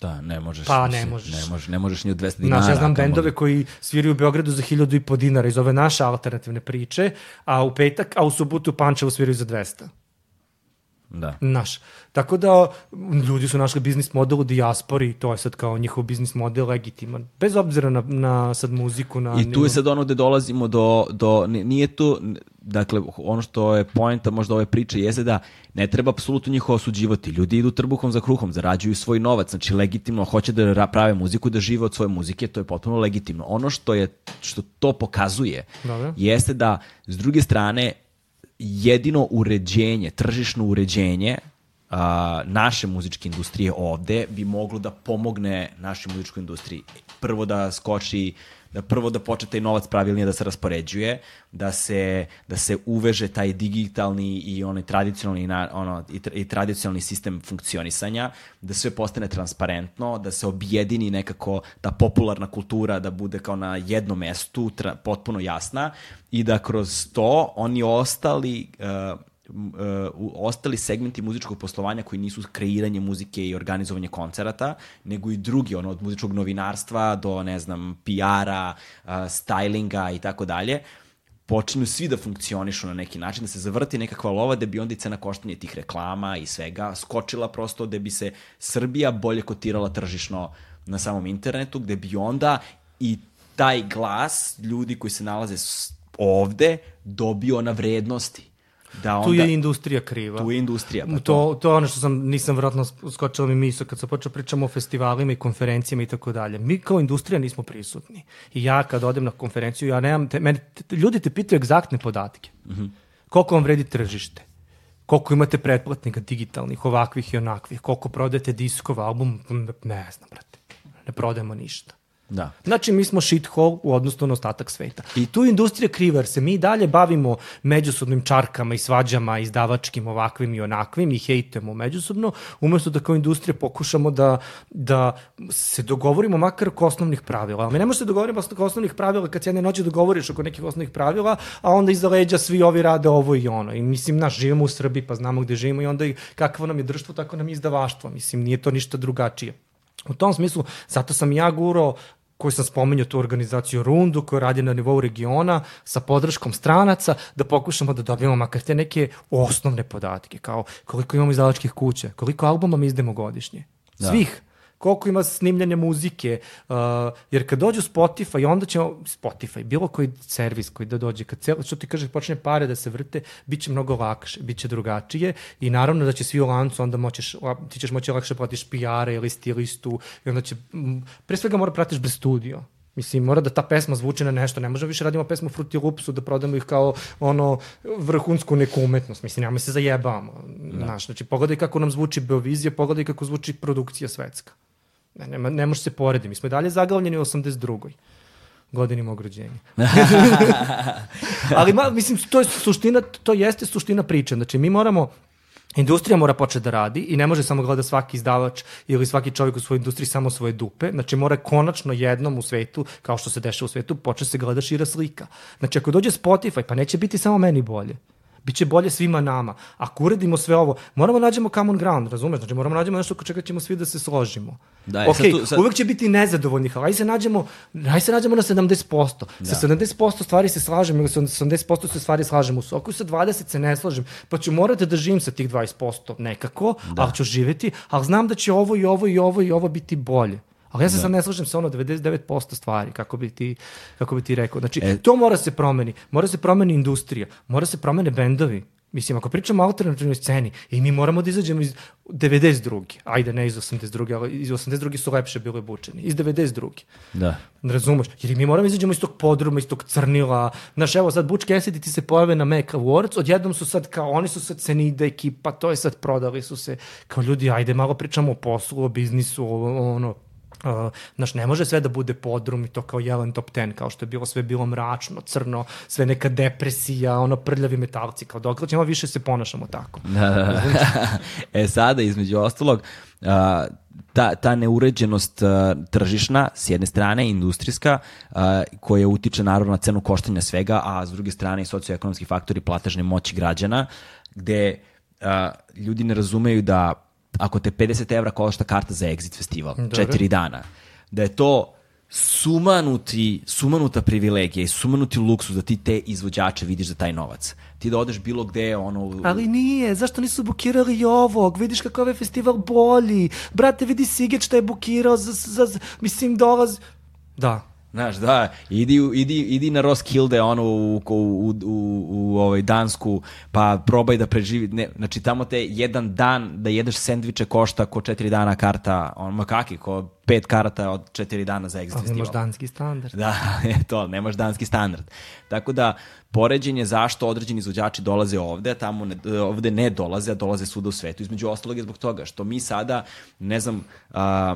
Da, ne možeš. Pa ne možeš. Ne možeš, ne možeš ni od 200 dinara. Znaš, ja znam bendove mogu... koji sviraju u Beogradu za 1000 i po dinara iz ove naše alternativne priče, a u petak, a u subotu u Pančevu sviraju za 200. Da. Naš. Tako da ljudi su našli biznis model u dijaspori i to je sad kao njihov biznis model legitiman. Bez obzira na, na sad muziku. Na, I tu je sad ono gde dolazimo do, do nije tu, dakle, ono što je poenta možda ove priče jeste da ne treba apsolutno njih osuđivati. Ljudi idu trbuhom za kruhom, zarađuju svoj novac, znači legitimno hoće da prave muziku, da žive od svoje muzike, to je potpuno legitimno. Ono što je što to pokazuje Dobre. jeste da s druge strane jedino uređenje, tržišno uređenje a, naše muzičke industrije ovde bi moglo da pomogne našoj muzičkoj industriji. Prvo da skoči da prvo da počne taj novac pravilnije da se raspoređuje, da se, da se uveže taj digitalni i onaj tradicionalni, na, ono, i, tra, i tradicionalni sistem funkcionisanja, da sve postane transparentno, da se objedini nekako ta popularna kultura da bude kao na jednom mestu, tra, potpuno jasna i da kroz to oni ostali uh, uh, ostali segmenti muzičkog poslovanja koji nisu kreiranje muzike i organizovanje koncerata, nego i drugi, ono, od muzičkog novinarstva do, ne znam, PR-a, uh, stylinga i tako dalje, počinju svi da funkcionišu na neki način, da se zavrti nekakva lova da bi onda i cena koštanja tih reklama i svega skočila prosto da bi se Srbija bolje kotirala tržišno na samom internetu, gde bi onda i taj glas ljudi koji se nalaze ovde dobio na vrednosti da onda, tu je industrija kriva. Tu je industrija. Pa to, to, to je ono što sam, nisam vratno skočila mi misle kad sam počeo pričamo o festivalima i konferencijama i tako dalje. Mi kao industrija nismo prisutni. I ja kad odem na konferenciju, ja nemam, te, meni, te, ljudi te pitaju egzaktne podatke. Mm -hmm. Koliko vam vredi tržište? Koliko imate pretplatnika digitalnih, ovakvih i onakvih? Koliko prodajete diskova, album? Ne znam, brate. Ne prodajemo ništa. Da. Znači, mi smo shithole u odnosu na ostatak sveta. I tu industrija kriva, jer se mi dalje bavimo međusobnim čarkama i svađama, izdavačkim, ovakvim i onakvim i hejtujemo međusobno, umesto da kao industrija pokušamo da, da se dogovorimo makar oko osnovnih pravila. Ali ne možemo se dogovoriti oko osnovnih pravila kad se jedne noći dogovoriš oko nekih osnovnih pravila, a onda iza leđa svi ovi rade ovo i ono. I mislim, naš, živimo u Srbiji, pa znamo gde živimo i onda i kakvo nam je društvo, tako nam je izdavaštvo. Mislim, nije to ništa drugačije. U tom smislu, zato sam ja guro koju sam spomenuo tu organizaciju Rundu koja radi na nivou regiona sa podrškom stranaca da pokušamo da dobijemo makar te neke osnovne podatke kao koliko imamo izdavačkih kuća, koliko albuma mi izdemo godišnje. Da. Svih koliko ima snimljanja muzike, uh, jer kad dođu Spotify, onda će Spotify, bilo koji servis koji da dođe, kad celo, što ti kaže, počne pare da se vrte, bit će mnogo lakše, bit će drugačije i naravno da će svi u lancu, onda moćeš, ti ćeš moći lakše platiš PR-a ili stilistu i onda će, pre svega mora pratiš bez studio. Mislim, mora da ta pesma zvuči na nešto, ne možemo više radimo pesmu Fruity Loopsu da prodamo ih kao ono vrhunsku neku umetnost. Mislim, nema se zajebamo. Da. Znaš, znači, pogledaj kako nam zvuči Beovizija, pogledaj kako zvuči produkcija svetska. Ne, nema, ne može se porediti. Mi smo i dalje zaglavljeni u 82. godini mog rođenja. [laughs] Ali, ma, mislim, to je suština, to jeste suština priče. Znači, mi moramo Industrija mora početi da radi i ne može samo gleda svaki izdavač ili svaki čovjek u svojoj industriji samo svoje dupe. Znači mora konačno jednom u svetu, kao što se dešava u svetu, početi se gleda šira slika. Znači ako dođe Spotify, pa neće biti samo meni bolje. Biće bolje svima nama. Ako uredimo sve ovo, moramo da nađemo common ground, razumeš? Znači moramo da nađemo nešto oko čega ćemo svi da se složimo. Da, ok, sad tu, sad... uvek će biti nezadovoljnih, ali aj se nađemo, aj se nađemo na 70%. Da. Sa 70% stvari se slažemo, ili sa 80% se stvari slažemo. Ako sa 20 se ne slažem, pa ću morati da živim sa tih 20% nekako, da. ali ću živeti, ali znam da će ovo i ovo i ovo i ovo biti bolje. Ali ja se da. sad ne slažem sa ono 99% stvari, kako bi ti, kako bi ti rekao. Znači, e... to mora se promeni. Mora se promeni industrija. Mora se promene bendovi. Mislim, ako pričamo o alternativnoj sceni, i mi moramo da izađemo iz 92. Ajde, ne iz 82. ali iz 82. su lepše bile bučeni. Iz 92. Da. Razumeš? Jer mi moramo da izađemo iz tog podruma, iz tog crnila. Znaš, evo sad Butch Cassidy ti se pojave na Mac Awards, odjednom su sad kao, oni su sad cenida ekipa, to je sad prodali su se. Kao ljudi, ajde, malo pričamo o poslu, o biznisu, o, ono, Uh, znaš, ne može sve da bude podrum i to kao Jelen Top 10, kao što je bilo sve bilo mračno, crno, sve neka depresija, ono prljavi metalci, kao dok ćemo više se ponašamo tako. [laughs] Da, da, da. e sada, između ostalog, uh, ta, ta neuređenost uh, tržišna, s jedne strane, industrijska, uh, koja utiče naravno na cenu koštanja svega, a s druge strane i socioekonomski faktori platežne moći građana, gde uh, ljudi ne razumeju da ako te 50 evra košta karta za Exit festival, Dobre. četiri dana, da je to sumanuti, sumanuta privilegija i sumanuti luksus da ti te izvođače vidiš za taj novac. Ti da odeš bilo gde, ono... Ali nije, zašto nisu bukirali i ovog? Vidiš kako je ovaj festival bolji. Brate, vidi Siget šta je bukirao za, za, za mislim, dolaz... Da, Znaš, da, idi, idi, idi na Roskilde, ono, u, u, u, u, u ovaj, Dansku, pa probaj da preživi, ne, znači tamo te jedan dan da jedeš sendviče košta ko četiri dana karta, on makaki, ko pet karata od četiri dana za Exit Ali festival. danski standard. Da, [laughs] to, nemaš danski standard. Tako da, poređenje zašto određeni izvođači dolaze ovde, a tamo ne, ovde ne dolaze, a dolaze svuda u svetu, između ostalog je zbog toga što mi sada, ne znam, a,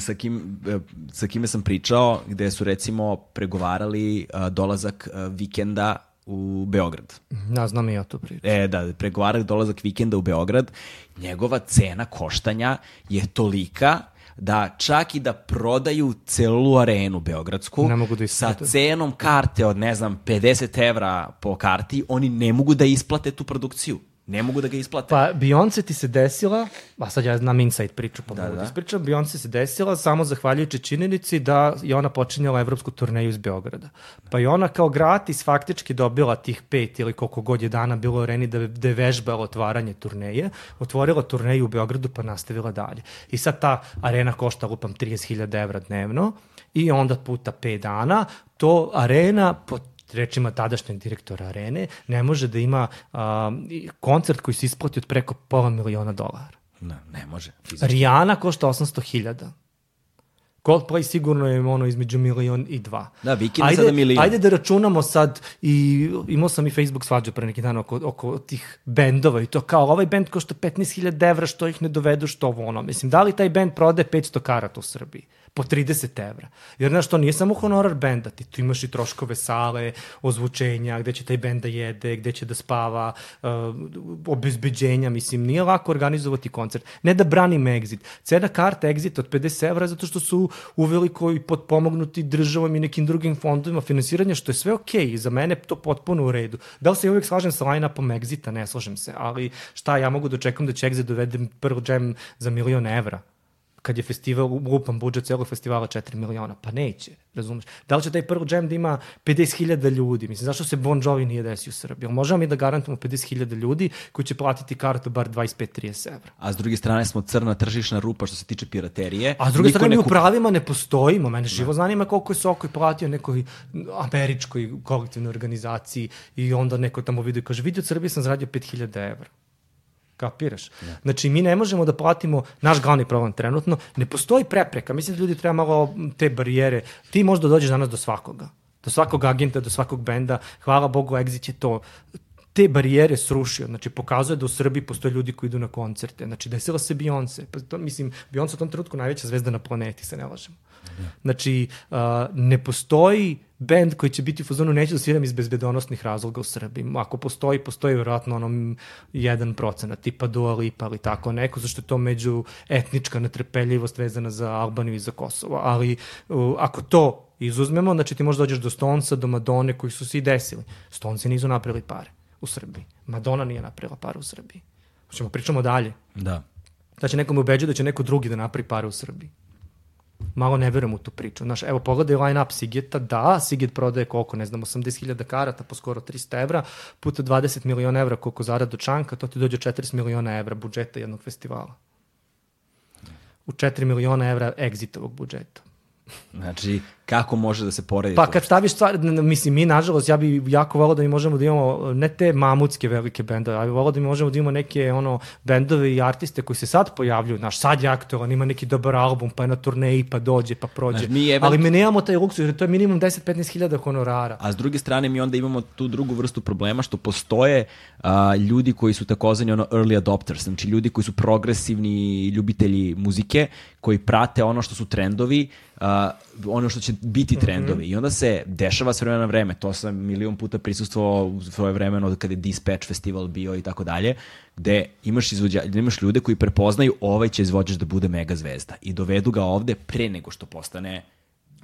sa, kim, e, sa kime sam pričao, gde su recimo pregovarali a, dolazak a, vikenda u Beograd. Ja znam i ja tu priču. E, da, pregovarali dolazak vikenda u Beograd, njegova cena koštanja je tolika da čak i da prodaju celu arenu beogradsku Ne mogu da sa cenom karte od, ne znam, 50 evra po karti, oni ne mogu da isplate tu produkciju. Ne mogu da ga isplate. Pa Beyoncé ti se desila, a sad ja znam inside priču, pa Da, mogu da, da. ispričam, Beyoncé se desila samo zahvaljujući činjenici da je ona počinjala evropsku turneju iz Beograda. Pa je ona kao gratis faktički dobila tih pet ili koliko god je dana bilo u areni da, da je vežbala otvaranje turneje, otvorila turneju u Beogradu pa nastavila dalje. I sad ta arena košta, lupam, 30.000 evra dnevno i onda puta 5 dana, to arena po rečima tadašnjeg direktora arene, ne može da ima a, koncert koji se isplati od preko pola miliona dolara. Ne, ne može. fizički. Rijana košta 800.000. Coldplay sigurno je ono između milion i dva. Da, je ajde, sada milion. Ajde da računamo sad i imao sam i Facebook svađu pre neki dan oko, oko tih bendova i to kao ovaj bend košta 15.000 evra što ih ne dovedu što ovo ono. Mislim, da li taj bend prode 500 karata u Srbiji? Po 30 evra. Jer znaš, to nije samo honorar benda, ti tu imaš i troškove sale, ozvučenja, gde će taj bend da jede, gde će da spava, uh, obezbeđenja, mislim, nije lako organizovati koncert. Ne da branim Exit. Cena karta Exit od 50 evra zato što su uveliko i potpomognuti državom i nekim drugim fondovima finansiranja, što je sve okej, okay. za mene to potpuno u redu. Da li se ja uvijek slažem sa line-upom Exita? Ne slažem se, ali šta, ja mogu da očekujem da će Exit dovede Pearl Jam za milion evra kad je festival, lupan budžet celog festivala 4 miliona, pa neće, razumeš? Da li će taj Pearl Jam da ima 50.000 ljudi? Mislim, zašto se Bon Jovi nije desio u Srbiji? Možemo mi da garantujemo 50.000 ljudi koji će platiti kartu bar 25-30 evra. A s druge strane smo crna tržišna rupa što se tiče piraterije. A s druge Niko strane, ne mi u pravima ne postojimo. Mene živo zanima koliko je Sokoj platio nekoj američkoj kolektivnoj organizaciji i onda neko tamo vidio i kaže, vidi od Srbije sam zaradio 5000 evra. Kapiraš? Znači, mi ne možemo da platimo, naš glavni problem trenutno, ne postoji prepreka. Mislim da ljudi treba malo te barijere. Ti možda dođeš danas do svakoga. Do svakog agenta, do svakog benda. Hvala Bogu, Exit je to te barijere srušio, znači pokazuje da u Srbiji postoje ljudi koji idu na koncerte, znači desila se Beyoncé, pa to, mislim, Beyoncé u tom trenutku najveća zvezda na planeti, se ne lažemo. Znači, uh, ne postoji bend koji će biti u fazonu neće da sviram iz bezbedonosnih razloga u Srbiji. Ako postoji, postoji vjerojatno onom 1%, tipa Dua Lipa ali tako neko, zašto je to među etnička netrpeljivost vezana za Albaniju i za Kosovo. Ali uh, ako to izuzmemo, znači ti možda dođeš do Stonesa, do Madone koji su se i desili. Stonesi nisu napravili pare u Srbiji. Madonna nije napravila pare u Srbiji. Hoćemo pričamo dalje. Da. Da će neko me ubeđuje da će neko drugi da napravi pare u Srbiji. Malo ne verujem u tu priču. Znaš, evo, pogledaj line-up Sigeta, da, Siget prodaje koliko, ne znam, 80.000 karata po skoro 300 evra, puta 20 miliona evra koliko zaradu Čanka, to ti dođe 40 miliona evra budžeta jednog festivala. U 4 miliona evra exitovog budžeta. Znači, kako može da se poredi Pa to? kad staviš stvar, mislim, mi nažalost, ja bi jako volao da mi možemo da imamo ne te mamutske velike bendove, ali volao da mi možemo da imamo neke ono bendove i artiste koji se sad pojavljuju, naš sad je aktualan, ima neki dobar album, pa je na turneji, pa dođe, pa prođe. Znaš, mi event- Ali mi nemamo taj luksuz, jer to je minimum 10-15 hiljada honorara. A s druge strane mi onda imamo tu drugu vrstu problema što postoje a, ljudi koji su takozvani ono early adopters, znači ljudi koji su progresivni ljubitelji muzike, koji prate ono što su trendovi, a, ono što će biti trendovi. I onda se dešava s vremena na vreme. To sam milion puta prisustvovao u svoje vremeno kada je Dispatch festival bio i tako dalje, gde imaš, izvođa, imaš ljude koji prepoznaju ovaj će izvođač da bude mega zvezda i dovedu ga ovde pre nego što postane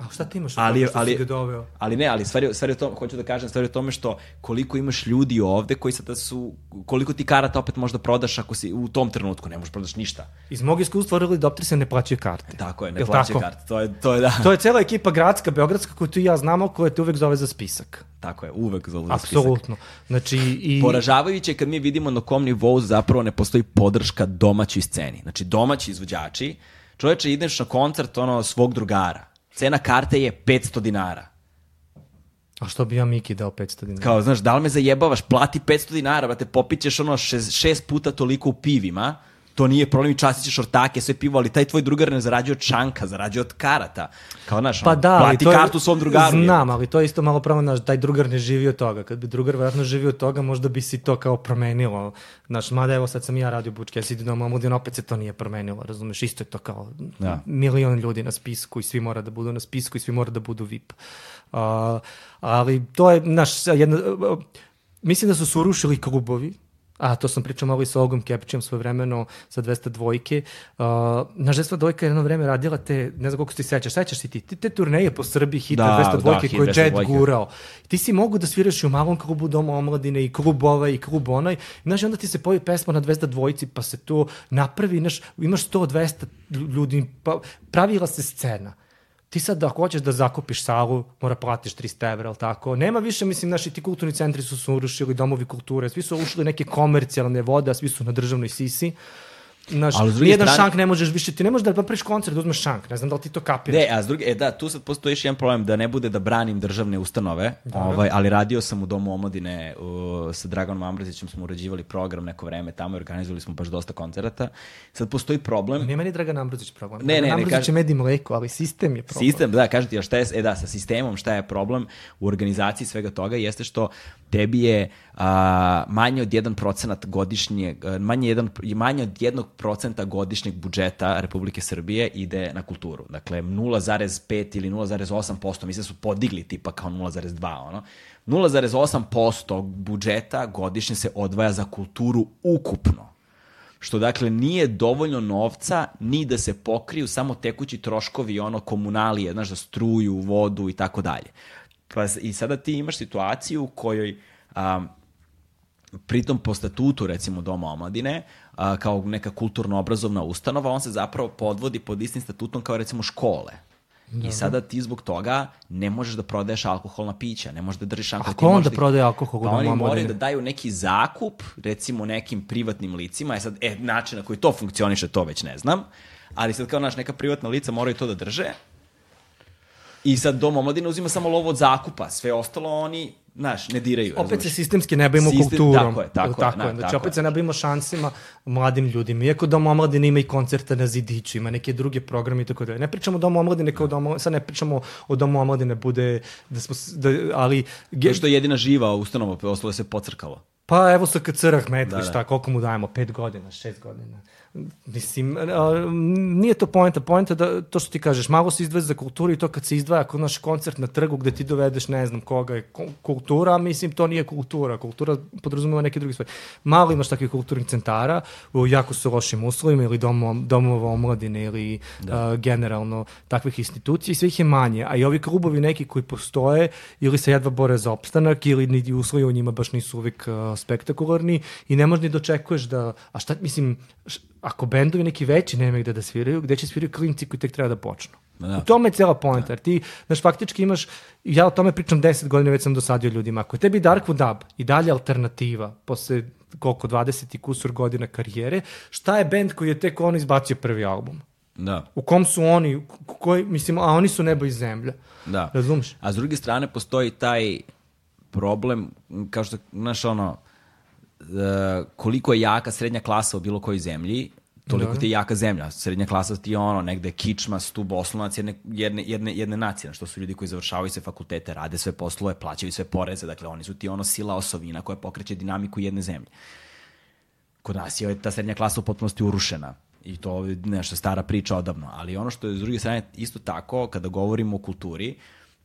A šta ti imaš? ali, što ali, si ga doveo? ali ne, ali stvari, stvari o tome, hoću da kažem, stvari o tome što koliko imaš ljudi ovde koji sada su, koliko ti karata opet možda prodaš ako si u tom trenutku, ne možeš prodaš ništa. Iz mog iskustva early se ne plaćaju karte. Tako je, ne Jel plaćaj tako? karte, to je, to je da, To je cela ekipa gradska, beogradska, koju tu ja znamo, koja te uvek zove za spisak. tako je, uvek za za spisak. Apsolutno. Znači, i... Poražavajuće je kad mi vidimo na kom nivou zapravo ne postoji podrška domaćoj sceni. Znači, domaći izvođači, čoveče, ideš na koncert ono svog drugara Cena karte je 500 dinara. A što bi ja Miki dao 500 dinara? Kao, znaš, da li me zajebavaš, plati 500 dinara, brate, popićeš ono šest, šest puta toliko u pivima, to nije problem i častit ćeš ortake, sve pivo, ali taj tvoj drugar ne zarađuje od čanka, zarađuje od karata. Kao, znaš, Pa da, ali plati to je- kartu svom drugaru. Znam, ali to je isto malo problem, znaš, taj drugar ne živi od toga. Kad bi drugar vjerojatno živio od toga, možda bi si to kao promenilo. Znaš, mada evo sad sam ja radio bučke, ja si na omladinu, opet se to nije promenilo, razumeš, isto je to kao Da. milion ljudi na spisku i svi mora da budu na spisku i svi mora da budu VIP. Uh, ali to je, znaš, jedna, uh, mislim da su se urušili klubovi, a to sam pričao malo i sa Olgom Kepićem svoje vremeno sa 200 dvojke. Uh, naš 200 dvojka je jedno vreme radila te, ne znam koliko ti sećaš, sećaš si ti, te, te turneje po Srbiji hita Da, 200 da, koje je 200 Jet gurao. Ti si mogu da sviraš i u malom klubu Doma omladine i klub ovaj i klub onaj. Znaš, onda ti se pojavi pesma na 200 dvojici pa se to napravi, znaš, imaš 100-200 ljudi, pa pravila se scena. Ti sad da hoćeš da zakupiš salu, mora platiš 300 evra, ali tako? Nema više, mislim, naši ti kulturni centri su se urušili, domovi kulture, svi su ušli neke komercijalne vode, a svi su na državnoj sisi. Znaš, Ali druge nijedan strane- šank ne možeš više, ti ne možeš da napraviš koncert da uzmeš šank, ne znam da li ti to kapiraš. Ne, a s druge, e da, tu sad postoji još jedan problem, da ne bude da branim državne ustanove, ovaj, ali radio sam u Domu omladine u, sa Draganom Ambrazićem, smo urađivali program neko vreme tamo i organizovali smo baš dosta koncerata. Sad postoji problem, Nema ni Dragan Ambrozić problem. Ne, ne, Dragan ne, Ambrozić kažem- je med i mleko, ali sistem je problem. Sistem, da, kažem ti, šta je, e da, sa sistemom šta je problem u organizaciji svega toga jeste što tebi je a, manje od 1% godišnje, manje, jedan, manje od 1% godišnjeg budžeta Republike Srbije ide na kulturu. Dakle, 0,5 ili 0,8%, mislim da su podigli tipa kao 0,2, ono. 0,8% budžeta godišnje se odvaja za kulturu ukupno što dakle nije dovoljno novca ni da se pokriju samo tekući troškovi ono komunalije, znaš, za struju, vodu i tako dalje. Pa, I sada ti imaš situaciju u kojoj a, pritom po statutu recimo Doma omladine, a, kao neka kulturno-obrazovna ustanova, on se zapravo podvodi pod istim statutom kao recimo škole. I sada ti zbog toga ne možeš da prodaješ alkoholna pića, ne možeš da držiš alkohol. A ko onda da- prodaje alkohol Pa oni moraju da daju neki zakup, recimo nekim privatnim licima, e sad, e, način na koji to funkcioniše, to već ne znam, ali sad kao naš neka privatna lica moraju to da drže, i sad Dom omladine uzima samo lovo od zakupa, sve ostalo oni, znaš, ne diraju. Opet se sistemski ne bavimo Sistem- kulturom. tako je, tako je, tako da. Znači, tako opet je. se ne bavimo šansima mladim ljudima. Iako Dom omladine ima i koncerte na zidiću, ima neke druge programe i tako dalje. Ne pričamo o Domu omladine kao domu, sad ne pričamo o Domu omladine bude, da smo, da, ali... ge- To što je jedina živa ustanova, ostalo je se pocrkalo. Pa evo sa KCR Ahmetović, Da, da. šta, koliko mu dajemo? Pet godina, šest godina. Mislim, a, nije to poenta. Poenta da, to što ti kažeš, malo se izdvaja za kulturu i to kad se izdvaja kod naš koncert na trgu gde ti dovedeš ne znam koga je ku- kultura, mislim to nije kultura. Kultura podrazumeva neke druge stvari. Malo imaš takvih kulturnih centara u jako su lošim uslovima ili domo, domova omladine ili a, generalno takvih institucija i sve ih je manje. A i ovi klubovi neki koji postoje ili se jedva bore za opstanak ili ni uslovi u njima baš nisu uvijek a, spektakularni i ne možda ni dočekuješ da, a šta, mislim, š- ako bendovi neki veći nemaju gde da sviraju, gde će sviraju klinci koji tek treba da počnu. Da. U tome je cijela poenta, jer ti, znaš, faktički imaš, ja o tome pričam 10 godina, već sam dosadio ljudima, ako je tebi Darkwood Dub i dalje alternativa, posle koliko, 20 i kusur godina karijere, šta je bend koji je tek ono izbacio prvi album? Da, U kom su oni, koji, mislim, a oni su nebo i zemlja. da. Razumeš? A s druge strane postoji taj problem, kao što, znaš, ono, e, koliko je jaka srednja klasa u bilo kojoj zemlji, toliko Da. ti je jaka zemlja. Srednja klasa ti je ono, negde kičma, stub, oslonac jedne, jedne, jedne, jedne nacije, znaš, to su ljudi koji završavaju sve fakultete, rade sve poslove, plaćaju sve poreze, dakle oni su ti ono sila osovina koja pokreće dinamiku jedne zemlje. Kod nas je ta srednja klasa u potpunosti urušena. I to je nešto stara priča odavno. Ali ono što je s druge strane isto tako, kada govorimo o kulturi,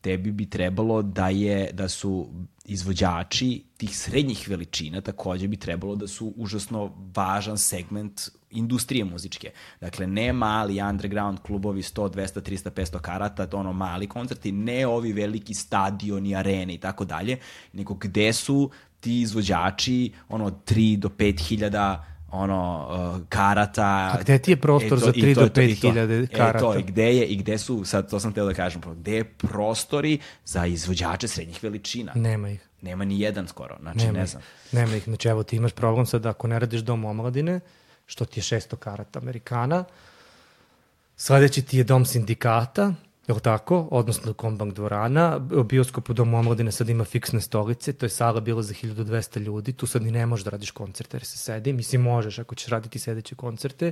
tebi bi trebalo da je da su izvođači tih srednjih veličina takođe bi trebalo da su užasno važan segment industrije muzičke. Dakle, ne mali underground klubovi 100, 200, 300, 500 karata, ono mali koncerti, ne ovi veliki stadioni, arene i tako dalje, nego gde su ti izvođači ono od 3 do 5 hiljada ono uh, karata. A gde ti je prostor E, to- za i 3 to do je to, i 5 to. hiljade E, to, karata? i gde je, i gde su, sad to sam teo da kažem, gde je prostori za izvođače srednjih veličina? Nema ih. Nema ni jedan skoro, znači Nema ne ih. znam. Nema ih. Znači, evo ti imaš problem sad ako ne radiš dom omladine, što ti je 600 karata Amerikana, sledeći ti je dom sindikata, je li tako? Odnosno Kombank dvorana. Bioskop u Domu omladine sad ima fiksne stolice, to je sala bila za 1200 ljudi, tu sad ni ne možeš da radiš koncerte jer se sedi. Mislim, možeš ako ćeš raditi sedeće koncerte.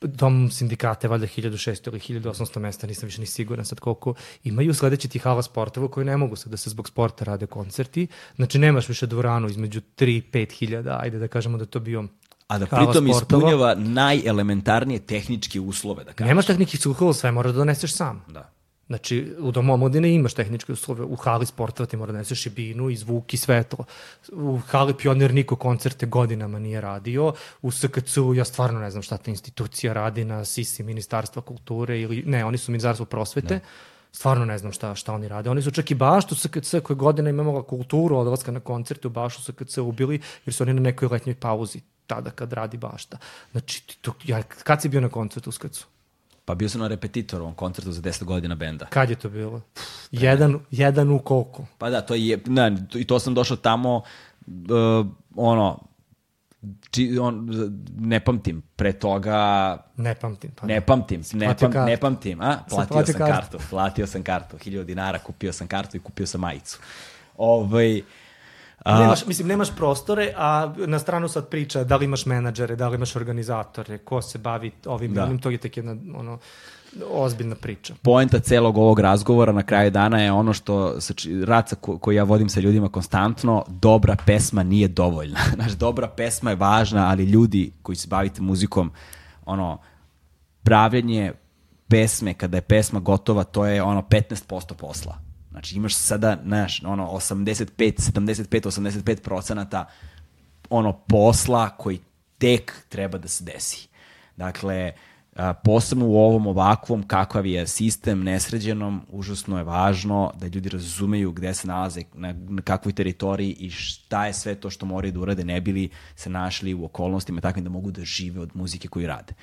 Dom sindikate, valjda 1600 ili 1800 mesta, nisam više ni siguran sad koliko imaju. Sledeći ti hala sportova koji ne mogu sad da se zbog sporta rade koncerti. Znači nemaš više dvoranu između 3 i 5 hiljada, ajde da kažemo da to bio A da pritom ispunjava najelementarnije tehničke uslove, da kažem. Nemaš tehničkih uslova, sve moraš da doneseš sam. Da. Znači, u domu omladine imaš tehničke uslove, u hali sportova ti mora da neseš i binu, i zvuk, i svetlo. U hali pionir niko koncerte godinama nije radio. U SKC-u ja stvarno ne znam šta ta institucija radi na SISI Ministarstva kulture ili, ne, oni su Ministarstvo prosvete. Ne. Stvarno ne znam šta, šta oni rade. Oni su čak i baštu SKC koje godina imamo kulturu odlaska na koncerte u baštu SKC ubili jer su oni na nekoj letnjoj pauzi tada kad radi bašta. Znači, to, ja, kad si bio na koncertu u SKC-u? Pa bio sam na repetitorom koncertu za 10 godina benda. Kad je to bilo? Jedan, jedan u koliko? Pa da, to je, ne, i to sam došao tamo, uh, ono, či, on, ne pamtim, pre toga... Ne pamtim. Pa ne pamtim, ne, pam, ne pamtim. A, platio, platio sam kartu. kartu. Platio sam kartu, 1000 dinara, kupio sam kartu i kupio sam majicu. Ovaj, A, nemaš, mislim, nemaš prostore, a na stranu sad priča da li imaš menadžere, da li imaš organizatore, ko se bavi ovim, da. to je tek jedna ono, ozbiljna priča. Poenta celog ovog razgovora na kraju dana je ono što, raca ko, koji ja vodim sa ljudima konstantno, dobra pesma nije dovoljna. [laughs] Znaš, dobra pesma je važna, ali ljudi koji se bavite muzikom, ono, pravljenje pesme, kada je pesma gotova, to je ono 15% posla Znači imaš sada, znaš, ono, 85, 75, 85 procenata ono posla koji tek treba da se desi. Dakle, a, posebno u ovom ovakvom kakav je sistem nesređenom, užasno je važno da ljudi razumeju gde se nalaze, na, na kakvoj teritoriji i šta je sve to što moraju da urade, ne bili se našli u okolnostima takvim da mogu da žive od muzike koju rade.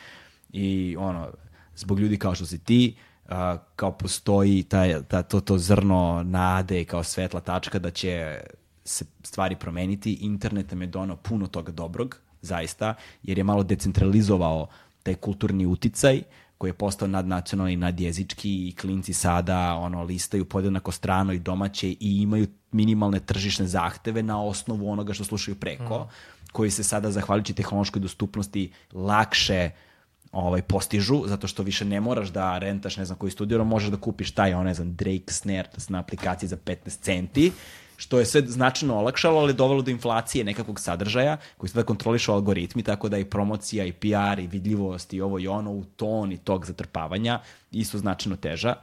I ono, zbog ljudi kao što si ti, uh, uh, kao postoji taj, ta, to, to zrno nade kao svetla tačka da će se stvari promeniti. Internet nam je donao puno toga dobrog, zaista, jer je malo decentralizovao taj kulturni uticaj koji je postao nadnacionalni, nadjezički i klinci sada ono, listaju podjednako strano i domaće i imaju minimalne tržišne zahteve na osnovu onoga što slušaju preko, mm. koji se sada, zahvaljujući tehnološkoj dostupnosti, lakše uh, ovaj, postižu, zato što više ne moraš da rentaš, ne znam, koji studio, možeš da kupiš taj, on, ne znam, Drake Snare na aplikaciji za 15 centi, što je sve značajno olakšalo, ali dovelo do inflacije nekakvog sadržaja koji sada kontrolišu algoritmi, tako da i promocija, i PR, i vidljivost, i ovo i ono, u ton i tog zatrpavanja, isto značajno teža.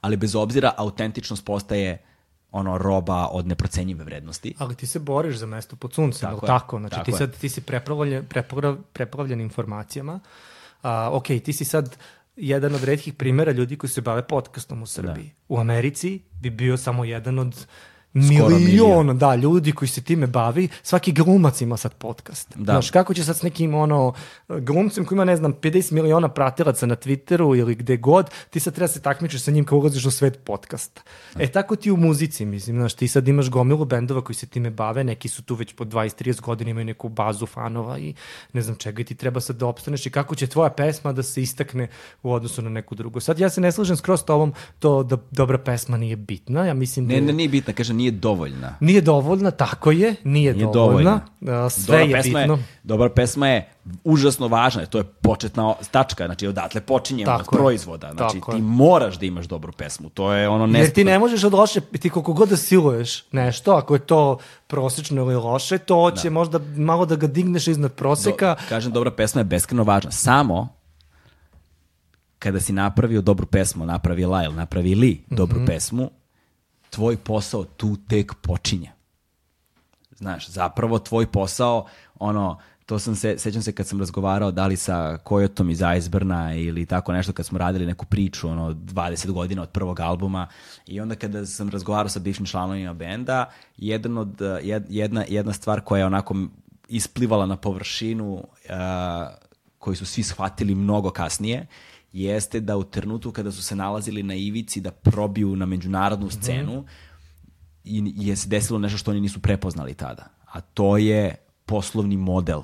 Ali bez obzira, autentičnost postaje ono roba od neprocenjive vrednosti. Ali ti se boriš za mesto pod suncem, tako, tako? Znači tako ti sad ti si preplavljen, preplavljen informacijama. A, ok, ti si sad jedan od redkih primera ljudi koji se bave podcastom u Srbiji. Da. U Americi bi bio samo jedan od milion, da, ljudi koji se time bavi, svaki glumac ima sad podcast. Da. Znaš, kako će sad s nekim ono, glumcem koji ima, ne znam, 50 miliona pratilaca na Twitteru ili gde god, ti sad treba se takmičiti sa njim kao ulaziš u svet podcasta. Da. E, tako ti u muzici, mislim, znaš, ti sad imaš gomilu bendova koji se time bave, neki su tu već po 20-30 godina, imaju neku bazu fanova i ne znam čega i ti treba sad da opstaneš i kako će tvoja pesma da se istakne u odnosu na neku drugu. Sad ja se ne slažem skroz tovom to da dobra pesma nije bitna, ja mislim da... Ne, ne, nije bitna, kaže nije dovoljna. Nije dovoljna, tako je, nije, nije dovoljna. dovoljna. Sve dobra je bitno. Je, dobra pesma je užasno važna, to je početna tačka, znači odatle počinjemo od proizvoda. Znači tako ti je. moraš da imaš dobru pesmu, to je ono Jer ti ne možeš od loše, ti koliko god da siluješ nešto, ako je to prosečno ili loše, to će da. možda malo da ga digneš iznad proseka. Do, kažem, dobra pesma je beskreno važna. Samo kada si napravio dobru pesmu, napravi Lyle, napravi Li dobru mm -hmm. pesmu, tvoj posao tu tek počinje. Znaš, zapravo tvoj posao, ono, to sam se, sećam se kad sam razgovarao da li sa Kojotom iz Iceburna ili tako nešto kad smo radili neku priču, ono, 20 godina od prvog albuma i onda kada sam razgovarao sa bivšim članovima benda, jedan od, jedna, jedna stvar koja je onako isplivala na površinu uh, koju su svi shvatili mnogo kasnije jeste da u trenutku kada su se nalazili na ivici da probiju na međunarodnu mhm. scenu mm -hmm. i je se desilo nešto što oni nisu prepoznali tada. A to je poslovni model.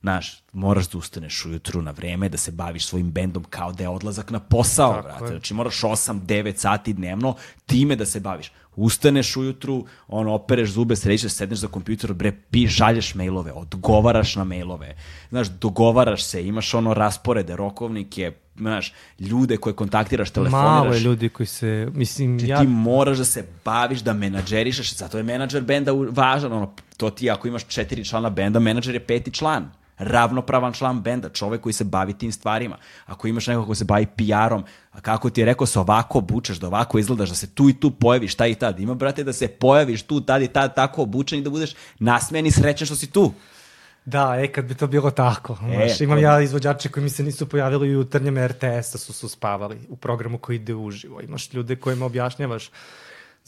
Znaš, moraš da ustaneš ujutru na vreme, da se baviš svojim bendom kao da je odlazak na posao, Tako brate. je. Znači moraš 8-9 sati dnevno time da se baviš. Ustaneš ujutru, ono, opereš zube, srećeš, sedneš za kompjuter, bre, pi, šalješ mailove, odgovaraš na mailove. Znaš, dogovaraš se, imaš ono rasporede, rokovnike, znaš, ljude koje kontaktiraš, telefoniraš. Malo je ljudi koji se, mislim, ja... ti moraš da se baviš, da menadžerišeš, zato je menadžer benda važan, ono, to ti ako imaš četiri člana benda, menadžer je peti član, ravnopravan član benda, čovek koji se bavi tim stvarima. Ako imaš nekog ko se bavi PR-om, a kako ti je rekao, se ovako obučeš, da ovako izgledaš, da se tu i tu pojaviš, taj i tad. Ima, brate, da se pojaviš tu, tad i tad, tako obučen i da budeš nasmejan i srećan što si tu. Da, e, kad bi to bilo tako. E, Znaš, imam ja izvođače koji mi se nisu pojavili u jutarnjem RTS-a su, su spavali u programu koji ide uživo. Imaš ljude kojima objašnjavaš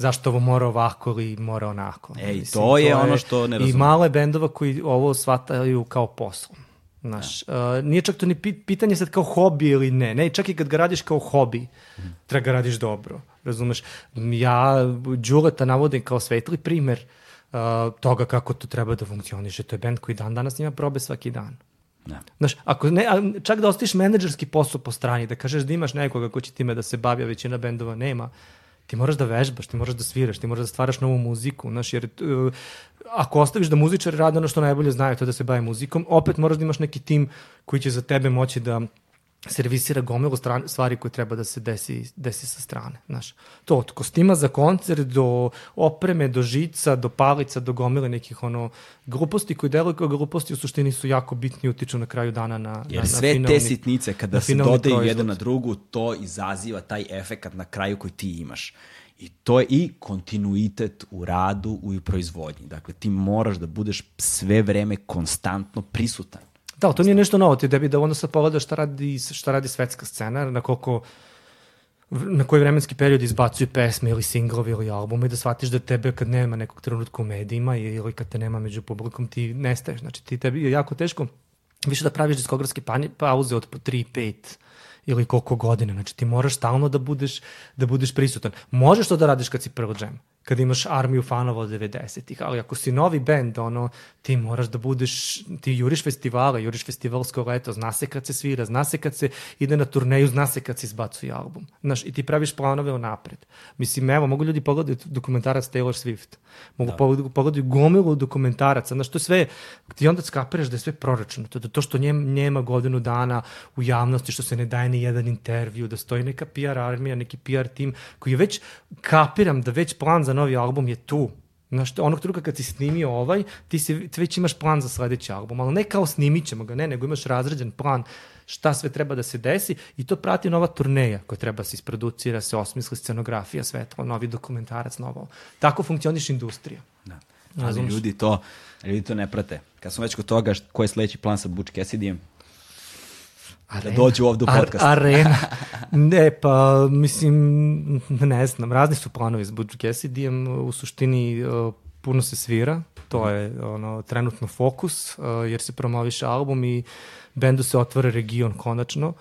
zašto ovo mora ovako ili mora onako. Ej, to je ono što ne I razumem. malo je bendova koji ovo shvataju kao posao. Znaš, uh, nije čak to ni pi- pitanje sad kao hobi ili ne. Ne, čak i kad ga radiš kao hobi, treba ga radiš dobro. Razumeš? Ja Đuleta navodim kao svetli primer uh, toga kako to treba da funkcioniše. To je bend koji dan danas ima probe svaki dan. Da. Znaš, ako ne, a, čak da ostaviš menadžerski posao po strani, da kažeš da imaš nekoga ko će time da se bavi, a većina bendova nema, ti moraš da vežbaš, ti moraš da sviraš, ti moraš da stvaraš novu muziku, znaš, jer uh, ako ostaviš da muzičari rade ono što najbolje znaju, to da se bave muzikom, opet moraš da imaš neki tim koji će za tebe moći da servisira gomilu stran, stvari koje treba da se desi, desi sa strane. Znaš, to od kostima za koncert do opreme, do žica, do palica, do gomile nekih ono gluposti koji deluju kao gluposti u suštini su jako bitni i utiču na kraju dana na, na, Jer na sve finalni- te sitnice, kada na se dodaju proizvod. jedan na drugu, to izaziva taj efekat na kraju koji ti imaš. I to je i kontinuitet u radu u proizvodnji. Dakle, ti moraš da budeš sve vreme konstantno prisutan. Da, to nije nešto novo, ti debi da onda sad pogledaš šta radi, šta radi svetska scena, na koliko na koji vremenski period izbacuju pesme ili singlovi ili albume i da shvatiš da tebe kad nema nekog trenutka u medijima ili kad te nema među publikom ti nestaješ. Znači ti tebi je jako teško više da praviš diskografske pauze od po 3, 5 ili koliko godina. Znači ti moraš stalno da budeš, da budeš prisutan. Možeš to da radiš kad si Pearl Jam, kad imaš armiju fanova od 90-ih, ali ako si novi bend, ono, ti moraš da budeš, ti juriš festivale, juriš festivalsko leto, zna se kad se svira, zna se kad se ide na turneju, zna se kad se izbacuje album. Znaš, i ti praviš planove unapred. Mislim, evo, mogu ljudi pogledati dokumentarac Taylor Swift, mogu da. pogledati gomilu dokumentaraca, znaš, to sve, ti onda skapiraš da je sve proračunato, da to što njem, njema godinu dana u javnosti, što se ne daje ni jedan intervju, da stoji neka PR armija, neki PR tim, koji je već, kapiram da već plan za novi album je tu. Znaš, onog truka kad si snimio ovaj, ti, si, ti već imaš plan za sledeći album, ali ne kao snimit ćemo ga, ne, nego imaš razređen plan šta sve treba da se desi i to prati nova turneja koja treba da se isproducira, se osmisli scenografija, svetlo, novi dokumentarac, novo. Tako funkcioniš industrija. Da. Ali Razumeš? ljudi to, ljudi to ne prate. Kad smo već kod toga, koji je sledeći plan sa Butch Cassidyjem? Da dođu ovde u podcast. Ar, arena. [laughs] Ne, pa, mislim, ne znam, razni su planovi s Butch Cassidyjem, u suštini uh, puno se svira, to je ono, trenutno fokus, uh, jer se promoviše album i bendu se otvara region konačno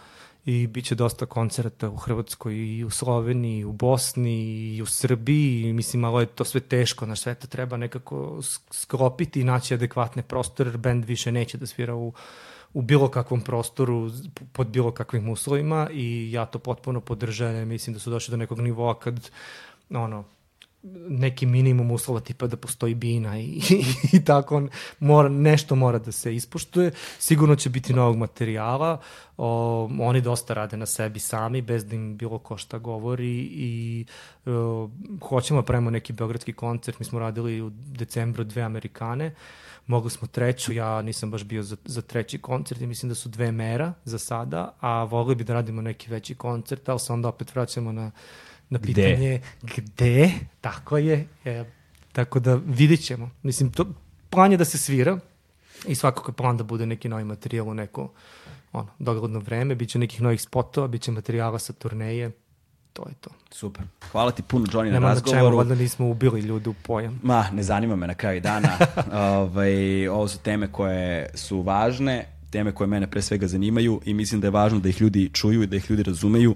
i bit će dosta koncerta u Hrvatskoj i u Sloveniji, i u Bosni i u Srbiji i mislim malo je to sve teško, na sve to treba nekako sk- sklopiti i naći adekvatne prostore, jer bend više neće da svira u u bilo kakvom prostoru, pod bilo kakvim uslovima i ja to potpuno podržavam, mislim da su došli do nekog nivoa kad ono, neki minimum uslova tipa da postoji bina i, [laughs] i, i tako on mora, nešto mora da se ispoštuje. Sigurno će biti novog materijala. O, oni dosta rade na sebi sami bez da im bilo ko šta govori i o, hoćemo da pravimo neki beogradski koncert. Mi smo radili u decembru dve Amerikane. Mogli smo treću, ja nisam baš bio za, za treći koncert i mislim da su dve mera za sada, a volili bi da radimo neki veći koncert, ali se onda opet vraćamo na na Gde? pitanje gde, tako je, e, tako da vidit ćemo. Mislim, to, plan je da se svira i svakako je plan da bude neki novi materijal u neko ono, dogledno vreme, bit će nekih novih spotova, bit će materijala sa turneje, to je to. Super. Hvala ti puno, Johnny, na Nema na čemu, razgovoru. valjda nismo ubili ljude u pojam. Ma, ne zanima me na kraju dana. [laughs] ovaj, ovo su teme koje su važne, teme koje mene pre svega zanimaju i mislim da je važno da ih ljudi čuju i da ih ljudi razumeju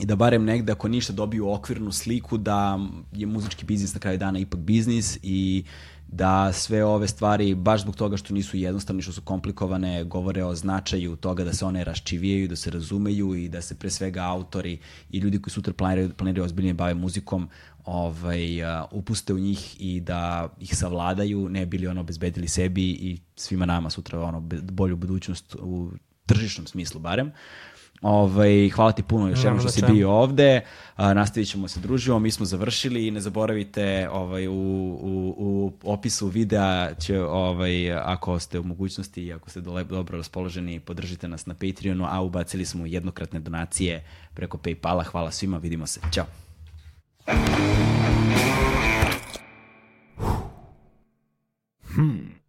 i da barem negde ako ništa dobiju okvirnu sliku da je muzički biznis na kraju dana ipak biznis i da sve ove stvari, baš zbog toga što nisu jednostavne, što su komplikovane, govore o značaju toga da se one raščivijaju, da se razumeju i da se pre svega autori i ljudi koji sutra planiraju, planiraju ozbiljnije bave muzikom ovaj, upuste u njih i da ih savladaju, ne bili ono obezbedili sebi i svima nama sutra ono bolju budućnost u tržišnom smislu barem. Uh, Ovaj, hvala ti puno još jednom što si bio ovde. A, nastavit ćemo se družimo, mi smo završili i ne zaboravite ovaj, u, u, u opisu videa će, ovaj, ako ste u mogućnosti i ako ste dole, dobro raspoloženi, podržite nas na Patreonu, a ubacili smo jednokratne donacije preko Paypala. Hvala svima, vidimo se. Ćao. Hmm.